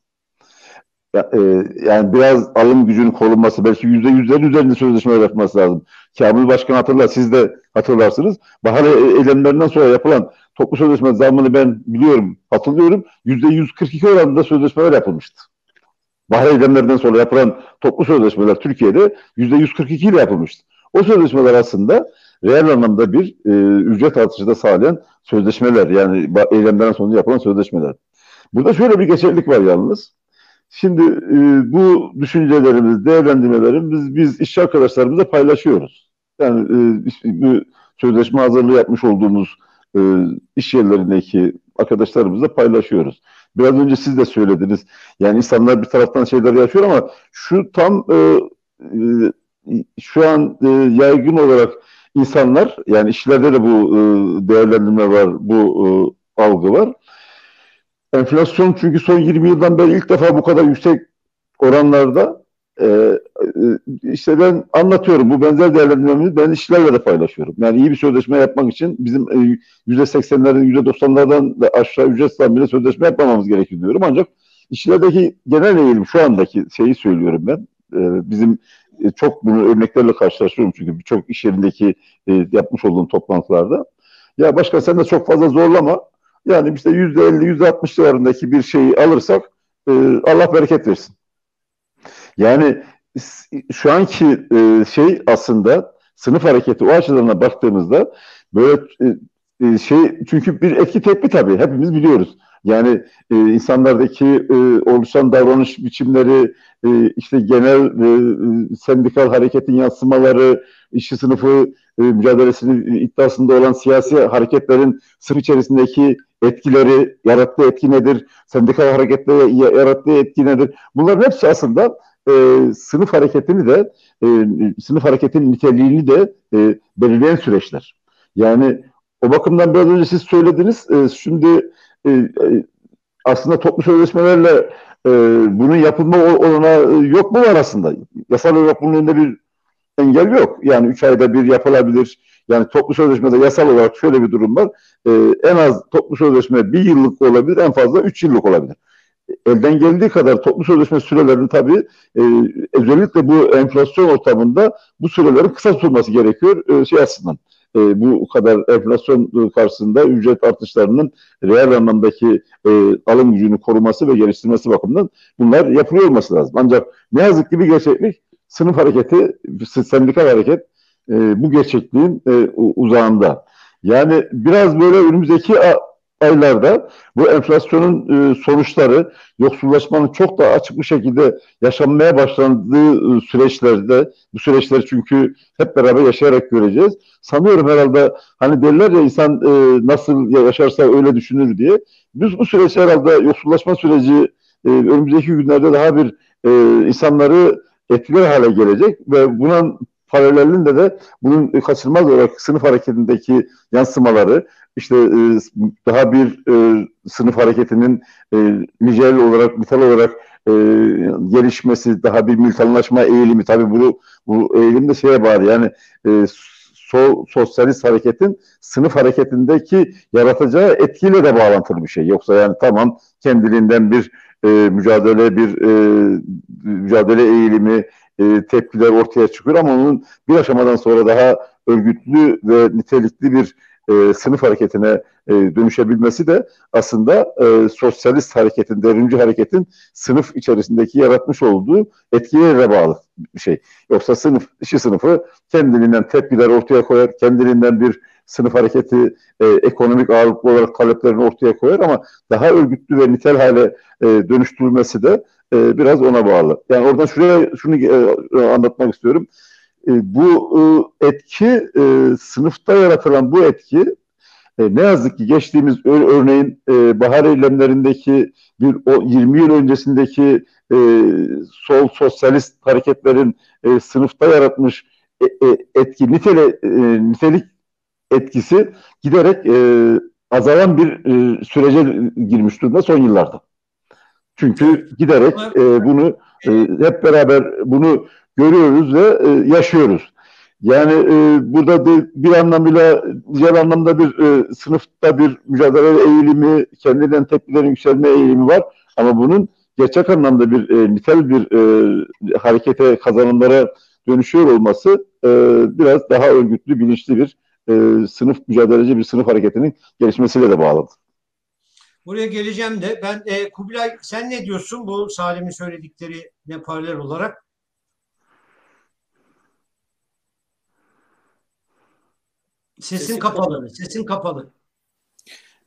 C: Ya, e, yani biraz alım gücünün korunması, belki yüzde yüzlerin üzerinde sözleşme yapması lazım. Kamil Başkan hatırlar, siz de hatırlarsınız. Bahar eylemlerinden sonra yapılan toplu sözleşme zammını ben biliyorum, hatırlıyorum. Yüzde yüz kırk iki oranında sözleşmeler yapılmıştı. Bahar eylemlerinden sonra yapılan toplu sözleşmeler Türkiye'de yüzde yüz kırk iki ile yapılmıştı. O sözleşmeler aslında reel anlamda bir e, ücret artışı da sağlayan sözleşmeler. Yani eylemlerden sonra yapılan sözleşmeler. Burada şöyle bir geçerlilik var yalnız. Şimdi e, bu düşüncelerimiz, değerlendirmelerimiz biz işçi arkadaşlarımızla paylaşıyoruz. Yani e, bu sözleşme hazırlığı yapmış olduğumuz e, iş yerlerindeki arkadaşlarımızla paylaşıyoruz. Biraz önce siz de söylediniz. Yani insanlar bir taraftan şeyler yaşıyor ama şu tam e, e, şu an e, yaygın olarak insanlar yani işlerde de bu e, değerlendirme var, bu e, algı var. Enflasyon çünkü son 20 yıldan beri ilk defa bu kadar yüksek oranlarda e, e, işte ben anlatıyorum bu benzer değerlendirmemizi ben işçilerle de paylaşıyorum. Yani iyi bir sözleşme yapmak için bizim e, yüzde seksenlerden yüzde doksanlardan da aşağı ücret zamıyla sözleşme yapmamamız gerekiyor diyorum. Ancak işçilerdeki genel eğilim şu andaki şeyi söylüyorum ben. E, bizim çok bunu örneklerle karşılaşıyorum çünkü birçok iş yerindeki yapmış olduğum toplantılarda. Ya başka sen de çok fazla zorlama. Yani işte yüzde elli, yüzde altmış civarındaki bir şeyi alırsak e, Allah bereket versin. Yani şu anki e, şey aslında sınıf hareketi o açıdan baktığımızda böyle e, e, şey çünkü bir etki tepki tabii hepimiz biliyoruz. Yani e, insanlardaki e, oluşan davranış biçimleri, e, işte genel e, sendikal hareketin yansımaları, işçi sınıfı e, mücadelesinin iddiasında olan siyasi hareketlerin sınıf içerisindeki etkileri, yarattığı etki nedir, sendikal hareketle yarattığı etki nedir? Bunların hepsi aslında e, sınıf hareketini de e, sınıf hareketinin niteliğini de e, belirleyen süreçler. Yani o bakımdan biraz önce siz söylediniz. E, şimdi e, e aslında toplu sözleşmelerle e, bunun yapılma olanağı yok mu var aslında? Yasal olarak bunun önünde bir engel yok. Yani üç ayda bir yapılabilir. Yani toplu sözleşmede yasal olarak şöyle bir durum var. E, en az toplu sözleşme bir yıllık olabilir, en fazla üç yıllık olabilir. Elden geldiği kadar toplu sözleşme sürelerini tabii e, özellikle bu enflasyon ortamında bu sürelerin kısa tutulması gerekiyor e, şey. E, bu kadar enflasyon karşısında ücret artışlarının reel anlamdaki e, alım gücünü koruması ve geliştirmesi bakımından bunlar yapılıyor olması lazım. Ancak ne yazık ki bir gerçeklik sınıf hareketi, sendikal hareket e, bu gerçekliğin e, uzağında. Yani biraz böyle önümüzdeki aylarda bu enflasyonun e, sonuçları yoksullaşmanın çok daha açık bir şekilde yaşanmaya başlandığı e, süreçlerde bu süreçleri çünkü hep beraber yaşayarak göreceğiz. Sanıyorum herhalde hani derler ya insan e, nasıl yaşarsa öyle düşünür diye. Biz bu süreç herhalde yoksullaşma süreci e, önümüzdeki günlerde daha bir e, insanları etkiler hale gelecek ve bunun paralelinde de bunun kaçınılmaz olarak sınıf hareketindeki yansımaları işte e, daha bir e, sınıf hareketinin e, nicel olarak, nitel olarak e, gelişmesi, daha bir mülkanlaşma eğilimi tabii bu, bu eğilim de şeye bağlı yani e, sol sosyalist hareketin sınıf hareketindeki yaratacağı etkiyle de bağlantılı bir şey. Yoksa yani tamam kendiliğinden bir e, mücadele, bir e, mücadele eğilimi, e, tepkiler ortaya çıkıyor ama onun bir aşamadan sonra daha örgütlü ve nitelikli bir e, sınıf hareketine e, dönüşebilmesi de aslında e, sosyalist hareketin, devrimci hareketin sınıf içerisindeki yaratmış olduğu etkilerine bağlı bir şey. Yoksa sınıf, işi sınıfı kendiliğinden tepkiler ortaya koyar, kendiliğinden bir sınıf hareketi e, ekonomik ağırlıklı olarak taleplerini ortaya koyar ama daha örgütlü ve nitel hale e, dönüştürülmesi de e, biraz ona bağlı. Yani oradan şuraya şunu e, anlatmak istiyorum. E, bu e, etki e, sınıfta yaratılan bu etki e, ne yazık ki geçtiğimiz örneğin e, bahar eylemlerindeki bir o 20 yıl öncesindeki e, sol sosyalist hareketlerin e, sınıfta yaratmış e, e, etki nitele, e, nitelik etkisi giderek e, azalan bir e, sürece girmiş durumda son yıllarda. Çünkü giderek e, bunu e, hep beraber bunu görüyoruz ve e, yaşıyoruz. Yani e, burada bir, bir anlamıyla diğer anlamda bir e, sınıfta bir mücadele eğilimi, kendinden tepkilerin yükselme eğilimi var. Ama bunun gerçek anlamda bir e, nitel bir e, harekete kazanımlara dönüşüyor olması e, biraz daha örgütlü, bilinçli bir e, sınıf mücadeleci bir sınıf hareketinin gelişmesiyle de bağlıdır.
B: Buraya geleceğim de ben e, Kubilay sen ne diyorsun bu Salim'in söyledikleri ne paralel olarak? Sesin, sesin kapalı. kapalı. Sesin kapalı.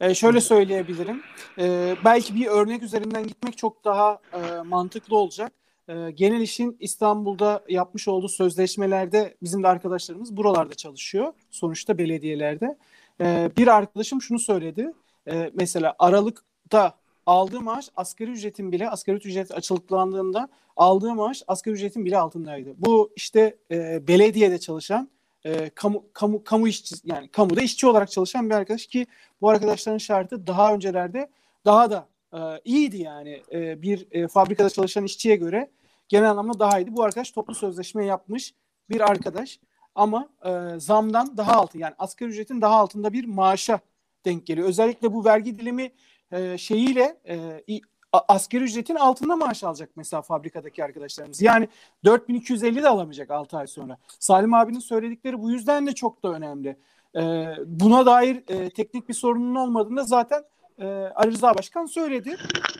E: Ee, şöyle söyleyebilirim. Ee, belki bir örnek üzerinden gitmek çok daha e, mantıklı olacak. Ee, genel işin İstanbul'da yapmış olduğu sözleşmelerde bizim de arkadaşlarımız buralarda çalışıyor. Sonuçta belediyelerde. Ee, bir arkadaşım şunu söyledi. Ee, mesela Aralık'ta aldığı maaş asgari ücretin bile asgari ücret açılıklandığında aldığı maaş asgari ücretin bile altındaydı. Bu işte e, belediyede çalışan e, kamu kamu kamu işçi yani kamuda işçi olarak çalışan bir arkadaş ki bu arkadaşların şartı daha öncelerde daha da e, iyiydi yani e, bir e, fabrikada çalışan işçiye göre genel anlamda daha iyiydi. Bu arkadaş toplu sözleşme yapmış bir arkadaş ama e, zamdan daha altı yani asgari ücretin daha altında bir maaşa denk geliyor. Özellikle bu vergi dilimi e, şeyiyle e, asgari ücretin altında maaş alacak mesela fabrikadaki arkadaşlarımız. Yani 4250 de alamayacak 6 ay sonra. Salim abinin söyledikleri bu yüzden de çok da önemli. E, buna dair e, teknik bir sorunun olmadığında zaten e, Ali Rıza Başkan söyledi.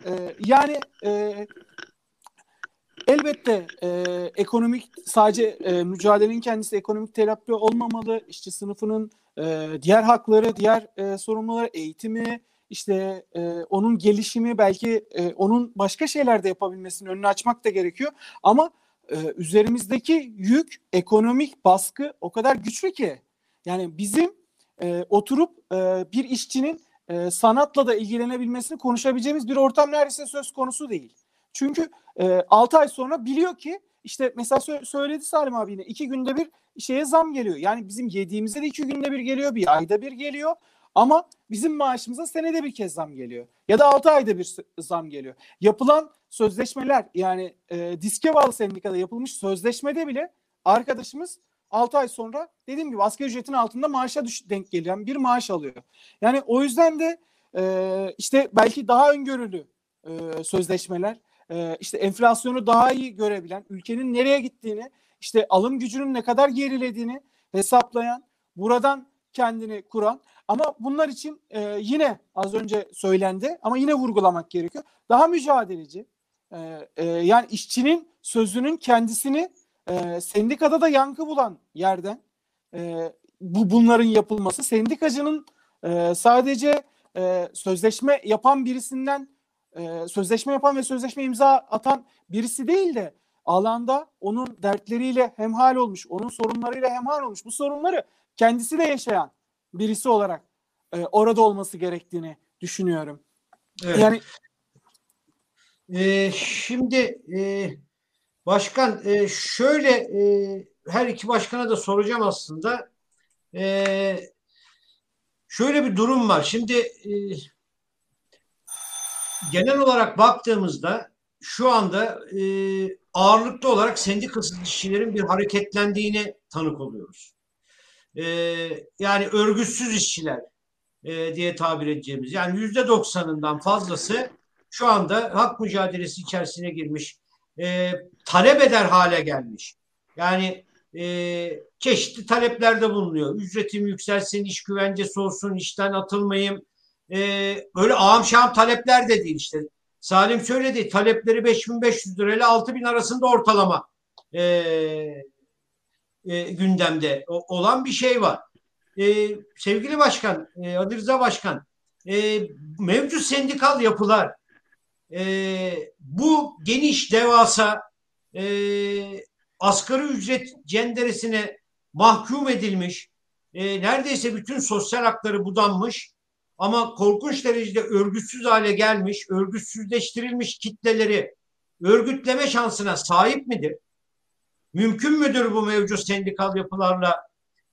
E: E, yani e, elbette e, ekonomik sadece e, mücadelenin kendisi ekonomik terapi olmamalı. İşçi sınıfının e, diğer hakları, diğer e, sorumluları, eğitimi, işte e, onun gelişimi belki e, onun başka şeylerde yapabilmesinin önünü açmak da gerekiyor. Ama e, üzerimizdeki yük, ekonomik baskı o kadar güçlü ki. Yani bizim e, oturup e, bir işçinin e, sanatla da ilgilenebilmesini konuşabileceğimiz bir ortam neredeyse söz konusu değil. Çünkü e, 6 ay sonra biliyor ki işte mesela sö- söyledi Salim abi yine iki günde bir şeye zam geliyor. Yani bizim yediğimizde de iki günde bir geliyor, bir ayda bir geliyor. Ama bizim maaşımıza senede bir kez zam geliyor. Ya da 6 ayda bir zam geliyor. Yapılan sözleşmeler yani e, diske bağlı sendikada yapılmış sözleşmede bile arkadaşımız 6 ay sonra dediğim gibi asgari ücretin altında maaşa düş denk gelen bir maaş alıyor. Yani o yüzden de e, işte belki daha öngörülü e, sözleşmeler, e, işte enflasyonu daha iyi görebilen, ülkenin nereye gittiğini, işte alım gücünün ne kadar gerilediğini hesaplayan, buradan kendini kuran ama bunlar için e, yine az önce söylendi ama yine vurgulamak gerekiyor. Daha mücadeleci, e, e, yani işçinin sözünün kendisini sendikada da yankı bulan yerden bu bunların yapılması sendikacının sadece sözleşme yapan birisinden e, sözleşme yapan ve sözleşme imza atan birisi değil de alanda onun dertleriyle hemhal olmuş, onun sorunlarıyla hemhal olmuş. Bu sorunları kendisi de yaşayan birisi olarak e, orada olması gerektiğini düşünüyorum.
B: Evet. Yani e, şimdi e, başkan e, şöyle e, her iki başkana da soracağım aslında. E, şöyle bir durum var. Şimdi e, genel olarak baktığımızda şu anda e, ağırlıklı olarak sendikasız işçilerin bir hareketlendiğini tanık oluyoruz. E, yani örgütsüz işçiler e, diye tabir edeceğimiz yani yüzde doksanından fazlası şu anda hak mücadelesi içerisine girmiş, e, talep eder hale gelmiş. Yani e, çeşitli taleplerde bulunuyor. Ücretim yükselsin, iş güvencesi olsun, işten atılmayayım. E, öyle ağam şahım talepler de değil işte. Salim söyledi talepleri 5500 lira ile 6000 arasında ortalama e, e, gündemde o, olan bir şey var. E, sevgili başkan, e, Adi Rıza Başkan, e, mevcut sendikal yapılar e, bu geniş devasa e, asgari ücret cenderesine mahkum edilmiş, e, neredeyse bütün sosyal hakları budanmış ama korkunç derecede örgütsüz hale gelmiş, örgütsüzleştirilmiş kitleleri örgütleme şansına sahip midir? Mümkün müdür bu mevcut sendikal yapılarla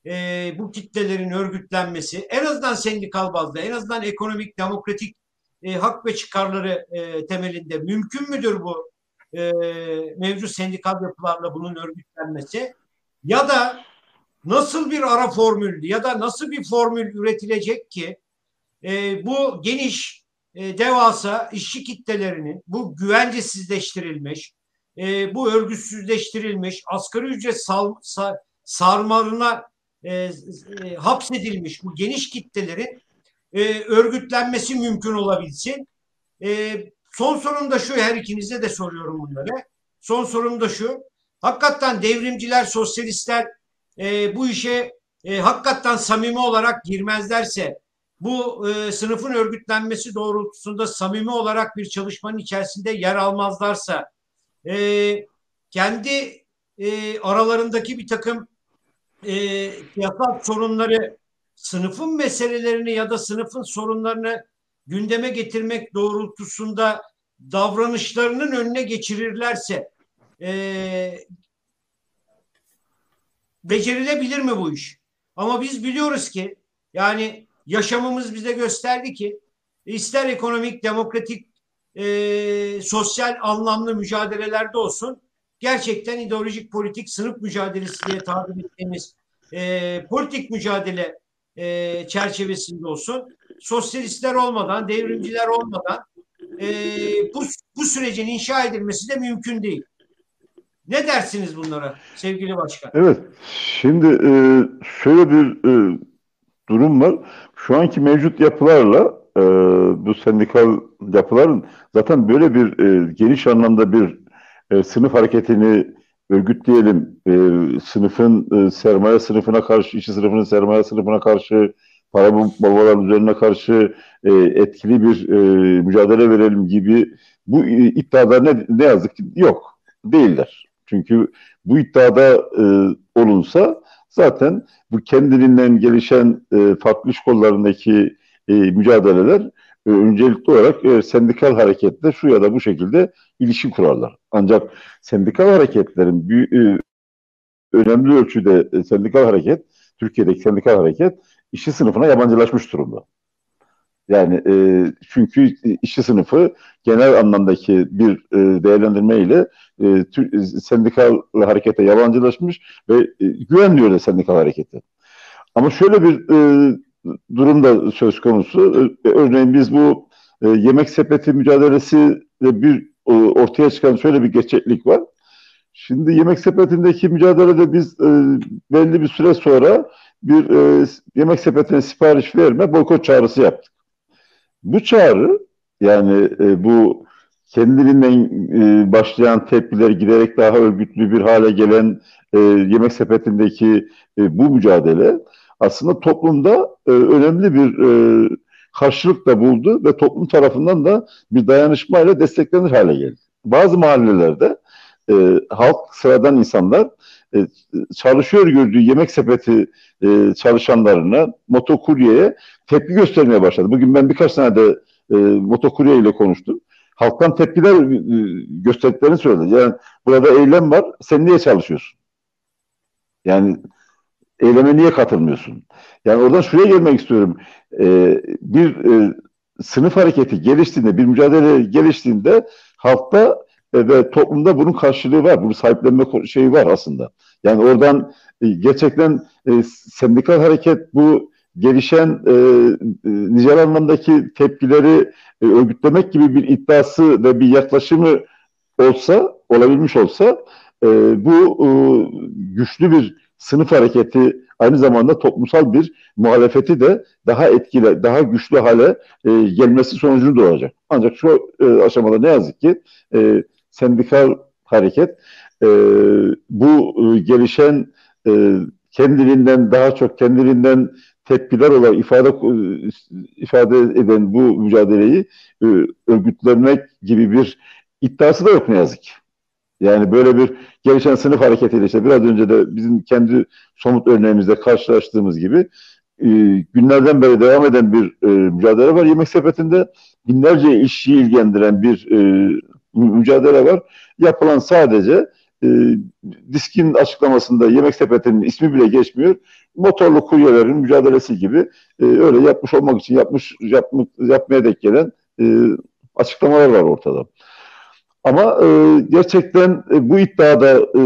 B: e, bu kitlelerin örgütlenmesi? En azından sendikal bazda, en azından ekonomik, demokratik e, hak ve çıkarları e, temelinde mümkün müdür bu e, mevcut sendikal yapılarla bunun örgütlenmesi? Ya da nasıl bir ara formül ya da nasıl bir formül üretilecek ki e, bu geniş e, devasa işçi kitlelerinin bu güvencesizleştirilmiş, e, bu örgütsüzleştirilmiş, asgari ücret sal, sa, sarmarına e, e, hapsedilmiş bu geniş kitlelerin e, örgütlenmesi mümkün olabilsin. E, son sorum da şu, her ikinize de soruyorum bunları. Son sorum da şu, hakikaten devrimciler, sosyalistler e, bu işe e, hakikaten samimi olarak girmezlerse, bu e, sınıfın örgütlenmesi doğrultusunda samimi olarak bir çalışmanın içerisinde yer almazlarsa, e, kendi e, aralarındaki bir takım e, yasal sorunları sınıfın meselelerini ya da sınıfın sorunlarını gündeme getirmek doğrultusunda davranışlarının önüne geçirirlerse e, becerilebilir mi bu iş? Ama biz biliyoruz ki yani yaşamımız bize gösterdi ki ister ekonomik, demokratik, e, sosyal anlamlı mücadelelerde olsun gerçekten ideolojik politik sınıf mücadelesi diye tabir ettiğimiz e, politik mücadele e, çerçevesinde olsun. Sosyalistler olmadan, devrimciler olmadan e, bu, bu sürecin inşa edilmesi de mümkün değil. Ne dersiniz bunlara sevgili başkan?
C: Evet, şimdi e, şöyle bir e, durum var. Şu anki mevcut yapılarla e, bu sendikal yapıların zaten böyle bir e, geniş anlamda bir e, sınıf hareketini örgütleyelim. E, sınıfın e, sermaye sınıfına karşı, işçi sınıfının sermaye sınıfına karşı, para babalar üzerine karşı e, etkili bir e, mücadele verelim gibi bu e, iddiada ne, ne yazık ki yok. Değiller. Çünkü bu iddiada e, olunsa zaten bu kendiliğinden gelişen e, farklı iş kollarındaki e, mücadeleler e, öncelikli olarak e, sendikal hareketle şu ya da bu şekilde ilişki kurarlar. Ancak sendikal hareketlerin büyük, e, önemli ölçüde e, sendikal hareket, Türkiye'deki sendikal hareket işçi sınıfına yabancılaşmış durumda. Yani e, çünkü işçi sınıfı genel anlamdaki bir e, değerlendirme ile e, tür, sendikal harekete yabancılaşmış ve e, güvenmiyor da sendikal harekete. Ama şöyle bir e, durum da söz konusu. E, örneğin biz bu e, yemek sepeti mücadelesi bir e, ortaya çıkan şöyle bir gerçeklik var. Şimdi yemek sepetindeki mücadelede biz e, belli bir süre sonra bir e, yemek sepetine sipariş verme boykot çağrısı yaptık. Bu çağrı yani e, bu kendiliğinden e, başlayan tepkiler giderek daha örgütlü bir hale gelen e, yemek sepetindeki e, bu mücadele aslında toplumda e, önemli bir e, karşılık da buldu ve toplum tarafından da bir dayanışmayla desteklenir hale geldi. Bazı mahallelerde e, halk, sıradan insanlar e, çalışıyor gördüğü yemek sepeti e, çalışanlarına, motokuryeye tepki göstermeye başladı. Bugün ben birkaç tane de e, motokurye ile konuştum. Halktan tepkiler e, gösterdiklerini söyledi. Yani burada eylem var, sen niye çalışıyorsun? Yani eyleme niye katılmıyorsun? Yani oradan şuraya gelmek istiyorum. Bir sınıf hareketi geliştiğinde, bir mücadele geliştiğinde halkta e, ve toplumda bunun karşılığı var. Bunun sahiplenme şeyi var aslında. Yani oradan e, gerçekten e, sendikal hareket bu gelişen e, e, nicel anlamdaki tepkileri e, örgütlemek gibi bir iddiası ve bir yaklaşımı olsa, olabilmiş olsa e, bu e, güçlü bir sınıf hareketi aynı zamanda toplumsal bir muhalefeti de daha etkili, daha güçlü hale e, gelmesi sonucunu doğacak. Ancak şu e, aşamada ne yazık ki e, sendikal hareket e, bu e, gelişen e, kendiliğinden daha çok kendiliğinden tepkiler olarak ifade ifade eden bu mücadeleyi e, örgütlemek gibi bir iddiası da yok ne yazık ki. Yani böyle bir gelişen sınıf hareketiyle işte biraz önce de bizim kendi somut örneğimizde karşılaştığımız gibi e, günlerden beri devam eden bir e, mücadele var. Yemek sepetinde binlerce işçiyi ilgilendiren bir e, mücadele var. Yapılan sadece e, diskin açıklamasında yemek sepetinin ismi bile geçmiyor. Motorlu kuryelerin mücadelesi gibi e, öyle yapmış olmak için yapmış yapmış, yapmaya denk gelen e, açıklamalar var ortada. Ama e, gerçekten e, bu iddiada e,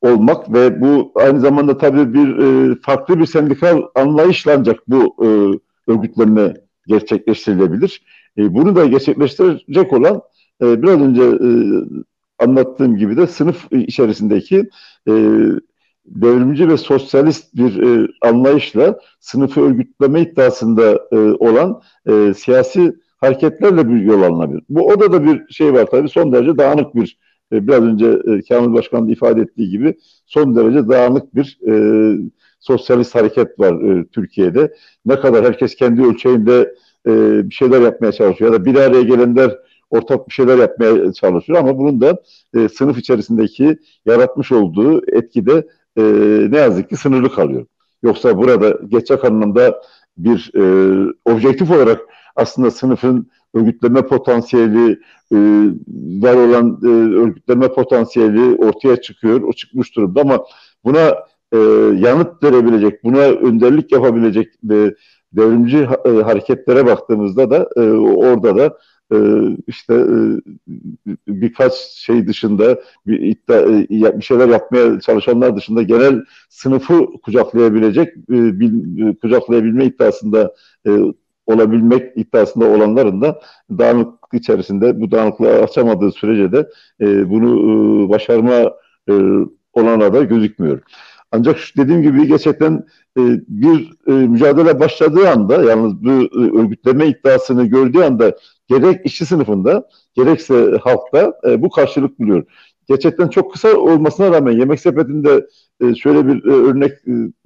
C: olmak ve bu aynı zamanda tabii bir e, farklı bir sendikal anlayışla ancak bu e, örgütlenme gerçekleştirilebilir. E, bunu da gerçekleştirecek olan e, biraz önce e, anlattığım gibi de sınıf içerisindeki e, devrimci ve sosyalist bir e, anlayışla sınıfı örgütleme iddiasında e, olan e, siyasi hareketlerle bir yol alınabilir. Bu odada bir şey var tabii son derece dağınık bir e, biraz önce e, Kamil Başkan da ifade ettiği gibi son derece dağınık bir e, sosyalist hareket var e, Türkiye'de. Ne kadar herkes kendi ölçeğinde e, bir şeyler yapmaya çalışıyor ya da bir araya gelenler ortak bir şeyler yapmaya çalışıyor ama bunun da e, sınıf içerisindeki yaratmış olduğu etkide e, ne yazık ki sınırlı kalıyor. Yoksa burada geçecek anlamda bir e, objektif olarak aslında sınıfın örgütleme potansiyeli e, var olan e, örgütleme potansiyeli ortaya çıkıyor. O çıkmış durumda ama buna e, yanıt verebilecek, buna önderlik yapabilecek e, devrimci e, hareketlere baktığımızda da e, orada da e, işte e, birkaç şey dışında bir, iddia, e, bir şeyler yapmaya çalışanlar dışında genel sınıfı kucaklayabilecek, e, bil, kucaklayabilme iddiasında e, olabilmek iddiasında olanların da dağınıklık içerisinde bu dağınıklığı açamadığı sürece de e, bunu e, başarma e, olana da gözükmüyor. Ancak dediğim gibi gerçekten e, bir e, mücadele başladığı anda yalnız bu e, örgütleme iddiasını gördüğü anda gerek işçi sınıfında gerekse halkta e, bu karşılık buluyor. Gerçekten çok kısa olmasına rağmen yemek sepetinde e, şöyle bir e, örnek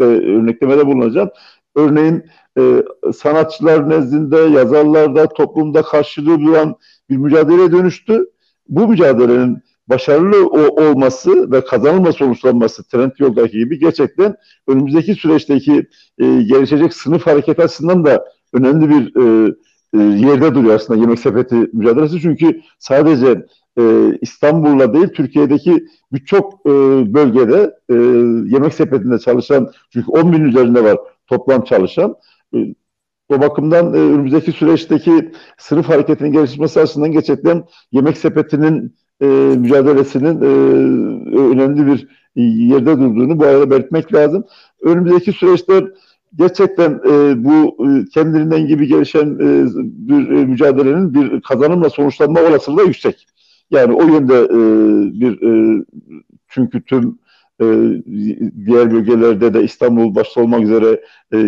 C: e, örneklemede bulunacağım. Örneğin e, sanatçılar nezdinde, yazarlarda, toplumda karşılığı bulan bir mücadeleye dönüştü. Bu mücadelenin başarılı o, olması ve kazanılma sonuçlanması trend yoldaki gibi gerçekten önümüzdeki süreçteki e, gelişecek sınıf hareket açısından da önemli bir e, e, yerde duruyor aslında yemek sepeti mücadelesi. Çünkü sadece e, İstanbul'la değil Türkiye'deki birçok e, bölgede e, yemek sepetinde çalışan çünkü 10 bin üzerinde var toplam çalışan. E, o bakımdan e, önümüzdeki süreçteki sınıf hareketinin gelişmesi açısından gerçekten yemek sepetinin e, mücadelesinin e, önemli bir yerde durduğunu bu arada belirtmek lazım. Önümüzdeki süreçler gerçekten e, bu e, kendiliğinden gibi gelişen e, bir e, mücadelenin bir kazanımla sonuçlanma olasılığı yüksek. Yani o yönde e, bir e, çünkü tüm e, diğer bölgelerde de İstanbul başta olmak üzere e,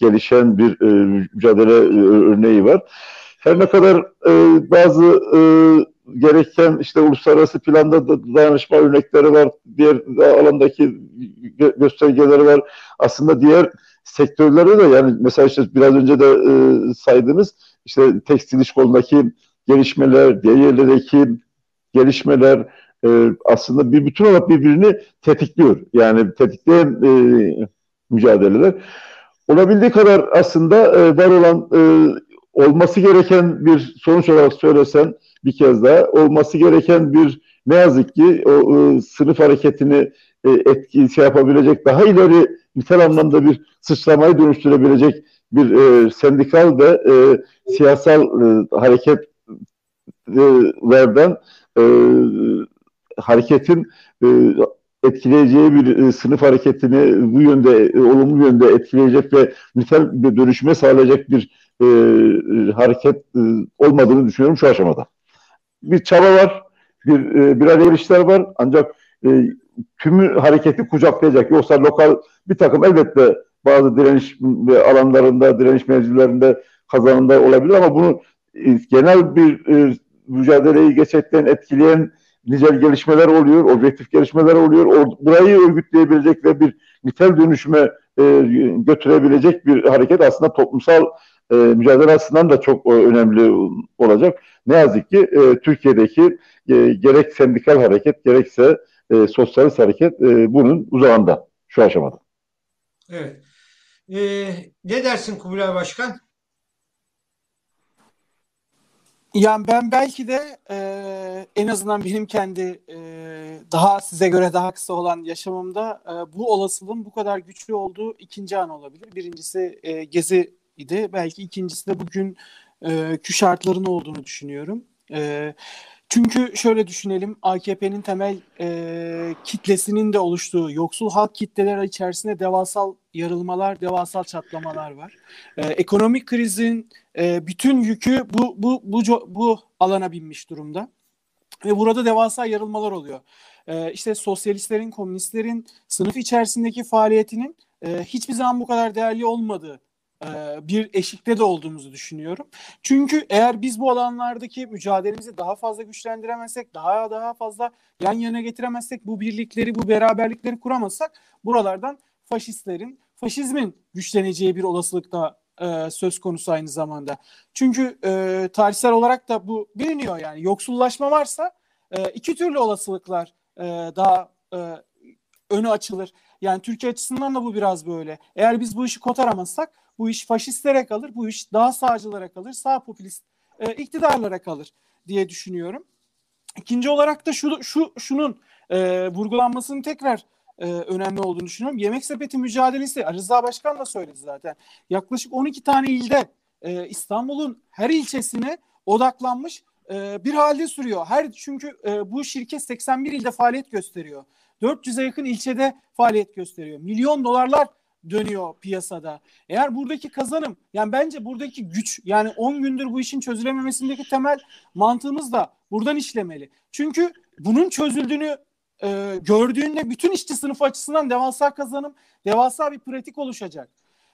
C: gelişen bir e, mücadele e, örneği var. Her ne kadar e, bazı e, gereken işte uluslararası planda da dayanışma örnekleri var, diğer alandaki göstergeleri var. Aslında diğer sektörlerde de yani mesela işte biraz önce de e, saydınız işte tekstil iş kolundaki gelişmeler, diğer yerlerdeki gelişmeler e, aslında bir bütün olarak birbirini tetikliyor. Yani tetikleyen e, mücadeleler. Olabildiği kadar aslında e, var olan e, olması gereken bir sonuç olarak söylesen bir kez daha olması gereken bir ne yazık ki o e, sınıf hareketini e, etki şey yapabilecek daha ileri nitel anlamda bir sıçramayı dönüştürebilecek bir e, sendikal ve e, siyasal e, hareketlerden e, hareketin e, etkileyeceği bir e, sınıf hareketini bu yönde e, olumlu yönde etkileyecek ve nitel bir dönüşme sağlayacak bir e, hareket e, olmadığını düşünüyorum şu aşamada. Bir çaba var, bir e, bir arayışlar var ancak e, tümü hareketi kucaklayacak. Yoksa lokal bir takım elbette bazı direniş alanlarında, direniş mevzilerinde kazanımlar olabilir ama bunu e, genel bir e, mücadeleyi gerçekten etkileyen nicel gelişmeler oluyor, objektif gelişmeler oluyor. Or, burayı örgütleyebilecek ve bir nitel dönüşüme e, götürebilecek bir hareket aslında toplumsal mücadele açısından da çok önemli olacak. Ne yazık ki Türkiye'deki gerek sendikal hareket gerekse e, sosyalist hareket e, bunun uzağında şu aşamada.
B: Evet. Ee, ne dersin Kubilay Başkan?
E: Yani ben belki de e, en azından benim kendi e, daha size göre daha kısa olan yaşamımda e, bu olasılığın bu kadar güçlü olduğu ikinci an olabilir. Birincisi e, Gezi idi. Belki ikincisi de bugün e, kü şartların olduğunu düşünüyorum. E, çünkü şöyle düşünelim AKP'nin temel e, kitlesinin de oluştuğu yoksul halk kitleler içerisinde devasal yarılmalar, devasal çatlamalar var. E, ekonomik krizin e, bütün yükü bu, bu, bu, bu alana binmiş durumda. Ve burada devasa yarılmalar oluyor. E, işte sosyalistlerin, komünistlerin sınıf içerisindeki faaliyetinin e, hiçbir zaman bu kadar değerli olmadığı bir eşikte de olduğumuzu düşünüyorum. Çünkü eğer biz bu alanlardaki mücadelemizi daha fazla güçlendiremezsek, daha daha fazla yan yana getiremezsek, bu birlikleri, bu beraberlikleri kuramazsak buralardan faşistlerin, faşizmin güçleneceği bir olasılık da e, söz konusu aynı zamanda. Çünkü e, tarihsel olarak da bu biliniyor yani yoksullaşma varsa e, iki türlü olasılıklar e, daha e, önü açılır. Yani Türkiye açısından da bu biraz böyle. Eğer biz bu işi kotaramazsak bu iş faşistlere kalır, bu iş daha sağcılara kalır, sağ popülist e, iktidarlara kalır diye düşünüyorum. İkinci olarak da şu, şu şunun e, vurgulanmasının tekrar e, önemli olduğunu düşünüyorum. Yemek sepeti mücadelesi Rıza Başkan da söyledi zaten. Yaklaşık 12 tane ilde e, İstanbul'un her ilçesine odaklanmış e, bir halde sürüyor. Her çünkü e, bu şirket 81 ilde faaliyet gösteriyor. 400'e yakın ilçede faaliyet gösteriyor. Milyon dolarlar dönüyor piyasada. Eğer buradaki kazanım yani bence buradaki güç yani 10 gündür bu işin çözülememesindeki temel mantığımız da buradan işlemeli. Çünkü bunun çözüldüğünü e, gördüğünde bütün işçi sınıfı açısından devasa kazanım, devasa bir pratik oluşacak.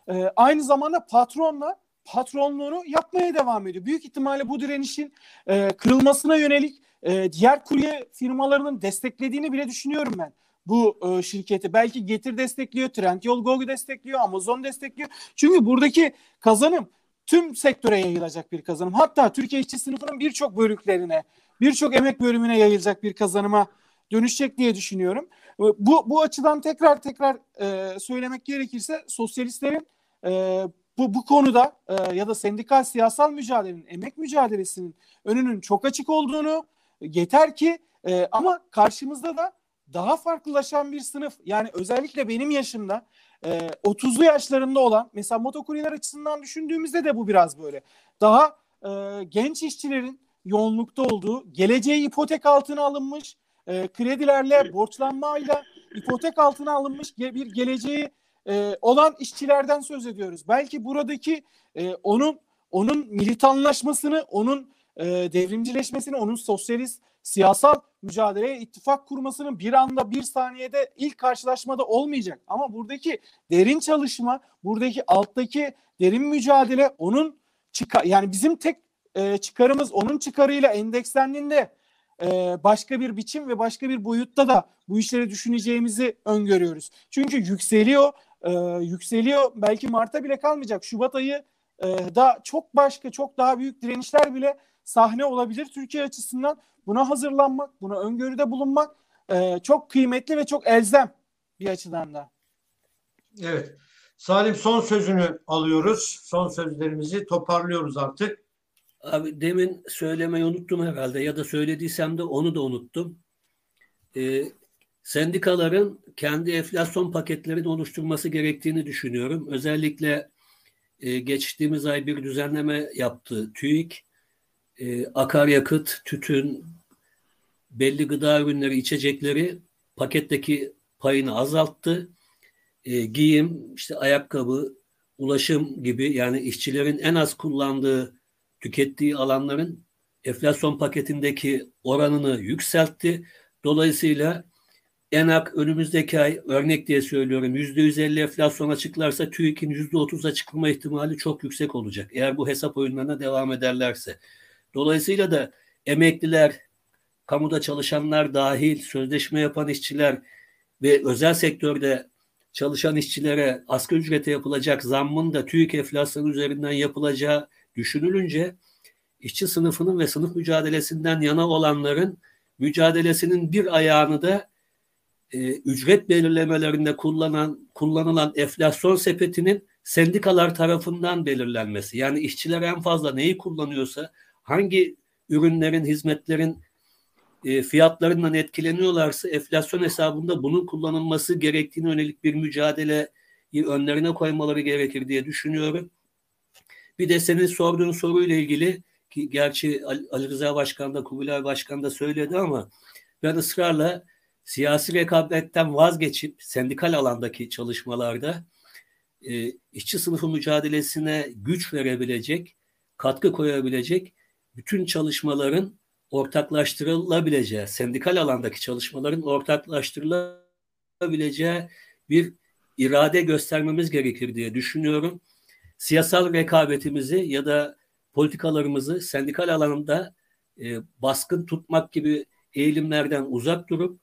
E: E, aynı zamanda patronla patronluğunu yapmaya devam ediyor. Büyük ihtimalle bu direnişin e, kırılmasına yönelik e, diğer kurye firmalarının desteklediğini bile düşünüyorum ben bu e, şirketi. Belki Getir destekliyor, Trendyol Go destekliyor, Amazon destekliyor. Çünkü buradaki kazanım tüm sektöre yayılacak bir kazanım. Hatta Türkiye işçi sınıfının birçok bölüklerine, birçok emek bölümüne yayılacak bir kazanıma dönüşecek diye düşünüyorum. Bu bu açıdan tekrar tekrar e, söylemek gerekirse sosyalistlerin e, bu, bu konuda e, ya da sendikal siyasal mücadelenin, emek mücadelesinin önünün çok açık olduğunu yeter ki e, ama karşımızda da daha farklılaşan bir sınıf yani özellikle benim yaşımda e, 30'lu yaşlarında olan mesela motokuryeler açısından düşündüğümüzde de bu biraz böyle. Daha e, genç işçilerin yoğunlukta olduğu, geleceği ipotek altına alınmış, e, kredilerle, borçlanmayla ipotek altına alınmış bir geleceği e, olan işçilerden söz ediyoruz. Belki buradaki e, onun onun militanlaşmasını, onun e, devrimcileşmesini, onun sosyalist siyasal mücadeleye ittifak kurmasının bir anda bir saniyede ilk karşılaşmada olmayacak. Ama buradaki derin çalışma, buradaki alttaki derin mücadele onun çıkar yani bizim tek e, çıkarımız onun çıkarıyla endekslendiğinde e, başka bir biçim ve başka bir boyutta da bu işleri düşüneceğimizi öngörüyoruz. Çünkü yükseliyor, e, yükseliyor. Belki Mart'a bile kalmayacak. Şubat ayı e, da çok başka, çok daha büyük direnişler bile sahne olabilir Türkiye açısından. Buna hazırlanmak, buna öngörüde bulunmak e, çok kıymetli ve çok elzem bir açıdan da.
B: Evet. Salim son sözünü alıyoruz. Son sözlerimizi toparlıyoruz artık.
A: Abi demin söylemeyi unuttum herhalde ya da söylediysem de onu da unuttum. Ee, sendikaların kendi enflasyon paketlerini oluşturması gerektiğini düşünüyorum. Özellikle e, geçtiğimiz ay bir düzenleme yaptı TÜİK. E, akaryakıt, tütün, belli gıda ürünleri, içecekleri paketteki payını azalttı. E, giyim, işte ayakkabı, ulaşım gibi yani işçilerin en az kullandığı, tükettiği alanların enflasyon paketindeki oranını yükseltti. Dolayısıyla ENAK önümüzdeki ay örnek diye söylüyorum %150 enflasyon açıklarsa TÜİK'in %30 açıklama ihtimali çok yüksek olacak. Eğer bu hesap oyunlarına devam ederlerse. Dolayısıyla da emekliler, kamuda çalışanlar dahil sözleşme yapan işçiler ve özel sektörde çalışan işçilere asgari ücrete yapılacak zammın da TÜİK enflasyonu üzerinden yapılacağı düşünülünce işçi sınıfının ve sınıf mücadelesinden yana olanların mücadelesinin bir ayağını da e, ücret belirlemelerinde kullanan kullanılan enflasyon sepetinin sendikalar tarafından belirlenmesi. Yani işçiler en fazla neyi kullanıyorsa, hangi ürünlerin, hizmetlerin e, fiyatlarından etkileniyorlarsa enflasyon hesabında bunun kullanılması gerektiğine yönelik bir mücadeleyi önlerine koymaları gerekir diye düşünüyorum. Bir de senin sorduğun soruyla ilgili ki gerçi Ali Rıza Başkan da Kubilay Başkan da söyledi ama ben ısrarla siyasi rekabetten vazgeçip sendikal alandaki çalışmalarda e, işçi sınıfı mücadelesine güç verebilecek, katkı koyabilecek bütün çalışmaların ortaklaştırılabileceği, sendikal alandaki çalışmaların ortaklaştırılabileceği bir irade göstermemiz gerekir diye düşünüyorum. Siyasal rekabetimizi ya da politikalarımızı sendikal alanında e, baskın tutmak gibi eğilimlerden uzak durup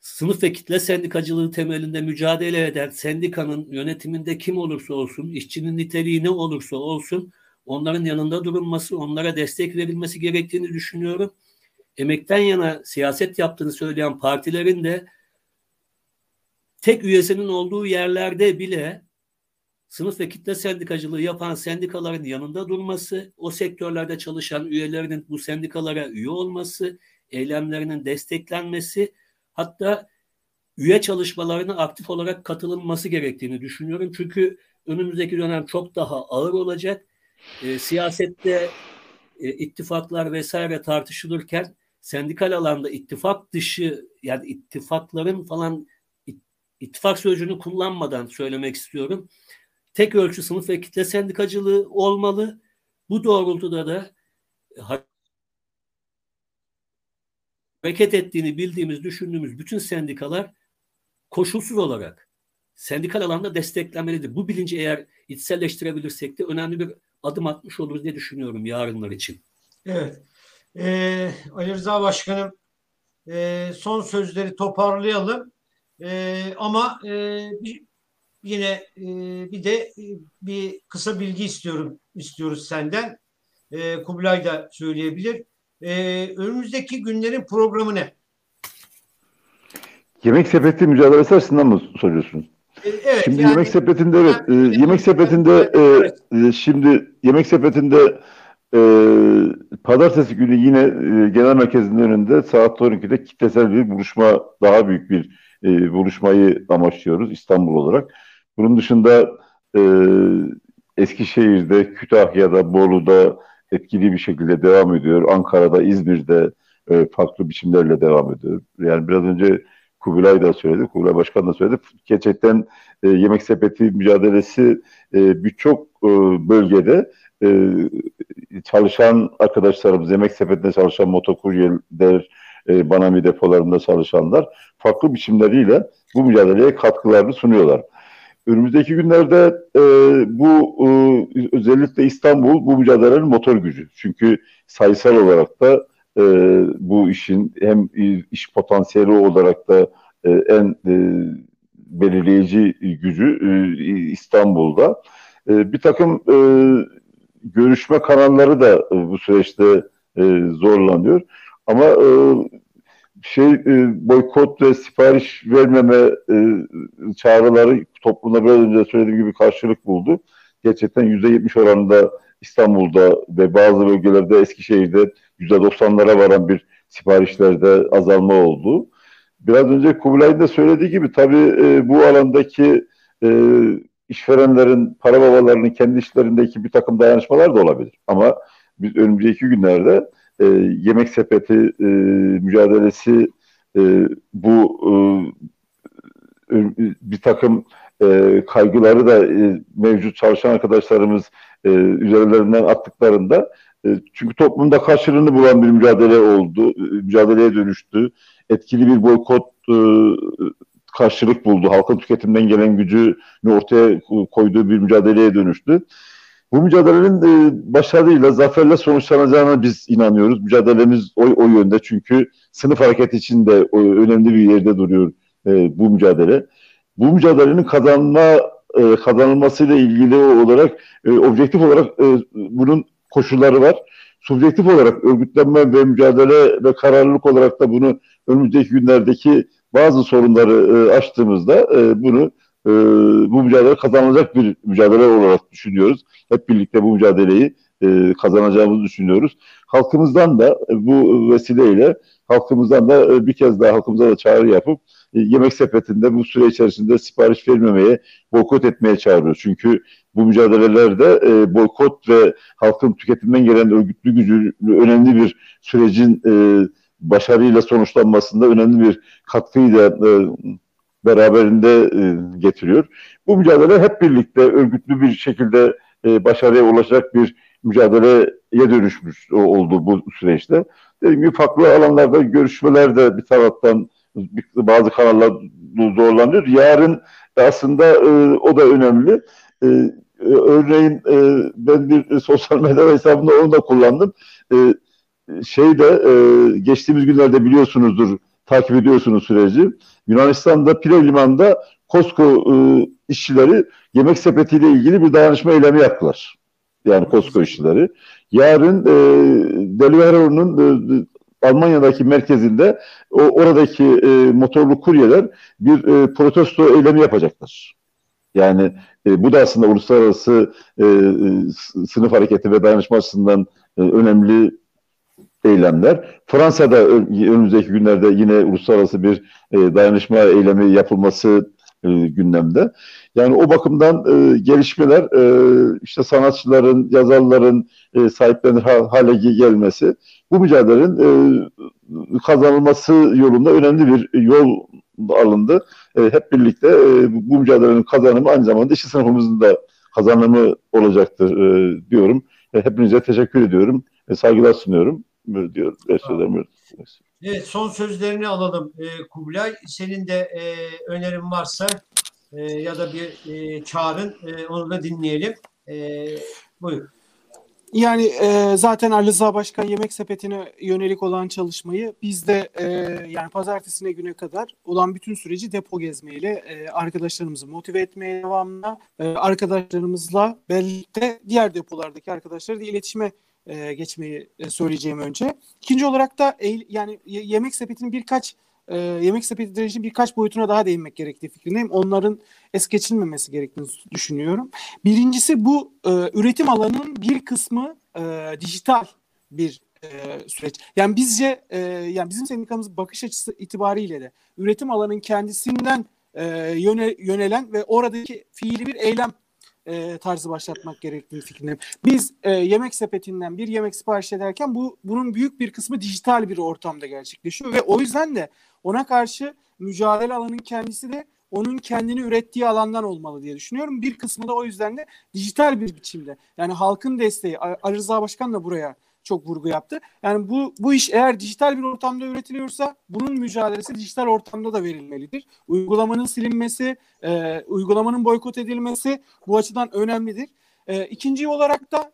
A: sınıf ve kitle sendikacılığı temelinde mücadele eden sendikanın yönetiminde kim olursa olsun, işçinin niteliği ne olursa olsun onların yanında durulması, onlara destek verilmesi gerektiğini düşünüyorum. Emekten yana siyaset yaptığını söyleyen partilerin de tek üyesinin olduğu yerlerde bile sınıf ve kitle sendikacılığı yapan sendikaların yanında durması, o sektörlerde çalışan üyelerinin bu sendikalara üye olması, eylemlerinin desteklenmesi, hatta üye çalışmalarına aktif olarak katılınması gerektiğini düşünüyorum. Çünkü önümüzdeki dönem çok daha ağır olacak. E, siyasette e, ittifaklar vesaire tartışılırken sendikal alanda ittifak dışı yani ittifakların falan ittifak sözcüğünü kullanmadan söylemek istiyorum tek ölçü sınıf ve kitle sendikacılığı olmalı. Bu doğrultuda da hareket ettiğini bildiğimiz, düşündüğümüz bütün sendikalar koşulsuz olarak sendikal alanda desteklenmelidir. Bu bilinci eğer içselleştirebilirsek de önemli bir adım atmış oluruz diye düşünüyorum yarınlar için.
B: Evet. Ee, Ali Rıza Başkanım e, son sözleri toparlayalım. E, ama e, bir, yine e, bir de e, bir kısa bilgi istiyorum istiyoruz senden. E, Kubilay da söyleyebilir. E, önümüzdeki günlerin programı ne?
F: Yemek sepeti mücadelesi açısından mı soruyorsun?
C: Evet, şimdi yani, yemek sepetinde evet, e, yemek sepetinde e, şimdi yemek sepetinde e, pazartesi günü yine e, genel merkezinin önünde saat 12'de kitlesel bir buluşma, daha büyük bir e, buluşmayı amaçlıyoruz İstanbul olarak. Bunun dışında e, Eskişehir'de, Kütahya'da, Bolu'da etkili bir şekilde devam ediyor. Ankara'da, İzmir'de e, farklı biçimlerle devam ediyor. Yani biraz önce Kubilay da söyledi, Kubilay Başkan da söyledi. Gerçekten e, yemek sepeti mücadelesi e, birçok e, bölgede e, çalışan arkadaşlarımız, yemek sepetinde çalışan motokuryeler, e, Banami depolarında çalışanlar farklı biçimleriyle bu mücadeleye katkılarını sunuyorlar. Önümüzdeki günlerde e, bu e, özellikle İstanbul bu mücadelenin motor gücü. Çünkü sayısal olarak da e, bu işin hem iş potansiyeli olarak da e, en e, belirleyici gücü e, İstanbul'da. E, bir takım e, görüşme kanalları da e, bu süreçte e, zorlanıyor. Ama e, şey e, boykot ve sipariş vermeme e, çağrıları toplumda biraz önce söylediğim gibi karşılık buldu. Gerçekten yüzde yetmiş oranında İstanbul'da ve bazı bölgelerde Eskişehir'de yüzde doksanlara varan bir siparişlerde azalma oldu. Biraz önce Kubilay'ın da söylediği gibi tabii e, bu alandaki e, işverenlerin, para babalarının kendi işlerindeki bir takım dayanışmalar da olabilir. Ama biz önümüzdeki günlerde e, yemek sepeti e, mücadelesi e, bu e, bir takım e, kaygıları da e, mevcut çalışan arkadaşlarımız e, üzerlerinden attıklarında e, çünkü toplumda karşılığını bulan bir mücadele oldu, e, mücadeleye dönüştü. Etkili bir boykot e, karşılık buldu. Halkın tüketimden gelen gücünü ortaya koyduğu bir mücadeleye dönüştü. Bu mücadelenin e, başarıyla, zaferle sonuçlanacağına biz inanıyoruz. Mücadelemiz o, o yönde çünkü sınıf hareketi için de o, önemli bir yerde duruyor e, bu mücadele. Bu mücadelenin kazanma e, kazanılmasıyla ilgili olarak e, objektif olarak e, bunun koşulları var. Subjektif olarak örgütlenme ve mücadele ve kararlılık olarak da bunu önümüzdeki günlerdeki bazı sorunları e, açtığımızda e, bunu e, bu mücadele kazanılacak bir mücadele olarak düşünüyoruz. Hep birlikte bu mücadeleyi e, kazanacağımızı düşünüyoruz. Halkımızdan da bu vesileyle halkımızdan da e, bir kez daha halkımıza da çağrı yapıp yemek sepetinde bu süre içerisinde sipariş vermemeye, boykot etmeye çağırıyoruz. Çünkü bu mücadelelerde e, boykot ve halkın tüketimden gelen örgütlü gücü önemli bir sürecin e, başarıyla sonuçlanmasında önemli bir katkıyı da e, beraberinde e, getiriyor. Bu mücadele hep birlikte örgütlü bir şekilde e, başarıya ulaşacak bir mücadeleye dönüşmüş oldu bu süreçte. Dediğim gibi farklı alanlarda görüşmeler de bir taraftan bazı kanallar zorlanıyor. Yarın aslında e, o da önemli. E, örneğin e, ben bir sosyal medya hesabında onu da kullandım. E, şeyde e, geçtiğimiz günlerde biliyorsunuzdur, takip ediyorsunuz süreci. Yunanistan'da Pire Liman'da Costco e, işçileri yemek sepetiyle ilgili bir dayanışma eylemi yaptılar. Yani Costco işçileri. Yarın e, Deliveroo'nun e, Almanya'daki merkezinde o oradaki e, motorlu kuryeler bir e, protesto eylemi yapacaklar. Yani e, bu da aslında uluslararası e, e sınıf hareketi ve dayanışma açısından e, önemli eylemler. Fransa'da önümüzdeki günlerde yine uluslararası bir e, dayanışma eylemi yapılması e, gündemde. Yani o bakımdan e, gelişmeler e, işte sanatçıların, yazarların e, sahiplenir hale gelmesi bu mücadelenin e, kazanılması yolunda önemli bir yol alındı. E, hep birlikte e, bu mücadelenin kazanımı aynı zamanda işçi sınıfımızın da kazanımı olacaktır e, diyorum. E, hepinize teşekkür ediyorum. E, saygılar sunuyorum diyor.
B: Evet son sözlerini alalım e, Kubilay. Senin de e, önerin varsa e, ya da bir e, çağrın e, onu da dinleyelim. E, buyur.
E: Yani e, zaten Ali Rıza Başkan yemek sepetine yönelik olan çalışmayı biz de e, yani pazartesine güne kadar olan bütün süreci depo gezmeyle e, arkadaşlarımızı motive etmeye devamlı e, arkadaşlarımızla birlikte diğer depolardaki arkadaşları da iletişime e, geçmeyi e, söyleyeceğim önce. İkinci olarak da yani yemek sepetinin birkaç e, yemek sepeti direncinin birkaç boyutuna daha değinmek gerektiği fikrindeyim. Onların es geçilmemesi gerektiğini düşünüyorum. Birincisi bu e, üretim alanının bir kısmı e, dijital bir e, süreç. Yani bizce e, yani bizim sendikamız bakış açısı itibariyle de üretim alanının kendisinden e, yöne, yönelen ve oradaki fiili bir eylem e, tarzı başlatmak gerektiğini fikrindeyim. Biz e, yemek sepetinden bir yemek sipariş ederken bu bunun büyük bir kısmı dijital bir ortamda gerçekleşiyor ve o yüzden de ona karşı mücadele alanın kendisi de onun kendini ürettiği alandan olmalı diye düşünüyorum. Bir kısmı da o yüzden de dijital bir biçimde. Yani halkın desteği, Ali Rıza Başkan da buraya çok vurgu yaptı. Yani bu bu iş eğer dijital bir ortamda üretiliyorsa bunun mücadelesi dijital ortamda da verilmelidir. Uygulamanın silinmesi, e, uygulamanın boykot edilmesi bu açıdan önemlidir. E, ikinci olarak da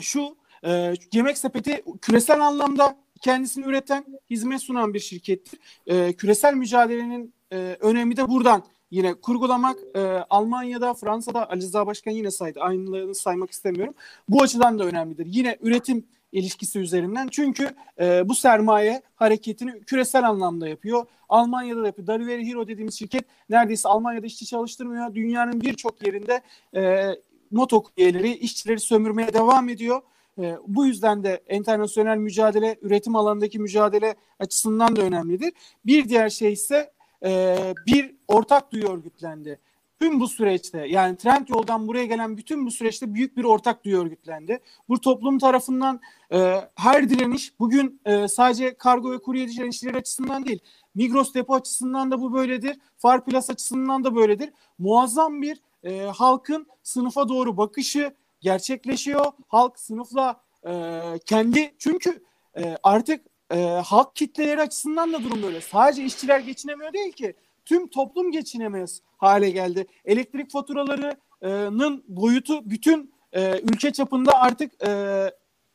E: şu e, yemek sepeti küresel anlamda kendisini üreten, hizmet sunan bir şirkettir. E, küresel mücadelenin e, önemi de buradan yine kurgulamak. E, Almanya'da, Fransa'da Ali Rıza Başkan yine saydı. Aynılarını saymak istemiyorum. Bu açıdan da önemlidir. Yine üretim ilişkisi üzerinden. Çünkü e, bu sermaye hareketini küresel anlamda yapıyor. Almanya'da da yapıyor. Delivery Hero dediğimiz şirket neredeyse Almanya'da işçi çalıştırmıyor. Dünyanın birçok yerinde e, moto üyeleri, işçileri sömürmeye devam ediyor. E, bu yüzden de internasyonel mücadele, üretim alanındaki mücadele açısından da önemlidir. Bir diğer şey ise e, bir ortak duyu örgütlendi. Tüm bu süreçte yani trend yoldan buraya gelen bütün bu süreçte büyük bir ortak duyu örgütlendi. Bu toplum tarafından e, her direniş bugün e, sadece kargo ve kurye direnişleri açısından değil. Migros depo açısından da bu böyledir. Farplas açısından da böyledir. Muazzam bir e, halkın sınıfa doğru bakışı gerçekleşiyor. Halk sınıfla e, kendi çünkü e, artık e, halk kitleleri açısından da durum böyle. Sadece işçiler geçinemiyor değil ki. Tüm toplum geçinemez hale geldi. Elektrik faturalarının boyutu bütün e, ülke çapında artık e,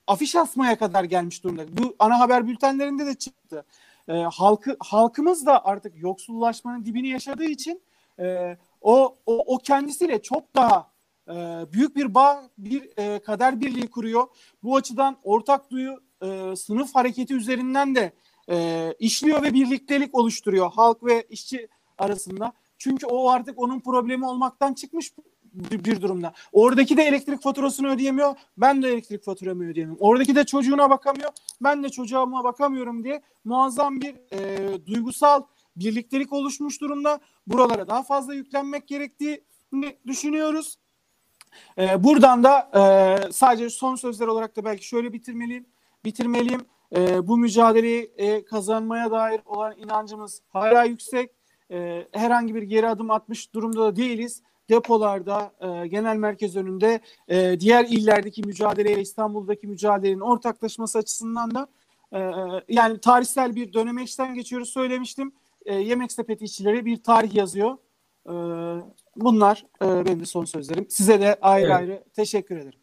E: afiş asmaya kadar gelmiş durumda. Bu ana haber bültenlerinde de çıktı. E, halkı halkımız da artık yoksullaşmanın dibini yaşadığı için o, o o kendisiyle çok daha büyük bir bağ, bir kader birliği kuruyor. Bu açıdan ortak duyu sınıf hareketi üzerinden de işliyor ve birliktelik oluşturuyor halk ve işçi arasında. Çünkü o artık onun problemi olmaktan çıkmış bir, durumda. Oradaki de elektrik faturasını ödeyemiyor. Ben de elektrik faturamı ödeyemiyorum. Oradaki de çocuğuna bakamıyor. Ben de çocuğuma bakamıyorum diye muazzam bir e, duygusal birliktelik oluşmuş durumda. Buralara daha fazla yüklenmek gerektiğini düşünüyoruz. E, buradan da e, sadece son sözler olarak da belki şöyle bitirmeliyim. Bitirmeliyim. E, bu mücadeleyi e, kazanmaya dair olan inancımız hala yüksek e, herhangi bir geri adım atmış durumda da değiliz. Depolarda, e, genel merkez önünde e, diğer illerdeki mücadeleyle İstanbul'daki mücadelenin ortaklaşması açısından da e, yani tarihsel bir dönemeçten geçiyoruz söylemiştim. E, yemek sepeti işçileri bir tarih yazıyor. E, bunlar e, benim de son sözlerim. Size de ayrı evet. ayrı teşekkür ederim.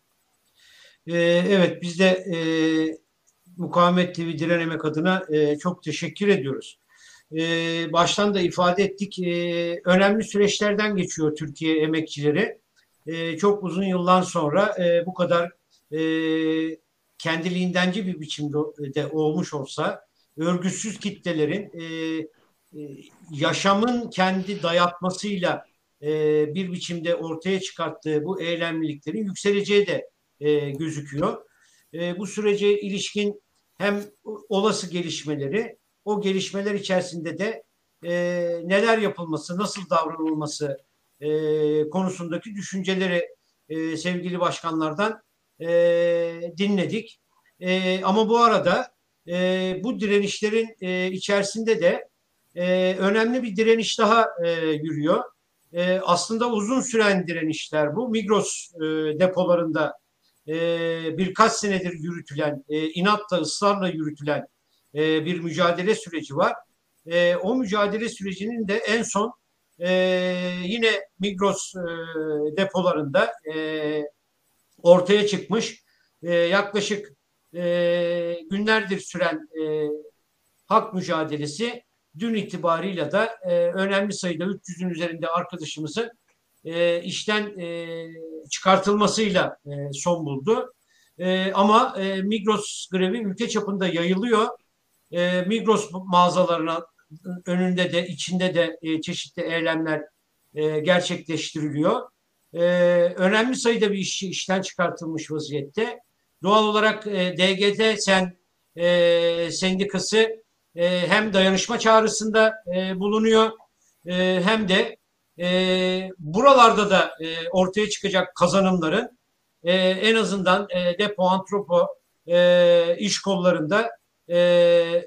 B: Evet biz de e, Mukavemet TV Direnemek adına e, çok teşekkür ediyoruz e, baştan da ifade ettik. E, önemli süreçlerden geçiyor Türkiye emekçileri. E, çok uzun yıldan sonra e, bu kadar e, kendiliğindenci bir biçimde de olmuş olsa örgütsüz kitlelerin e, e, yaşamın kendi dayatmasıyla e, bir biçimde ortaya çıkarttığı bu eylemliliklerin yükseleceği de e, gözüküyor. E, bu sürece ilişkin hem olası gelişmeleri o gelişmeler içerisinde de e, neler yapılması, nasıl davranılması e, konusundaki düşünceleri e, sevgili başkanlardan e, dinledik. E, ama bu arada e, bu direnişlerin e, içerisinde de e, önemli bir direniş daha e, yürüyor. E, aslında uzun süren direnişler bu. Migros e, depolarında e, birkaç senedir yürütülen, e, inatla, ısrarla yürütülen e, bir mücadele süreci var. E, o mücadele sürecinin de en son e, yine Migros e, depolarında e, ortaya çıkmış e, yaklaşık e, günlerdir süren e, hak mücadelesi dün itibarıyla da e, önemli sayıda 300'ün üzerinde arkadaşımızın e, işten e, çıkartılmasıyla e, son buldu. E, ama e, Migros grevi ülke çapında yayılıyor e, Migros mağazalarına önünde de içinde de e, çeşitli eylemler e, gerçekleştiriliyor. E, önemli sayıda bir işçi işten çıkartılmış vaziyette. Doğal olarak e, DGT sen e, sendikası e, hem dayanışma çağrısında e, bulunuyor e, hem de e, buralarda da e, ortaya çıkacak kazanımların e, en azından e, depo, antropo e, iş kollarında e,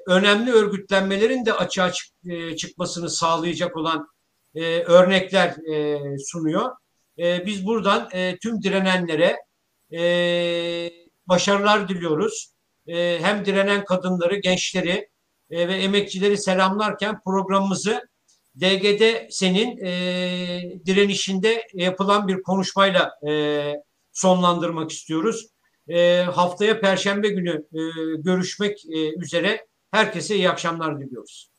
B: önemli örgütlenmelerin de açığa çık, e, çıkmasını sağlayacak olan e, örnekler e, sunuyor. E, biz buradan e, tüm direnenlere e, başarılar diliyoruz. E, hem direnen kadınları, gençleri e, ve emekçileri selamlarken programımızı DGD senin e, direnişinde yapılan bir konuşmayla e, sonlandırmak istiyoruz. E, haftaya Perşembe günü e, görüşmek e, üzere herkese iyi akşamlar diliyoruz.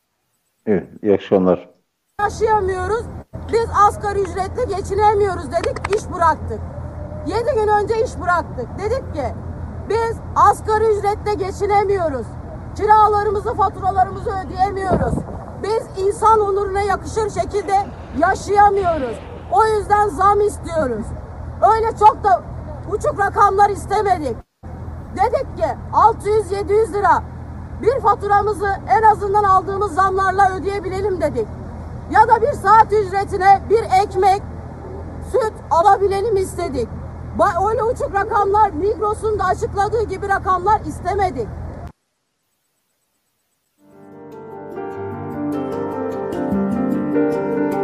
F: Evet, iyi akşamlar.
G: yaşayamıyoruz. Biz asgari ücretle geçinemiyoruz dedik, iş bıraktık. 7 gün önce iş bıraktık. Dedik ki biz asgari ücretle geçinemiyoruz. Kiralarımızı, faturalarımızı ödeyemiyoruz. Biz insan onuruna yakışır şekilde yaşayamıyoruz. O yüzden zam istiyoruz. Öyle çok da uçuk rakamlar istemedik. Dedik ki 600-700 lira bir faturamızı en azından aldığımız zamlarla ödeyebilelim dedik. Ya da bir saat ücretine bir ekmek, süt alabilelim istedik. Öyle uçuk rakamlar Migros'un da açıkladığı gibi rakamlar istemedik. Müzik